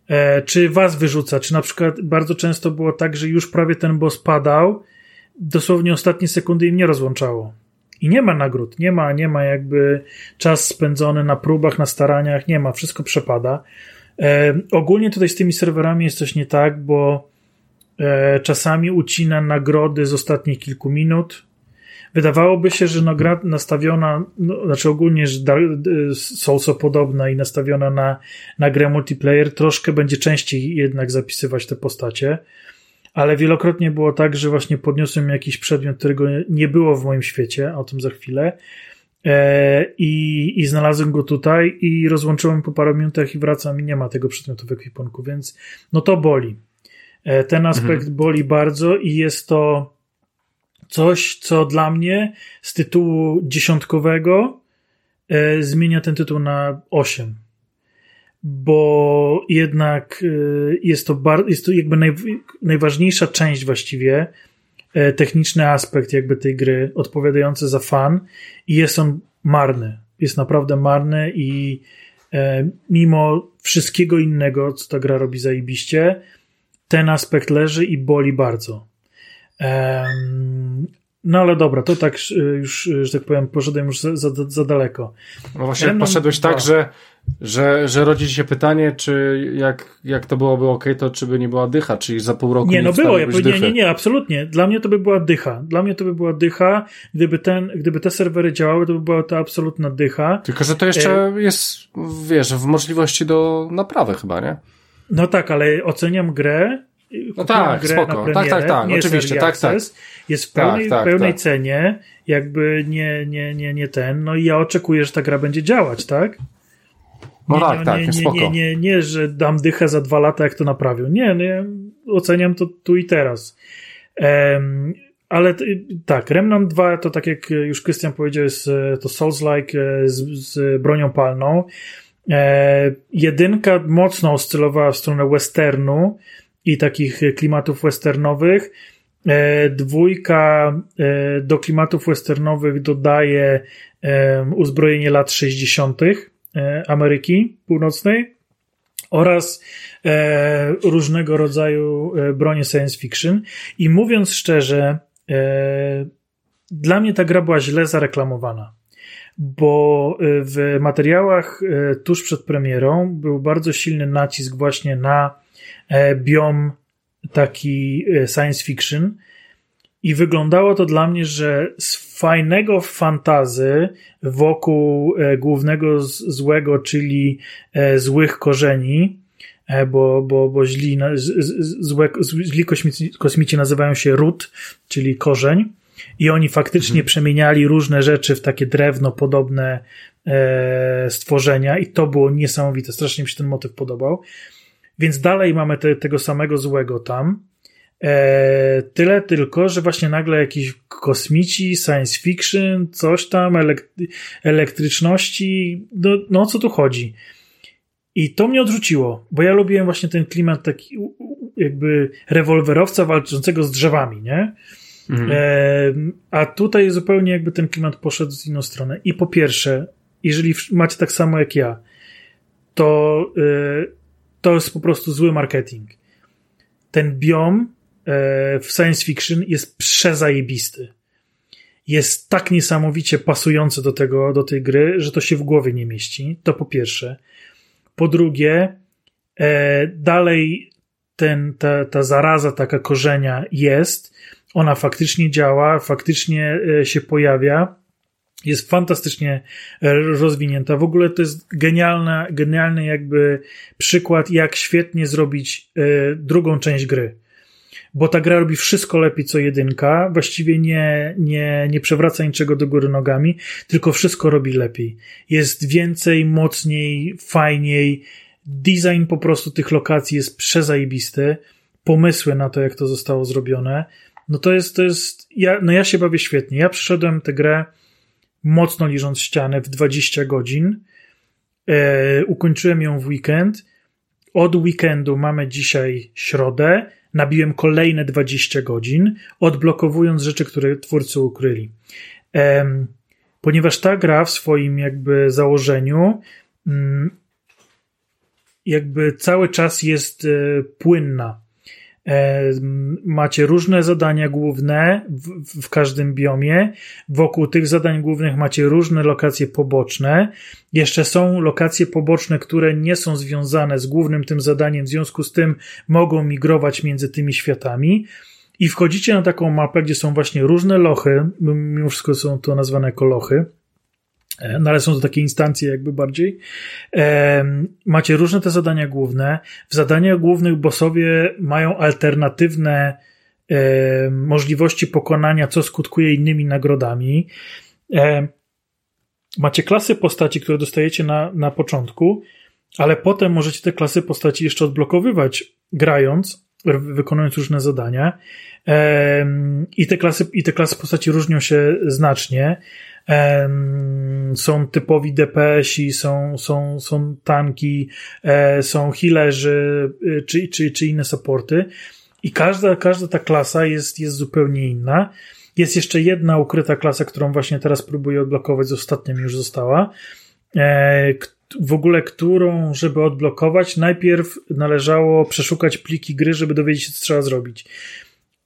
E, czy was wyrzuca, czy na przykład bardzo często było tak, że już prawie ten boss padał, dosłownie ostatnie sekundy im nie rozłączało. I nie ma nagród, nie ma, nie ma jakby czas spędzony na próbach, na staraniach, nie ma, wszystko przepada. E, ogólnie tutaj z tymi serwerami jest coś nie tak, bo e, czasami ucina nagrody z ostatnich kilku minut, Wydawałoby się, że no, gra nastawiona, no, znaczy ogólnie, że są co podobne i nastawiona na, na grę multiplayer, troszkę będzie częściej jednak zapisywać te postacie, ale wielokrotnie było tak, że właśnie podniosłem jakiś przedmiot, którego nie było w moim świecie, o tym za chwilę, e, i, i znalazłem go tutaj i rozłączyłem po paru minutach i wracam i nie ma tego przedmiotu w ekwipunku, więc no to boli. E, ten aspekt mhm. boli bardzo i jest to coś, co dla mnie z tytułu dziesiątkowego e, zmienia ten tytuł na 8. Bo jednak e, jest to, bar, jest to jakby naj, najważniejsza część właściwie, e, techniczny aspekt jakby tej gry, odpowiadający za fan i jest on marny. Jest naprawdę marny i e, mimo wszystkiego innego, co ta gra robi zajebiście, ten aspekt leży i boli bardzo. No ale dobra, to tak y, już, y, że tak powiem, poszedłem już za, za, za daleko. No właśnie poszedłeś tak, że, że, że rodzi się pytanie, czy jak, jak to byłoby ok, to czy by nie była dycha, czyli za pół roku nie, nie no było, ja nie, nie, nie, absolutnie. Dla mnie to by była dycha. Dla mnie to by była dycha. Gdyby, ten, gdyby te serwery działały, to by była to absolutna dycha. Tylko, że to jeszcze e... jest, wiesz, w możliwości do naprawy chyba, nie? No tak, ale oceniam grę no tak, grę spoko. Premierę, tak, tak, tak, oczywiście, tak, tak. Jest w pełnej, tak, tak, pełnej tak. cenie, jakby nie, nie, nie, nie ten, no i ja oczekuję, że ta gra będzie działać, tak? No nie, tak, nie, tak, nie, nie. Nie, nie, nie, że dam dychę za dwa lata, jak to naprawią. Nie, nie oceniam to tu i teraz. Um, ale tak, Remnant 2 to tak jak już Krystian powiedział, jest to Souls-like e, z, z bronią palną. E, jedynka mocno oscylowała w stronę westernu, i takich klimatów westernowych. E, dwójka e, do klimatów westernowych dodaje e, uzbrojenie lat 60. Ameryki Północnej oraz różnego rodzaju bronie science fiction. I mówiąc szczerze, dla mnie ta gra była źle zareklamowana bo w materiałach tuż przed premierą był bardzo silny nacisk właśnie na E, biom taki e, science fiction i wyglądało to dla mnie, że fajnego fantazy wokół e, głównego złego, czyli złych korzeni, bo, bo, bo źli, złe, źli kosmici, kosmici nazywają się ród, czyli korzeń, i oni faktycznie mhm. przemieniali różne rzeczy w takie drewno podobne stworzenia, i to było niesamowite. Strasznie mi się ten motyw podobał. Więc dalej mamy te, tego samego złego tam. E, tyle tylko, że właśnie nagle jakiś kosmici, science fiction, coś tam, elek elektryczności, no, no o co tu chodzi? I to mnie odrzuciło, bo ja lubiłem właśnie ten klimat taki jakby rewolwerowca walczącego z drzewami, nie? Mhm. E, a tutaj zupełnie jakby ten klimat poszedł z inną stronę. I po pierwsze, jeżeli macie tak samo jak ja, to e, to jest po prostu zły marketing. Ten biom w science fiction jest przezajebisty. Jest tak niesamowicie pasujący do tego, do tej gry, że to się w głowie nie mieści. To po pierwsze. Po drugie, e, dalej ten, ta, ta zaraza taka korzenia jest. Ona faktycznie działa, faktycznie e, się pojawia jest fantastycznie rozwinięta. W ogóle to jest genialna, genialny jakby przykład, jak świetnie zrobić drugą część gry bo ta gra robi wszystko lepiej co jedynka, właściwie nie, nie, nie przewraca niczego do góry nogami, tylko wszystko robi lepiej. Jest więcej, mocniej, fajniej. Design po prostu tych lokacji jest przezajebisty. Pomysły na to, jak to zostało zrobione. No to jest, to jest, ja, no ja się bawię świetnie. Ja przeszedłem tę grę mocno liżąc ścianę w 20 godzin. E, ukończyłem ją w weekend. Od weekendu mamy dzisiaj środę nabiłem kolejne 20 godzin, odblokowując rzeczy, które twórcy ukryli. Ponieważ ta gra w swoim jakby założeniu mm, jakby cały czas jest e, płynna. E, macie różne zadania główne w, w, każdym biomie. Wokół tych zadań głównych macie różne lokacje poboczne. Jeszcze są lokacje poboczne, które nie są związane z głównym tym zadaniem, w związku z tym mogą migrować między tymi światami. I wchodzicie na taką mapę, gdzie są właśnie różne lochy, mimo wszystko są to nazwane jako lochy no ale są to takie instancje jakby bardziej. E, macie różne te zadania główne. W zadaniach głównych bossowie mają alternatywne e, możliwości pokonania, co skutkuje innymi nagrodami. Macie klasy postaci, które dostajecie na, na początku, ale potem możecie te klasy postaci jeszcze odblokowywać grając, wykonując różne zadania. I te klasy, i te klasy postaci różnią się znacznie są typowi DPS-i, są, są, są tanki, e, są healerzy, y, czy, czy, czy inne supporty. I każda, każda ta klasa jest, jest zupełnie inna. Jest jeszcze jedna ukryta klasa, którą właśnie teraz próbuję odblokować, z ostatnią już została. E, w ogóle, którą, żeby odblokować, najpierw należało przeszukać pliki gry, żeby dowiedzieć się, co trzeba zrobić.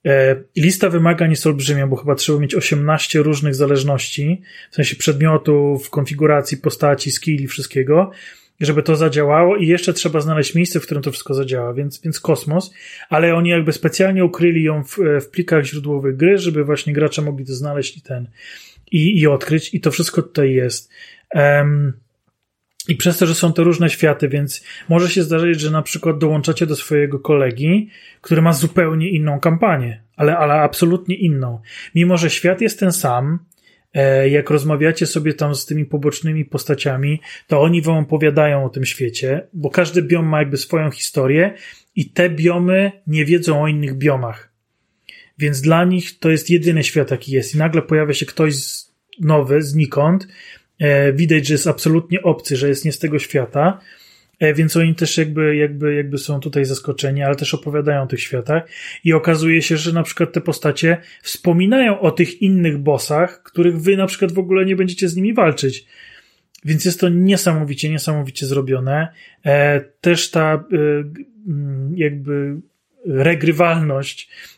E, lista wymagań jest olbrzymia, bo chyba trzeba mieć 18 różnych zależności, w sensie przedmiotów, konfiguracji, postaci, skilli, wszystkiego, żeby to zadziałało i jeszcze trzeba znaleźć miejsce, w którym to wszystko zadziała, więc, więc kosmos, ale oni jakby specjalnie ukryli ją w, w plikach źródłowych gry, żeby właśnie gracze mogli to znaleźć i ten, i, i odkryć i to wszystko tutaj jest. Um, i przez to, że są to różne światy, więc może się zdarzyć, że na przykład dołączacie do swojego kolegi, który ma zupełnie inną kampanię, ale, ale absolutnie inną. Mimo, że świat jest ten sam, e, jak rozmawiacie sobie tam z tymi pobocznymi postaciami, to oni wam opowiadają o tym świecie, bo każdy biom ma jakby swoją historię i te biomy nie wiedzą o innych biomach. Więc dla nich to jest jedyny świat, jaki jest. I nagle pojawia się ktoś nowy, znikąd, widać, że jest absolutnie obcy, że jest nie z tego świata, e, więc oni też jakby, jakby, jakby są tutaj zaskoczeni, ale też opowiadają o tych światach i okazuje się, że na przykład te postacie wspominają o tych innych bossach, których wy na przykład w ogóle nie będziecie z nimi walczyć. Więc jest to niesamowicie, niesamowicie zrobione. E, też ta jakby regrywalność E,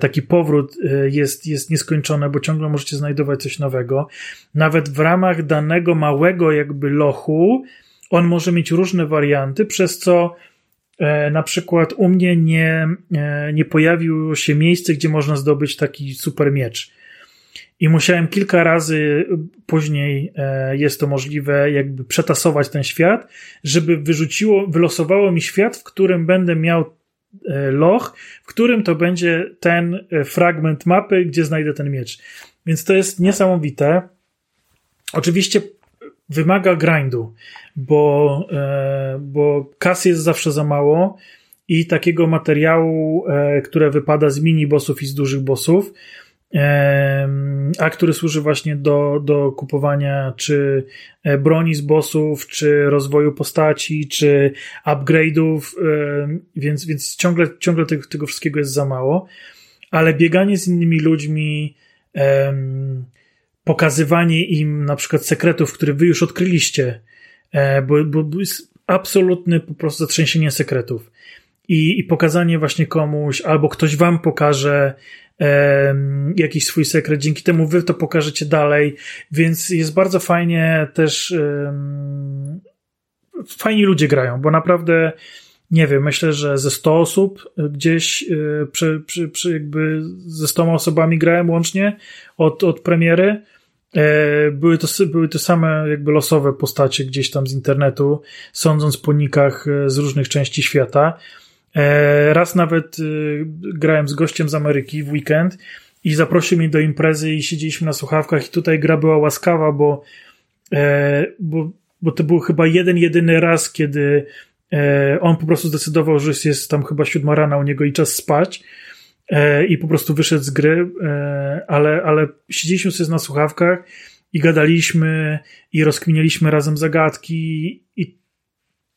taki powrót e, jest, jest nieskończony, bo ciągle możecie znajdować coś nowego. Nawet w ramach danego małego jakby lochu, on może mieć różne warianty, przez co e, na przykład u mnie nie, nie pojawiło się miejsce, gdzie można zdobyć taki super miecz. I musiałem kilka razy później, jest to możliwe, jakby przetasować ten świat, żeby wyrzuciło, wylosowało mi świat, w którym będę miał E, loch, w którym to będzie ten e, fragment mapy, gdzie znajdę ten miecz. Więc to jest niesamowite. Oczywiście wymaga grindu, bo, e, bo kasy jest zawsze za mało i takiego materiału, które wypada z mini bossów i z dużych bossów, a który służy właśnie do, do kupowania czy e, broni z bossów, czy rozwoju postaci, czy upgrade'ów, więc, więc ciągle, ciągle tego, tego wszystkiego jest za mało, ale bieganie z innymi ludźmi, pokazywanie im na przykład sekretów, które wy już odkryliście, e, bo, bo jest absolutny po prostu zatrzęsienie sekretów. I, i pokazanie właśnie komuś, albo ktoś wam pokaże, jakiś swój sekret, dzięki temu wy to pokażecie dalej, więc jest bardzo fajnie też fajni ludzie grają, bo naprawdę nie wiem, myślę, że ze 100 osób gdzieś e, przy, przy, przy jakby ze 100 osobami grałem łącznie od, od premiery. E, były to, były to same jakby losowe postacie gdzieś tam z internetu, sądząc po nikach e, z różnych części świata. E, raz nawet grałem z gościem z Ameryki w weekend i zaprosił mnie do imprezy i siedzieliśmy na słuchawkach i tutaj gra była łaskawa, bo, bo, bo to był chyba jeden, jedyny raz, kiedy on po prostu zdecydował, że jest tam chyba siódma rana u niego i czas spać E, i po prostu wyszedł z gry, e, ale, ale siedzieliśmy sobie na słuchawkach i gadaliśmy i rozkminialiśmy razem zagadki i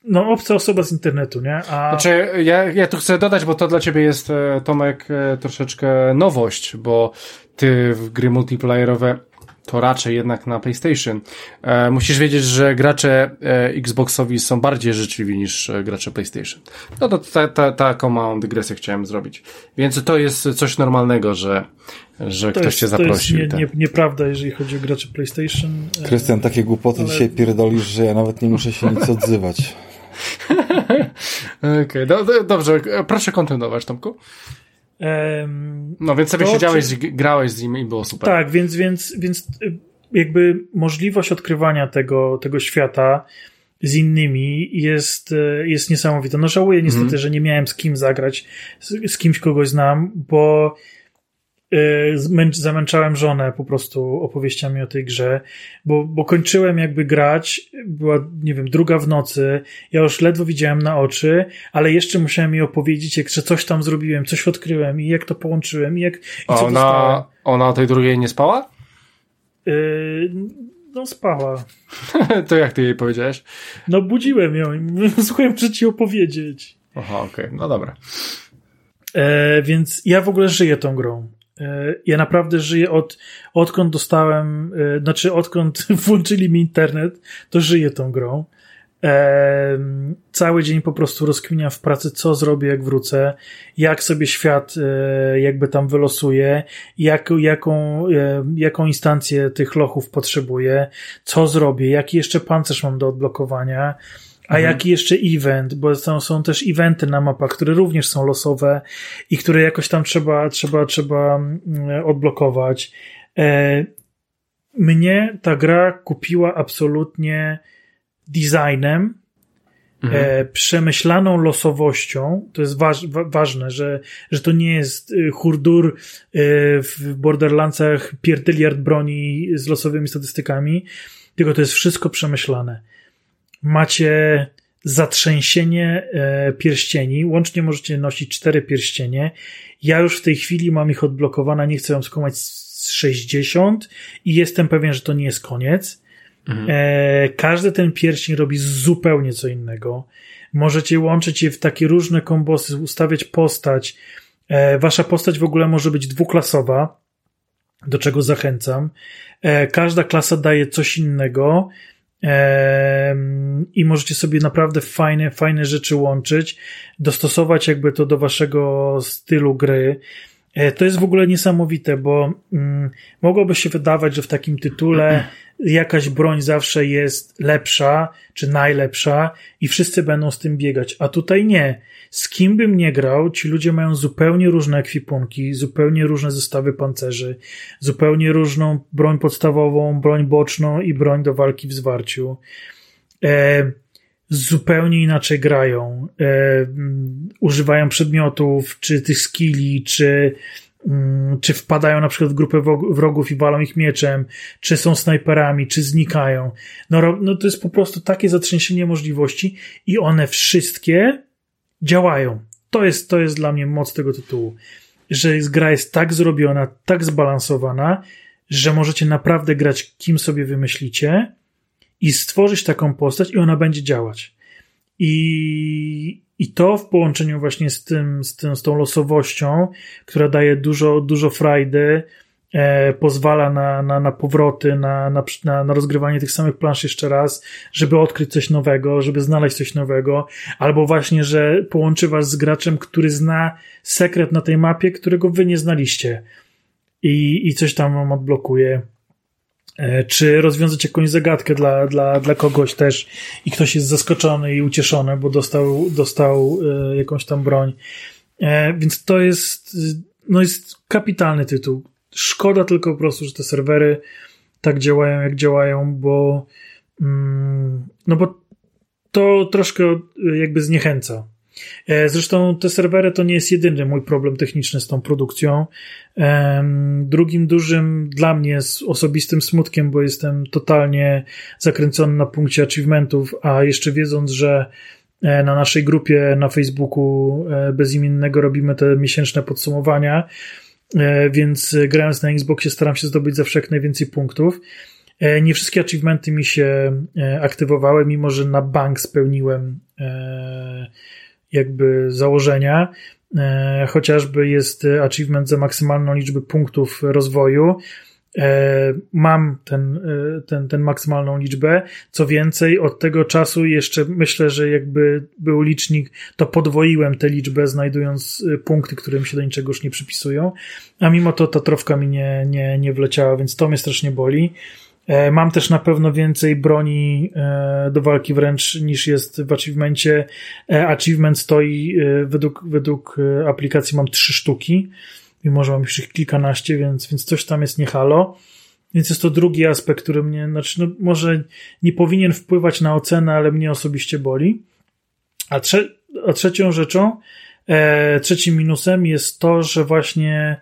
no obca osoba z internetu, nie? A... Znaczy, ja, ja tu chcę dodać, bo to dla ciebie jest, e, Tomek, troszeczkę nowość, bo ty w gry multiplayerowe to raczej jednak na PlayStation. E, musisz wiedzieć, że gracze e, Xboxowi są bardziej życzliwi niż e, gracze PlayStation. No to ta, ta, taką małą dygresję chciałem zrobić. Więc to jest coś normalnego, że, że ktoś jest, cię zaprosi. To jest nie, nie, nieprawda, jeżeli chodzi o graczy PlayStation. E, Krystian, takie głupoty ale... dzisiaj pierdolisz, że ja nawet nie muszę się nic odzywać. Okej, okay, do, do, dobrze, proszę kontynuować, Tomku. No więc sobie to, siedziałeś, czy... grałeś z nim i było super. Tak, więc, więc, więc y, jakby możliwość odkrywania tego, tego świata z innymi jest, y, jest niesamowita. No żałuję niestety, mm. że nie miałem z kim zagrać, z, z kimś kogoś znam, bo zamęczałem żonę po prostu opowieściami o tej grze, bo, bo kończyłem jakby grać, była, nie wiem, druga w nocy, ja już ledwo widziałem na oczy, ale jeszcze musiałem jej opowiedzieć, jak, że coś tam zrobiłem, coś odkryłem i jak to połączyłem i jak, i co ona, dostałem. Ona o tej drugiej nie spała? Yy, no spała. to jak ty jej powiedziałeś? No budziłem ją i słuchaj, muszę ci opowiedzieć. Aha, okej, okay. no dobra. E, więc ja w ogóle żyję tą grą. Ja naprawdę żyję od, odkąd dostałem, e, znaczy odkąd włączyli mi internet, to żyję tą grą. E, cały dzień po prostu rozkminiam w pracy, co zrobię, jak wrócę, jak sobie świat e, jakby tam wylosuje, jak, jaką, jaką instancję tych lochów potrzebuję, co zrobię, jaki jeszcze pancerz mam do odblokowania a mhm. jaki jeszcze event, bo są, są też eventy na mapach, które również są losowe i które jakoś tam trzeba, trzeba, trzeba mm, odblokować. E, mnie ta gra kupiła absolutnie designem, mhm. e, przemyślaną losowością. To jest waż, wa, ważne, że, że to nie jest y, hurdur y, w Borderlandsach pierdyliard broni z losowymi statystykami, tylko to jest wszystko przemyślane macie zatrzęsienie e, pierścieni. Łącznie możecie nosić cztery pierścienie. Ja już w tej chwili mam ich odblokowane, nie chcę ją skomać z 60 i jestem pewien, że to nie jest koniec. Mhm. E, każdy ten pierścień robi zupełnie co innego. Możecie łączyć je w takie różne kombosy, ustawiać postać. E, wasza postać w ogóle może być dwuklasowa, do czego zachęcam. Każda klasa daje coś innego i możecie sobie naprawdę fajne, fajne rzeczy łączyć, dostosować jakby to do waszego stylu gry. E, to jest w ogóle niesamowite, bo mm, mogłoby się wydawać, że w takim tytule jakaś broń zawsze jest lepsza, czy najlepsza i wszyscy będą z tym biegać, a tutaj nie. Z kim bym nie grał, ci ludzie mają zupełnie różne ekwipunki, zupełnie różne zestawy pancerzy, zupełnie różną broń podstawową, broń boczną i broń do walki w zwarciu. E, zupełnie inaczej grają. E, używają przedmiotów, czy tych skilli, czy mm, czy wpadają na przykład w grupę wrogów i walą ich mieczem, czy są snajperami, czy znikają. No, no to jest po prostu takie zatrzęsienie możliwości i one wszystkie działają. To jest, to jest dla mnie moc tego tytułu, że gra jest tak zrobiona, tak zbalansowana, że możecie naprawdę grać kim sobie wymyślicie i stworzyć taką postać i ona będzie działać. I, i to w połączeniu właśnie z tym, z tym, z tą losowością, która daje dużo, dużo frajdy, e, pozwala na, na, na powroty, na, na, na rozgrywanie tych samych plansz jeszcze raz, żeby odkryć coś nowego, żeby znaleźć coś nowego, albo właśnie, że połączy was z graczem, który zna sekret na tej mapie, którego wy nie znaliście i, i coś tam wam odblokuje. E, czy rozwiązać jakąś zagadkę dla, dla, dla kogoś też i ktoś jest zaskoczony i ucieszony, bo dostał, dostał e, jakąś tam broń. E, więc to jest, no jest kapitalny tytuł Szkoda tylko po prostu, że te serwery tak działają, jak działają, bo mm, no bo to troszkę jakby zniechęca. E, zresztą te serwery to nie jest jedyny mój problem techniczny z tą produkcją. Drugim dużym dla mnie z osobistym smutkiem, bo jestem totalnie zakręcony na punkcie achievementów, a jeszcze wiedząc, że e, na naszej grupie na Facebooku e, bezimiennego robimy te miesięczne podsumowania, więc grając na Xboxie staram się zdobyć zawsze jak najwięcej punktów. Nie wszystkie achievementy mi się aktywowały, mimo że na bank spełniłem jakby założenia. E, chociażby jest achievement za maksymalną liczbę punktów rozwoju. E, mam ten, e, ten, ten maksymalną liczbę. Co więcej, od tego czasu jeszcze myślę, że jakby był licznik, to podwoiłem tę liczbę, znajdując punkty, które mi się do niczego już nie przypisują. A mimo to ta trofka mi nie, nie, nie wleciała, więc to mnie strasznie boli. E, mam też na pewno więcej broni e, do walki wręcz niż jest w achievementie. E, achievement stoi według, według aplikacji mam trzy sztuki, mimo że mam już ich kilkanaście, więc, więc coś tam jest nie halo. Więc jest to drugi aspekt, który mnie, znaczy, no, może nie powinien wpływać na ocenę, ale mnie osobiście boli. A, trze a trzecią rzeczą, e, trzecim minusem jest to, że właśnie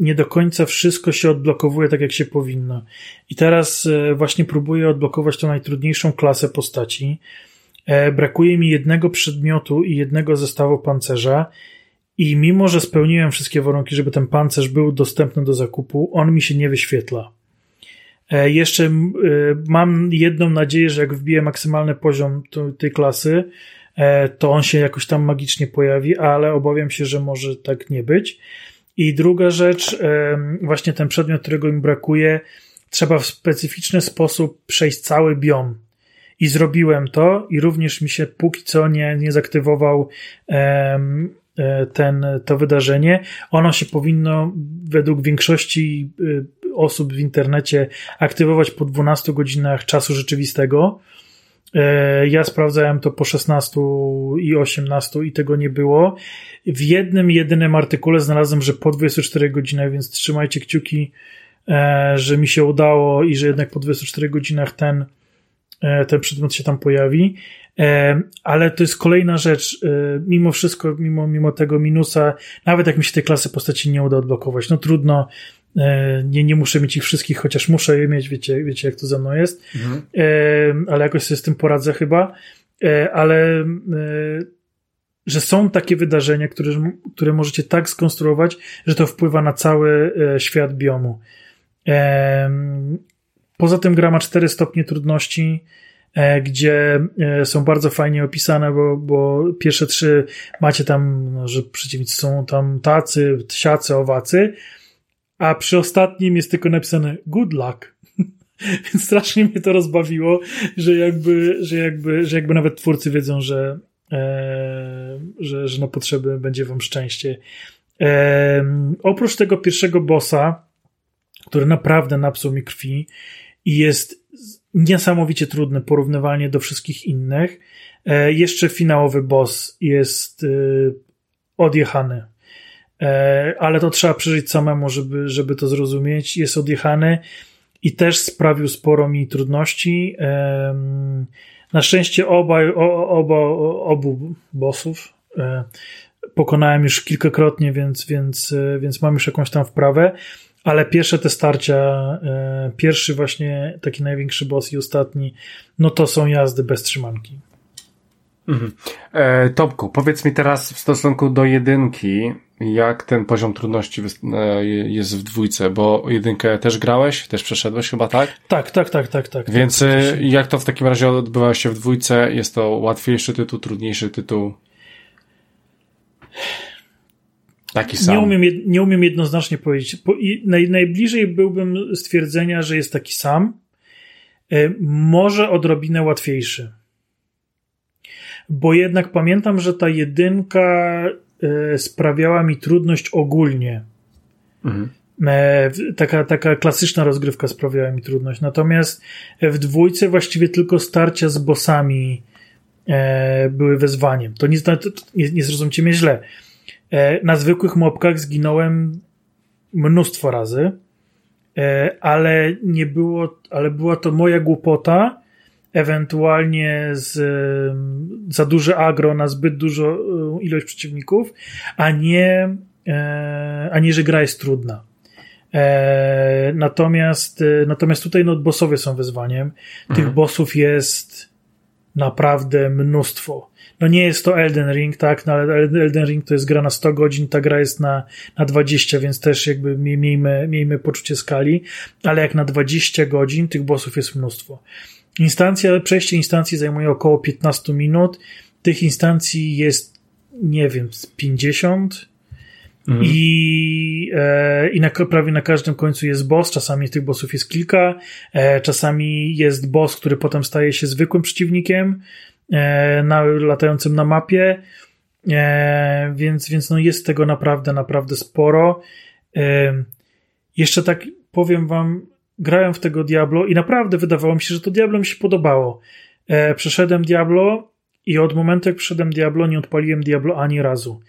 nie do końca wszystko się odblokowuje tak, jak się powinno. I teraz e, właśnie próbuję odblokować tą najtrudniejszą klasę postaci. E, brakuje mi jednego przedmiotu i jednego zestawu pancerza. I mimo, że spełniłem wszystkie warunki, żeby ten pancerz był dostępny do zakupu, on mi się nie wyświetla. E, jeszcze mam jedną nadzieję, że jak wbiję maksymalny poziom tej klasy, to on się jakoś tam magicznie pojawi, ale obawiam się, że może tak nie być. I druga rzecz, właśnie ten przedmiot, którego mi brakuje, trzeba w specyficzny sposób przejść cały biom. I zrobiłem to, i również mi się póki co nie, nie zaktywował e, ten, to wydarzenie. Ono się powinno według większości e, osób w internecie aktywować po 12 godzinach czasu rzeczywistego. E, ja sprawdzałem to po 16 i 18 i tego nie było. W jednym, jedynym artykule znalazłem, że po 24 godzinach, więc trzymajcie kciuki, e, że mi się udało i że jednak po 24 godzinach ten, e, ten przedmiot się tam pojawi. Ale to jest kolejna rzecz, mimo wszystko, mimo, mimo tego minusa, nawet jak mi się tej klasy postaci nie uda odblokować, no trudno, nie, nie muszę mieć ich wszystkich, chociaż muszę je mieć, wiecie, wiecie jak to ze mną jest, mhm. E, ale jakoś sobie z tym poradzę chyba, e, ale że są takie wydarzenia, które, które możecie tak skonstruować, że to wpływa na cały świat biomu. Poza tym gra ma cztery stopnie trudności, gdzie są bardzo fajnie opisane, bo, bo pierwsze trzy macie tam, no, że przeciwnicy są tam tacy, siacy, owacy, a przy ostatnim jest tylko napisane good luck. Więc strasznie mnie to rozbawiło, że jakby, że jakby, że jakby nawet twórcy wiedzą, że, e, że, że na potrzeby będzie wam szczęście. E, oprócz tego pierwszego bossa, który naprawdę napsuł mi krwi i jest niesamowicie trudny porównywalnie do wszystkich innych, e, jeszcze finałowy boss jest e, odjechany ale to trzeba przeżyć samemu, żeby, żeby to zrozumieć. Jest odjechany i też sprawił sporo mi trudności. Na szczęście oba, oba, obu bossów e, pokonałem już kilkakrotnie, więc, więc, e, więc mam już jakąś tam wprawę. Ale pierwsze te starcia, pierwszy właśnie taki największy boss i ostatni, no to są jazdy bez trzymanki. Mhm. E, Topku, powiedz mi teraz w stosunku do jedynki, jak ten poziom trudności e, jest w dwójce, bo jedynkę też grałeś, też przeszedłeś chyba, tak? Tak, tak, tak, tak, tak. Więc tak, jak to w takim razie odbywa się w dwójce? Jest to łatwiejszy tytuł, trudniejszy tytuł? Taki sam. Nie umiem, nie umiem jednoznacznie powiedzieć. naj, najbliżej byłbym stwierdzenia, że jest taki sam. E, może odrobinę łatwiejszy bo jednak pamiętam, że ta jedynka e, sprawiała mi trudność ogólnie. Mhm. E, taka, taka klasyczna rozgrywka sprawiała mi trudność. Natomiast w dwójce właściwie tylko starcia z bossami e, były wezwaniem. To nie, nie, nie zrozumcie mnie źle. Na zwykłych mopkach zginąłem mnóstwo razy ale nie było, ale była to moja głupota, ewentualnie z, za duże agro na zbyt dużą ilość przeciwników, a nie, a nie, że gra jest trudna. Natomiast, natomiast tutaj no, bossowie są wyzwaniem. Tych mhm. bossów jest naprawdę mnóstwo. No nie jest to Elden Ring, tak, no ale Elden Ring to jest gra na 100 godzin, ta gra jest na, na 20, więc też jakby miejmy, miejmy poczucie skali, ale jak na 20 godzin tych bossów jest mnóstwo. Instancja, przejście instancji zajmuje około 15 minut, tych instancji jest, nie wiem, 50, Mhm. I, e, i na, prawie na każdym końcu jest boss, czasami tych bossów jest kilka, e, czasami jest boss, który potem staje się zwykłym przeciwnikiem, e, na, latającym na mapie, e, więc, więc no jest tego naprawdę, naprawdę sporo. E, jeszcze tak powiem wam, grałem w tego Diablo i naprawdę wydawało mi się, że to Diablo mi się podobało. E, przeszedłem Diablo i od momentu, jak przeszedłem Diablo, nie odpaliłem Diablo ani razu.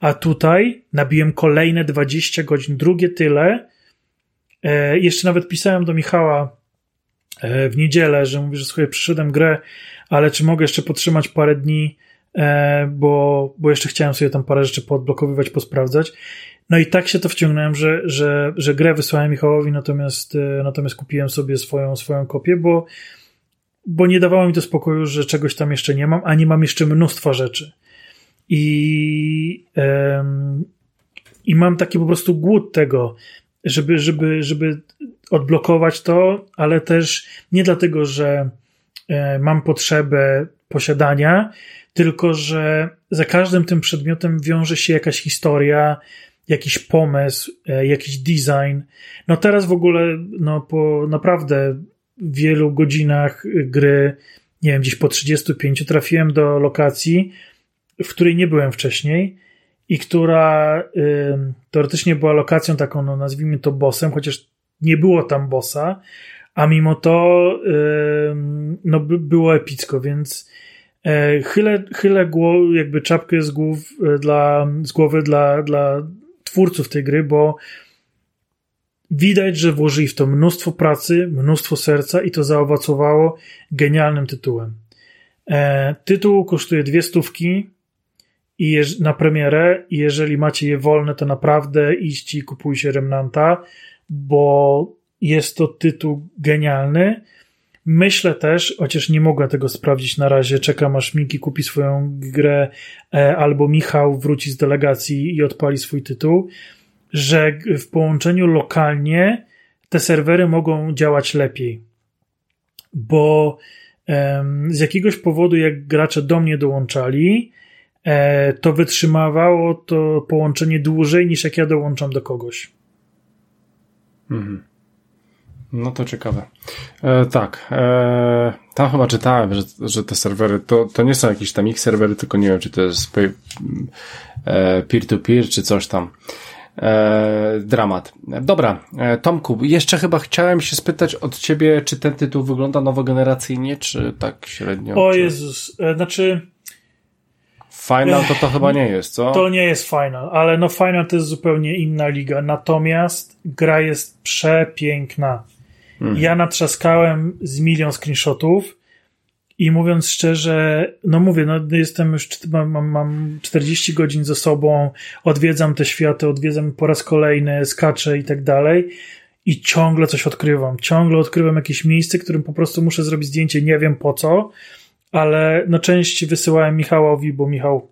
A tutaj nabiłem kolejne 20 godzin, drugie tyle. E, jeszcze nawet pisałem do Michała e, w niedzielę, że mówię, że słuchaj, przyszedłem grę, ale czy mogę jeszcze potrzymać parę dni, bo, bo jeszcze chciałem sobie tam parę rzeczy poodblokowywać, posprawdzać. No i tak się to wciągnąłem, że, że, że grę wysłałem Michałowi, natomiast, e, natomiast kupiłem sobie swoją, swoją kopię, bo, bo nie dawało mi to spokoju, że czegoś tam jeszcze nie mam, a nie mam jeszcze mnóstwa rzeczy. I, i mam taki po prostu głód tego, żeby, żeby, żeby odblokować to, ale też nie dlatego, że e, mam potrzebę posiadania, tylko że za każdym tym przedmiotem wiąże się jakaś historia, jakiś pomysł, e, jakiś design. No teraz w ogóle, no po naprawdę wielu godzinach gry, nie wiem, gdzieś po 35 trafiłem do lokacji, w której nie byłem wcześniej i która y, teoretycznie była lokacją taką, no nazwijmy to bossem, chociaż nie było tam bossa, a mimo to no, by, było epicko, więc y, chylę, chylę głow, jakby czapkę z, głów, e, dla, z głowy dla, dla twórców tej gry, bo widać, że włożyli w to mnóstwo pracy, mnóstwo serca i to zaowocowało genialnym tytułem. E, tytuł kosztuje dwie stówki, i na premierę i jeżeli macie je wolne, to naprawdę iść i kupujcie Remnanta, bo jest to tytuł genialny. Myślę też, chociaż nie mogę tego sprawdzić na razie, czekam aż Miki kupi swoją grę e, albo Michał wróci z delegacji i odpali swój tytuł, że w połączeniu lokalnie te serwery mogą działać lepiej. Bo z jakiegoś powodu, jak gracze do mnie dołączali, E, to wytrzymało to połączenie dłużej niż jak ja dołączam do kogoś. Mhm. No to ciekawe. E, tak. E, tam chyba czytałem, że, że te serwery to, to nie są jakieś tam ich serwery, tylko nie wiem, czy to jest e, peer-to-peer, czy coś tam. E, dramat. Dobra, e, Tomku, jeszcze chyba chciałem się spytać od ciebie, czy ten tytuł wygląda nowogeneracyjnie, czy tak średnio? O czy... Jezus, znaczy Final to to chyba nie jest, co? To nie jest Final, ale no Final to jest zupełnie inna liga. Natomiast gra jest przepiękna. Mhm. Ja natrzaskałem z milion screenshotów i mówiąc szczerze, no mówię, no jestem już, mam, mam 40 godzin ze sobą, odwiedzam te światy, odwiedzam po raz kolejny, skaczę i tak dalej i ciągle coś odkrywam. Ciągle odkrywam jakieś miejsce, którym po prostu muszę zrobić zdjęcie, nie wiem po co, ale na część wysyłałem Michałowi, bo Michał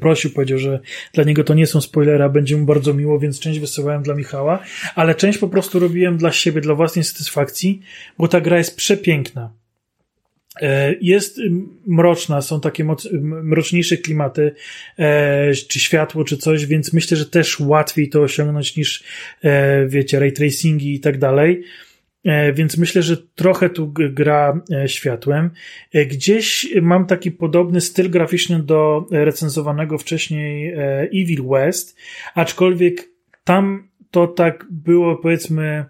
prosił, powiedział, że dla niego to nie są spoilery, będzie mu bardzo miło, więc część wysyłałem dla Michała, ale część po prostu robiłem dla siebie, dla własnej satysfakcji, bo ta gra jest przepiękna. E, jest mroczna, są takie mroczniejsze klimaty, e, czy światło, czy coś, więc myślę, że też łatwiej to osiągnąć niż, wiecie, ray tracingi i tak dalej. E, więc myślę, że trochę tu gra e, światłem. E, gdzieś mam taki podobny styl graficzny do recenzowanego wcześniej Evil West, aczkolwiek tam to tak było powiedzmy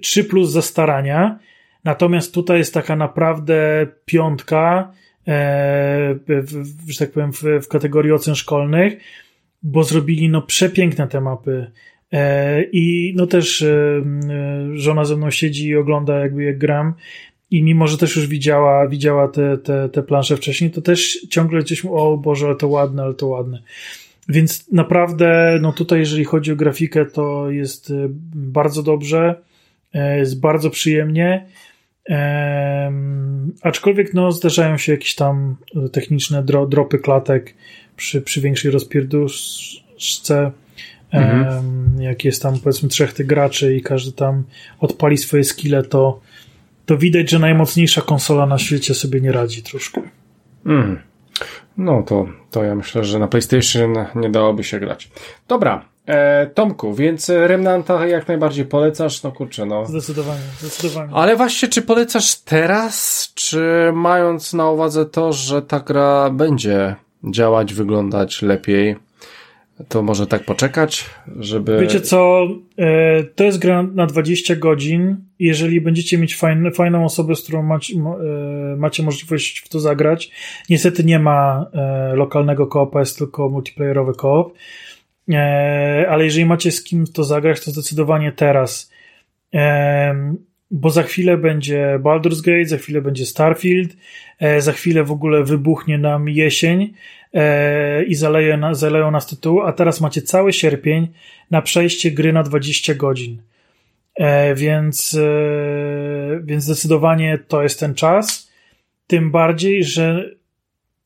3 plus zastarania, natomiast tutaj jest taka naprawdę piątka, że tak powiem, w kategorii ocen szkolnych, bo zrobili no przepiękne te mapy I no też żona ze mną siedzi i ogląda jakby jak gram i mimo, że też już widziała, widziała te, te, te plansze wcześniej, to też ciągle gdzieś mu, o Boże, ale to ładne, ale to ładne. Więc naprawdę, no tutaj, jeżeli chodzi o grafikę, to jest y, bardzo dobrze, e, jest bardzo przyjemnie. Aczkolwiek, no, zdarzają się jakieś tam techniczne dro, dropy klatek przy, przy większej rozpierduszce. Mhm. Jak jest tam, powiedzmy, trzech tych graczy i każdy tam odpali swoje skille, to to widać, że najmocniejsza konsola na świecie sobie nie radzi troszkę. Mm. No to, to ja myślę, że na PlayStation nie dałoby się grać. Dobra, e, Tomku, więc Remnanta jak najbardziej polecasz? No kurczę, no. Zdecydowanie, zdecydowanie. Ale właśnie, czy polecasz teraz, czy mając na uwadze to, że ta gra będzie działać, wyglądać lepiej? To może tak poczekać, żeby. Wiecie co? E, to jest gra na 20 godzin. Jeżeli będziecie mieć fajne, fajną osobę, z którą macie, e, macie możliwość w to zagrać, niestety nie ma e, lokalnego koopa, jest tylko multiplayerowy koop. Ale jeżeli macie z kim to zagrać, to zdecydowanie teraz. Bo za chwilę będzie Baldur's Gate, za chwilę będzie Starfield, za chwilę w ogóle wybuchnie nam jesień i zaleje, zaleją nas tytuł, a teraz macie cały sierpień na przejście gry na 20 godzin. E, więc, e, więc zdecydowanie to jest ten czas. Tym bardziej, że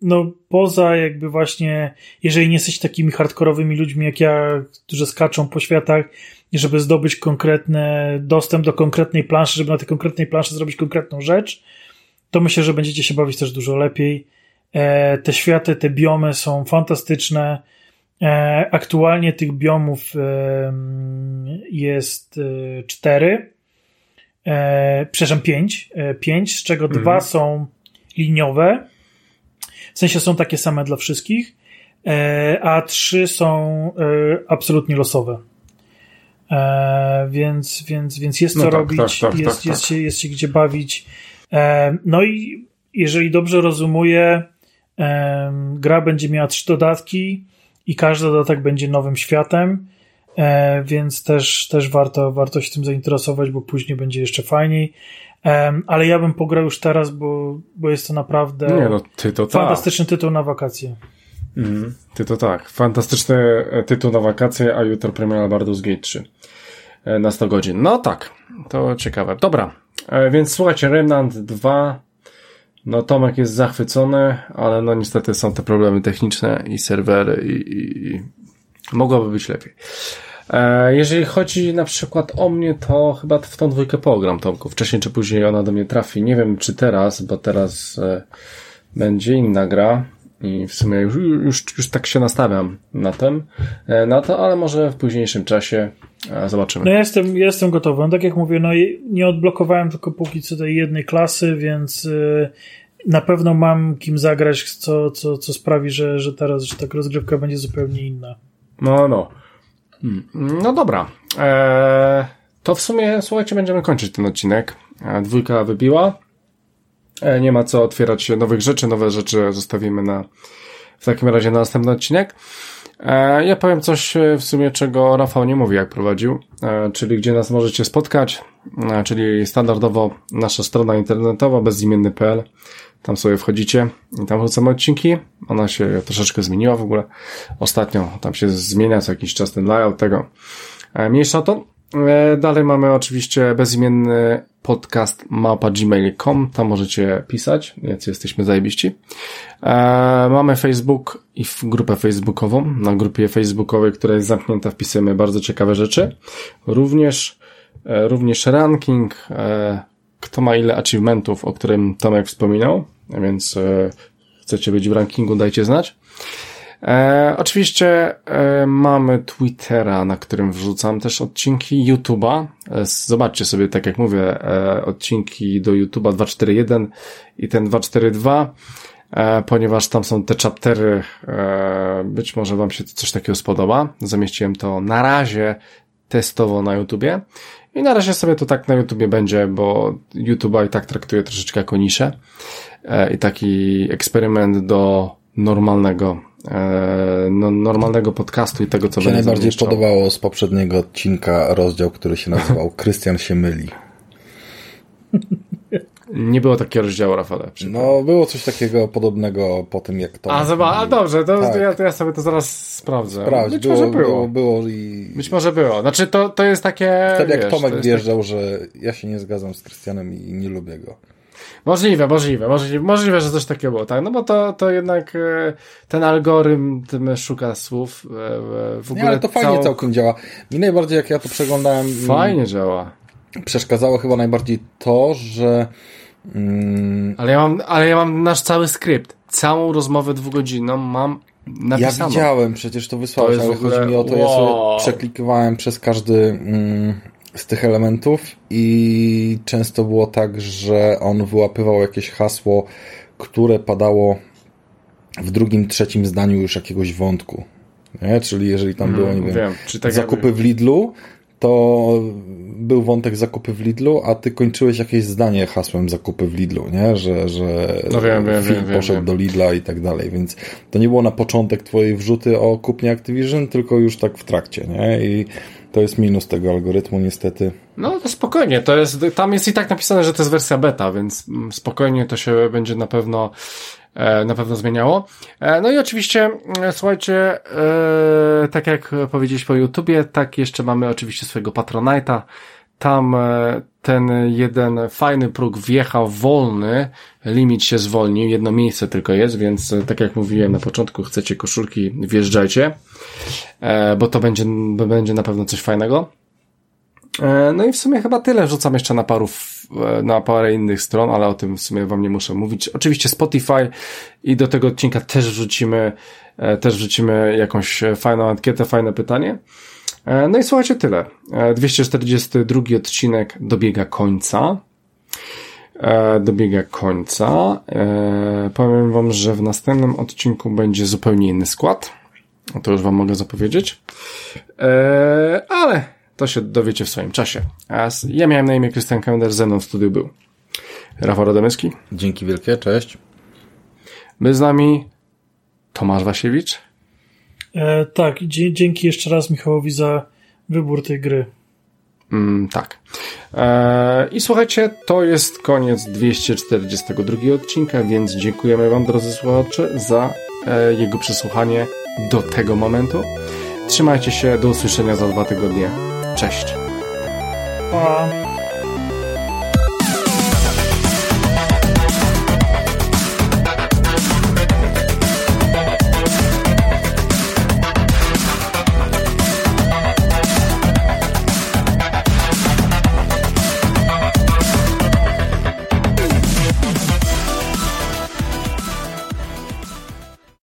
no poza jakby właśnie, jeżeli nie jesteś takimi hardkorowymi ludźmi jak ja, którzy skaczą po światach, żeby zdobyć konkretny dostęp do konkretnej planszy, żeby na tej konkretnej planszy zrobić konkretną rzecz, to myślę, że będziecie się bawić też dużo lepiej. E, te światy, te biomy są fantastyczne. E, aktualnie tych biomów e, jest cztery, przepraszam, pięć, pięć, z czego mhm. dwa są liniowe, w sensie są takie same dla wszystkich, a trzy są absolutnie losowe. Więc, więc, więc jest no co tak, robić, tak, tak, jest, tak, jest, tak. Się, jest się gdzie bawić. No i jeżeli dobrze rozumuję, Gra będzie miała trzy dodatki i każdy dodatek będzie nowym światem, e, więc też, też warto, warto się tym zainteresować, bo później będzie jeszcze fajniej. Ale ja bym pograł już teraz, bo, bo jest to naprawdę Nie, no, ty to tak. fantastyczny tak. tytuł na wakacje. Mm, ty to tak. Fantastyczny e, tytuł na wakacje, a jutro premiera Baldur's Gate 3 e, na 100 godzin. No tak, to ciekawe. Dobra, więc słuchajcie, Remnant 2 no Tomek jest zachwycony, ale no niestety są te problemy techniczne i serwery i, i, i mogłoby być lepiej. E, jeżeli chodzi na przykład o mnie, to chyba w tą dwójkę pogram, Tomku. Wcześniej czy później ona do mnie trafi. Nie wiem, czy teraz, bo teraz e, będzie inna gra i w sumie już, już, już tak się nastawiam na tym, e, na to, ale może w późniejszym czasie e, zobaczymy. No ja jestem, ja jestem gotowy. No, tak jak mówię, no nie odblokowałem tylko póki co tej jednej klasy, więc e, na pewno mam kim zagrać, co, co, co sprawi, że, że teraz że tak rozgrywka będzie zupełnie inna. No, no. Hmm. No dobra. Eee, to w sumie, słuchajcie, będziemy kończyć ten odcinek. Dwójka wybiła. E, nie ma co otwierać nowych rzeczy, nowe rzeczy zostawimy na w takim razie na następny odcinek. E, ja powiem coś e, w sumie, czego Rafał nie mówi, jak prowadził, czyli gdzie nas możecie spotkać, czyli standardowo nasza strona internetowa bezimienny.pl. Tam sobie wchodzicie i tam wrzucamy odcinki. Ona się troszeczkę zmieniła w ogóle. Ostatnio tam się zmienia co jakiś czas ten layout tego. Mniejsza to. Dalej mamy oczywiście bezimienny podcast małpa.gmail.com, tam możecie pisać, więc jesteśmy zajebiści. E, mamy Facebook i grupę facebookową. Na grupie facebookowej, która jest zamknięta, wpisujemy bardzo ciekawe rzeczy. Również, e, również ranking, e, kto ma ile achievementów, o którym Tomek wspominał, więc e, chcecie być w rankingu, dajcie znać. E, oczywiście e, mamy Twittera, na którym wrzucam też odcinki YouTube'a. E, zobaczcie sobie, tak jak mówię, e, odcinki do YouTube'a 241 i ten 242, e, ponieważ tam są te chaptery. E, być może Wam się coś takiego spodoba. Zamieściłem to na razie testowo na YouTubie. I na razie sobie to tak na YouTubie będzie, bo YouTube'a i tak traktuję troszeczkę jako niszę. I taki eksperyment do normalnego no, normalnego podcastu i tego, co się najbardziej zamieszczał. podobało z poprzedniego odcinka rozdział, który się nazywał Krystian się myli. Nie było takiego rozdziału, Rafale. No, było coś takiego podobnego po tym, jak to... A, zobacz, a dobrze, to, tak. ja, to ja sobie to zaraz sprawdzę. Sprawdź, Być było, może było. było. było i... Być może było. Znaczy, to, to jest takie... Wtedy jak wiesz, Tomek wjeżdżał, tak... że ja się nie zgadzam z Krystianem i nie lubię go. Możliwe, możliwe, możliwe, możliwe, że coś takiego było, tak? No bo to, to jednak e, ten algorytm szuka słów e, w ogóle. Nie, ale to fajnie całą... całkiem działa. Mi najbardziej, jak ja to przeglądałem. Fajnie działa. Przeszkadzało chyba najbardziej to, że. Mm, ale, ja mam, ale ja mam nasz cały skrypt. Całą rozmowę dwugodzinną mam napisaną. Ja widziałem, przecież to wysłałeś, to ale ogóle... chodzi mi o to, wow. ja sobie przeklikowałem przez każdy. Mm, z tych elementów i często było tak, że on wyłapywał jakieś hasło, które padało w drugim, trzecim zdaniu już jakiegoś wątku. Nie? Czyli jeżeli tam było, nie wiem, wiem tak zakupy w Lidlu, to był wątek zakupy w Lidlu, a ty kończyłeś jakieś zdanie hasłem zakupy w Lidlu, nie? Że, że no wiem, wiem, film wiem, poszedł do Lidla i tak dalej, więc to nie było na początek twojej wrzuty o kupnie Activision, tylko już tak w trakcie, nie? I to jest minus tego algorytmu niestety. No to spokojnie, to jest, tam jest i tak napisane, że to jest wersja beta, więc mm, spokojnie to się będzie na pewno e, na pewno zmieniało. E, no i oczywiście, e, słuchajcie, tak jak powiedzieliśmy po YouTubie, tak jeszcze mamy oczywiście swojego Patronite'a. Tam ten jeden fajny próg wjechał wolny, limit się zwolnił, jedno miejsce tylko jest, więc tak jak mówiłem na początku, chcecie koszulki, wjeżdżajcie, bo to będzie, będzie na pewno coś fajnego. E, no i w sumie chyba tyle. Wrzucam jeszcze na paru, e, na parę innych stron, ale o tym w sumie wam nie muszę mówić. Oczywiście Spotify i do tego odcinka też wrzucimy, e, też wrzucimy jakąś fajną ankietę, fajne pytanie. No i słuchajcie, tyle. 242 odcinek dobiega końca. Dobiega końca. Powiem wam, że w następnym odcinku będzie zupełnie inny skład. To już wam mogę zapowiedzieć. Ale to się dowiecie w swoim czasie. Ja miałem na imię Krystian Kender, ze mną w studiu był Rafał Radomyski. Dzięki wielkie, cześć. My z nami Tomasz Wasiewicz. E, tak, dzięki jeszcze raz Michałowi za wybór tej gry. Mm, tak. E, I słuchajcie, to jest koniec 242 odcinka, więc dziękujemy Wam, drodzy słuchacze, za e, jego przesłuchanie do tego momentu. Trzymajcie się, do usłyszenia za dwa tygodnie. Cześć. Pa.